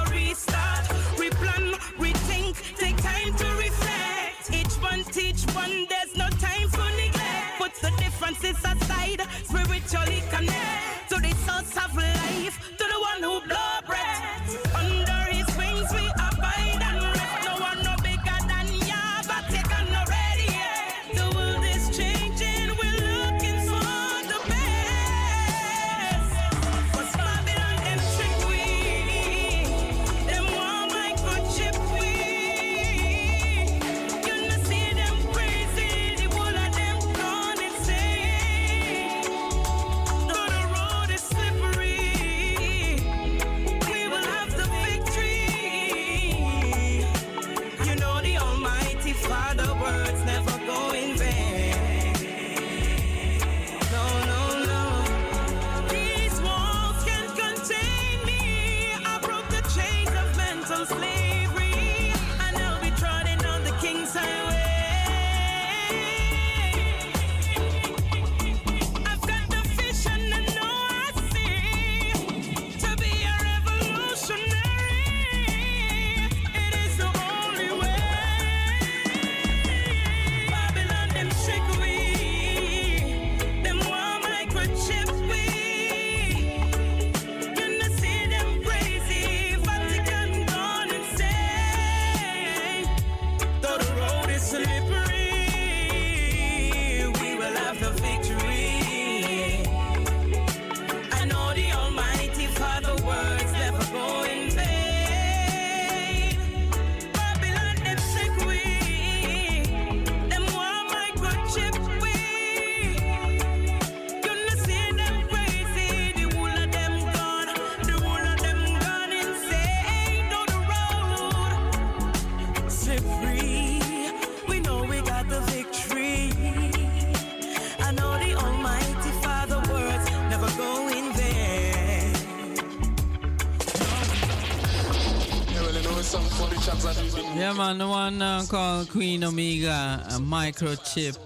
one uh, called Queen Omega Microchip.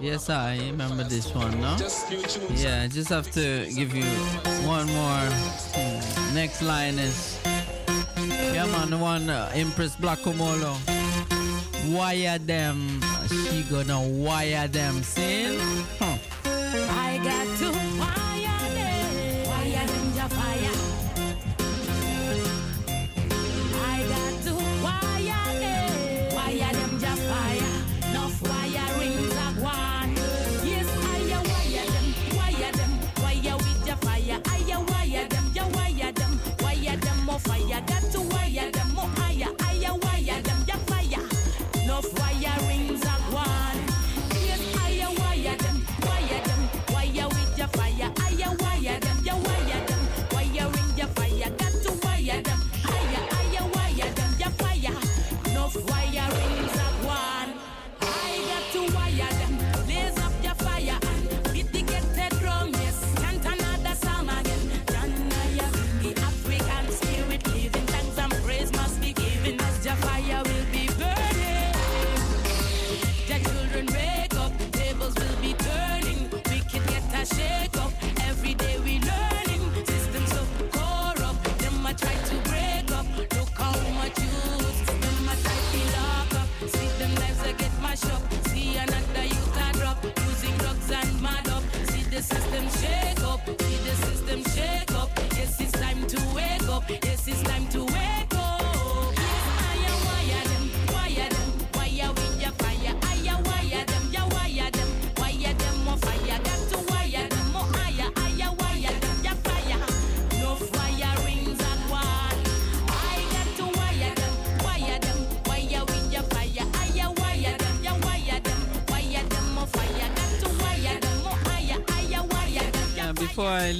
Yes, I remember this one, no? Yeah, I just have to give you one more. Hmm, next line is. Yeah, man, one uh, Empress Blackomolo. Wire them. She gonna wire them. See?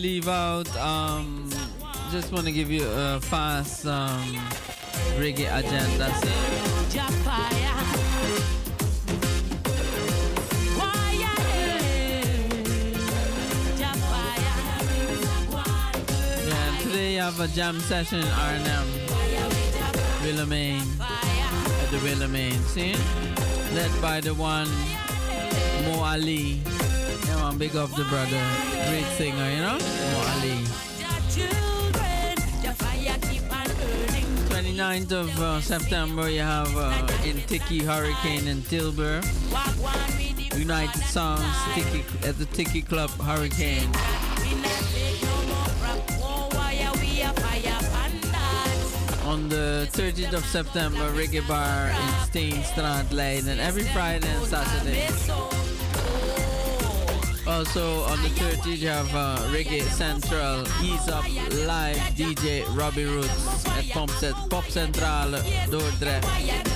leave out, um, just want to give you a fast um, reggae agenda. So. today I have a jam session in Arnhem. Willemeen At the Willemeen See? Led by the one Mo Ali and big up the brother. Great singer, you know? Wally. 29th of uh, September, you have uh, in Tiki Hurricane in Tilburg. United Songs Tiki, at the Tiki Club Hurricane. on the 30th of September, Reggae Bar in Steenstraat, Leiden, every Friday and Saturday. Also on the 30th, you have uh, Reggae Central, Ease Up Live, DJ Robbie Roots at Pop, Cent- Pop Centrale, Dordrecht.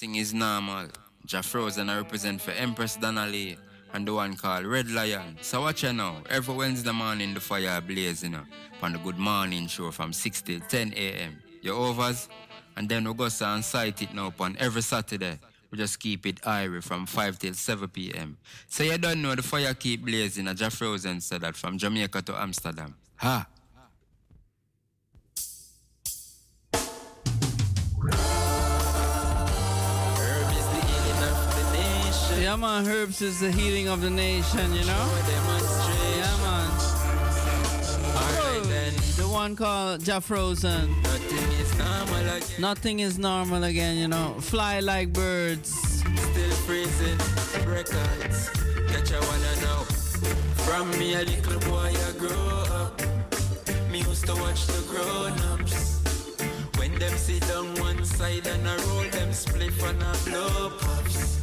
Nothing is normal. Jah Frozen I represent for Empress Donnelly and the one called Red Lion. So watch you now. Every Wednesday morning the fire blazing up on the Good Morning Show from 6 till 10 a.m. Your overs and then we go on site it now upon every Saturday. We just keep it airy from 5 till 7 p.m. So you don't know the fire keep blazing. Jah Frozen said that from Jamaica to Amsterdam. Ha! Yeah, man, herbs is the healing of the nation, you know? Yeah, man. The one called Jah Frozen. Nothing is normal again, you know? Fly like birds. Still freezing records. That you wanna know. From me a little boy I grow up. Me used to watch the grown-ups. When them sit down one side and I roll them spliff and I blow puffs.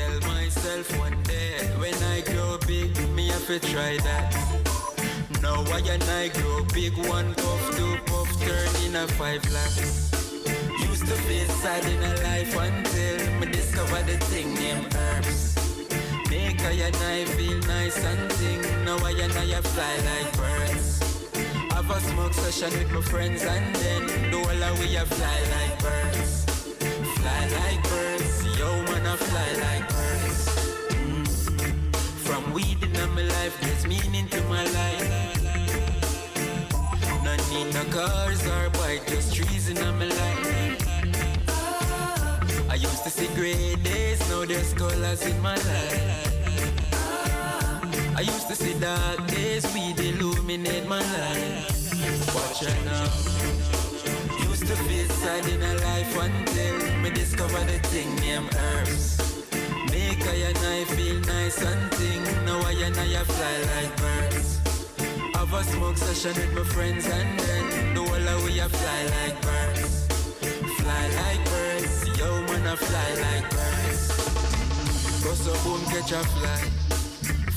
Tell myself one day when I grow big, me have to try that. Now I and I grow big, one puff, two puff, turn in a five lakhs. Used to feel sad in a life until me discover the thing named herbs. Make I and I feel nice and thing. Now I and I fly like birds. Have a smoke session with my friends and then the whole of we fly like birds. Fly like birds, yo man I fly like weed in my life, there's meaning to my life. No need no cars or bike, just trees in my life. I used to see great days, now there's colors in my life. I used to see dark days, weed illuminate my life. Watch out now. Used to feel sad in a life until me discover the thing named herbs. I and I feel nice and thing. Now I and I fly like birds. Have a smoke session with my friends and then the whole of we a fly like birds. Fly like birds, yo man I fly like birds. Go so boom catch a fly.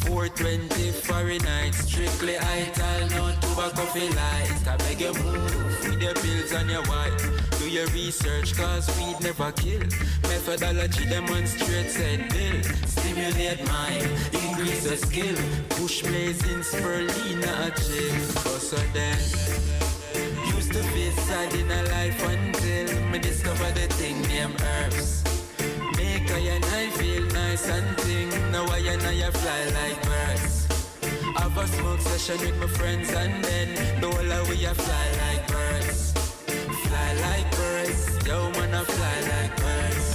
420 Fahrenheit, strictly ital, no tobacco feel light. I beg you move with your pills and your wife. Do your research, cause weed never kill. Methodology demonstrates said bill. Stimulate mind, increase the skill. Push blazing spirulina a chill. Oh, also then, used to feel sad in a life until me discover the thing named herbs. Make I and I feel nice and thing. Now I and I fly like birds. Have a smoke session with my friends and then the whole we a fly like birds. Fly like birds, yo man I fly like birds.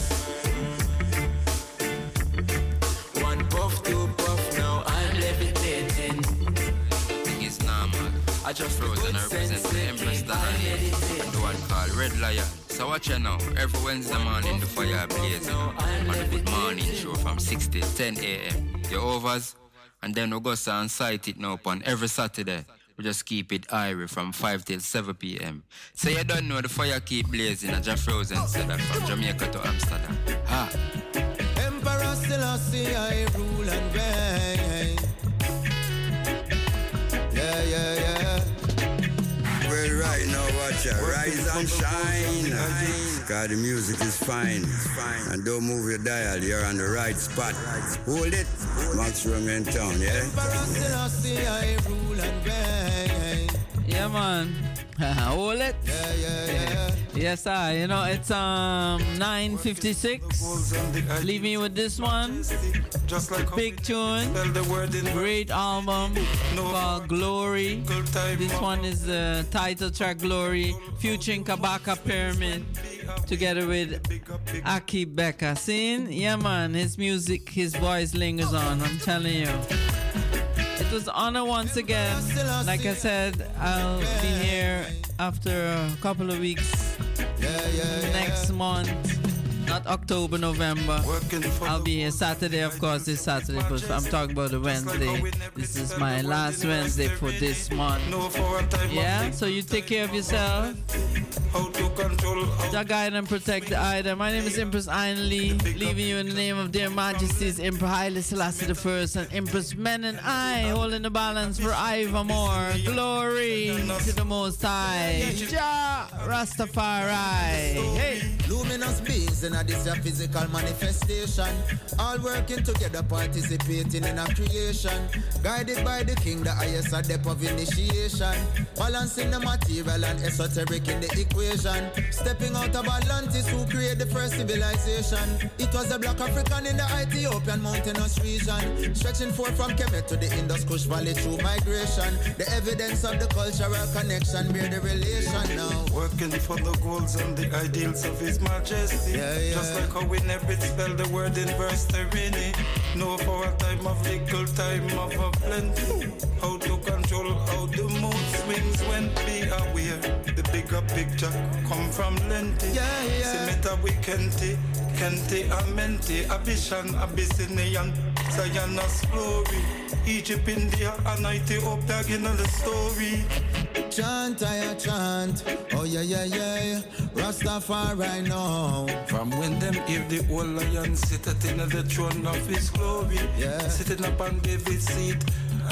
One puff, two puff, now I'm levitating. Thing is normal. I just frozen I represent the Empress Diana. The one called Red Lion. So watch you now. Every Wednesday morning the fire blazing. On the Good Morning Show from 6 to 10 a.m. Your overs. And then we go on site it now upon every Saturday. We just keep it airy from 5 till 7 p.m. So you don't know the fire keep blazing. I just frozen that from Jamaica to Amsterdam. Ha! Emperor Selassie, I rule and reign. Yeah, yeah, yeah. Well, right now, watch out. Rise and shine. Cause the music is fine. And don't move your dial. You're on the right spot. Hold it. Max Rum in town, yeah? Emperor Selassie, I rule and reign. Yeah, man. (laughs) Hold it. Yeah. Yes, I. You know, it's um 9:56. Leave me with this one. Just like Big tune. Great album called Glory. This one is the title track Glory, featuring Kabaka Pyramid, together with Akae Beka. Seen? Yeah, man. His music, his voice lingers on. I'm telling you. It was honor once again. Like I said, I'll be here after a couple of weeks. Next month. Not October, November. I'll be here Saturday, of course, this Saturday, but I'm talking about the Wednesday. This is my last Wednesday for this month. Yeah, so you take care of yourself. Jah guide and protect the item. My name is Empress Iron Lee, leaving you in the name of their majesties Emperor Haile Selassie the First and Empress Menen I, holding the balance for More. Glory to the Most High. Jah Rastafari. Hey. Luminous beings a this a physical manifestation. All working together, participating in a creation. Guided by the king, the highest a depth of initiation. Balancing the material and esoteric in the equation. Stepping out of Atlantis, who created the first civilization. It was the black African in the Ethiopian mountainous region. Stretching forth from Kemet to the Indus Kush Valley through migration. The evidence of the cultural connection, bear the relation now. Working for the goals and the ideals of His Majesty. Yeah, yeah. Just like how we never spell the word in verse Terini. Know for a time of little time of a plenty. How to control how the mood swings when be aware. The bigger picture come from Lenti. Yeah, yeah. Simita we Kenti, Kenti Amenti, Abishan, Abyssinian, Zion's glory. Egypt, India, and Ethiopia, you know the story. Chant, I chant. Oh, yeah, yeah, yeah. Rastafari now. From when them hear the old lion sitting on the throne of his glory, Yeah. sitting upon David's seat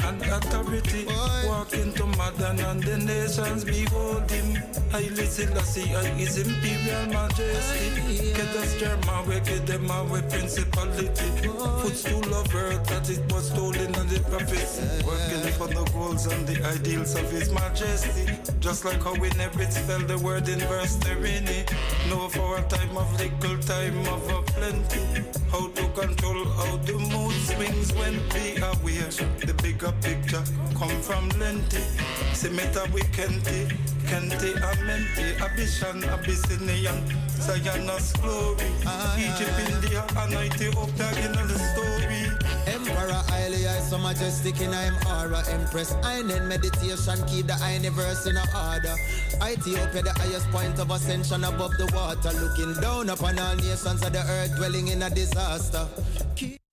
and authority, walking to modern and the nations behold him. Haile Selassie, I his imperial majesty. Get us German, we give them our principality. Footstool of earth that it was stolen and the prophets. Working for the goals and the ideals of his majesty. Just like how we never spell the word in verse Terini. Know for a time of little time of a plenty. How to control how the mood swings when we are aware. The bigger picture come from Lenti. Simeta we Kenti, Kenti Amenti, Abishan, Abyssinian, Zion's glory. Egypt, India, and Ethiopia, you know the story. Emperor Haile, I so majestic in I'm aura. Empress, I in meditation, keep the universe in order. Ethiopia, the highest point of ascension above the water, looking down upon all nations of the earth, dwelling in a disaster. Keep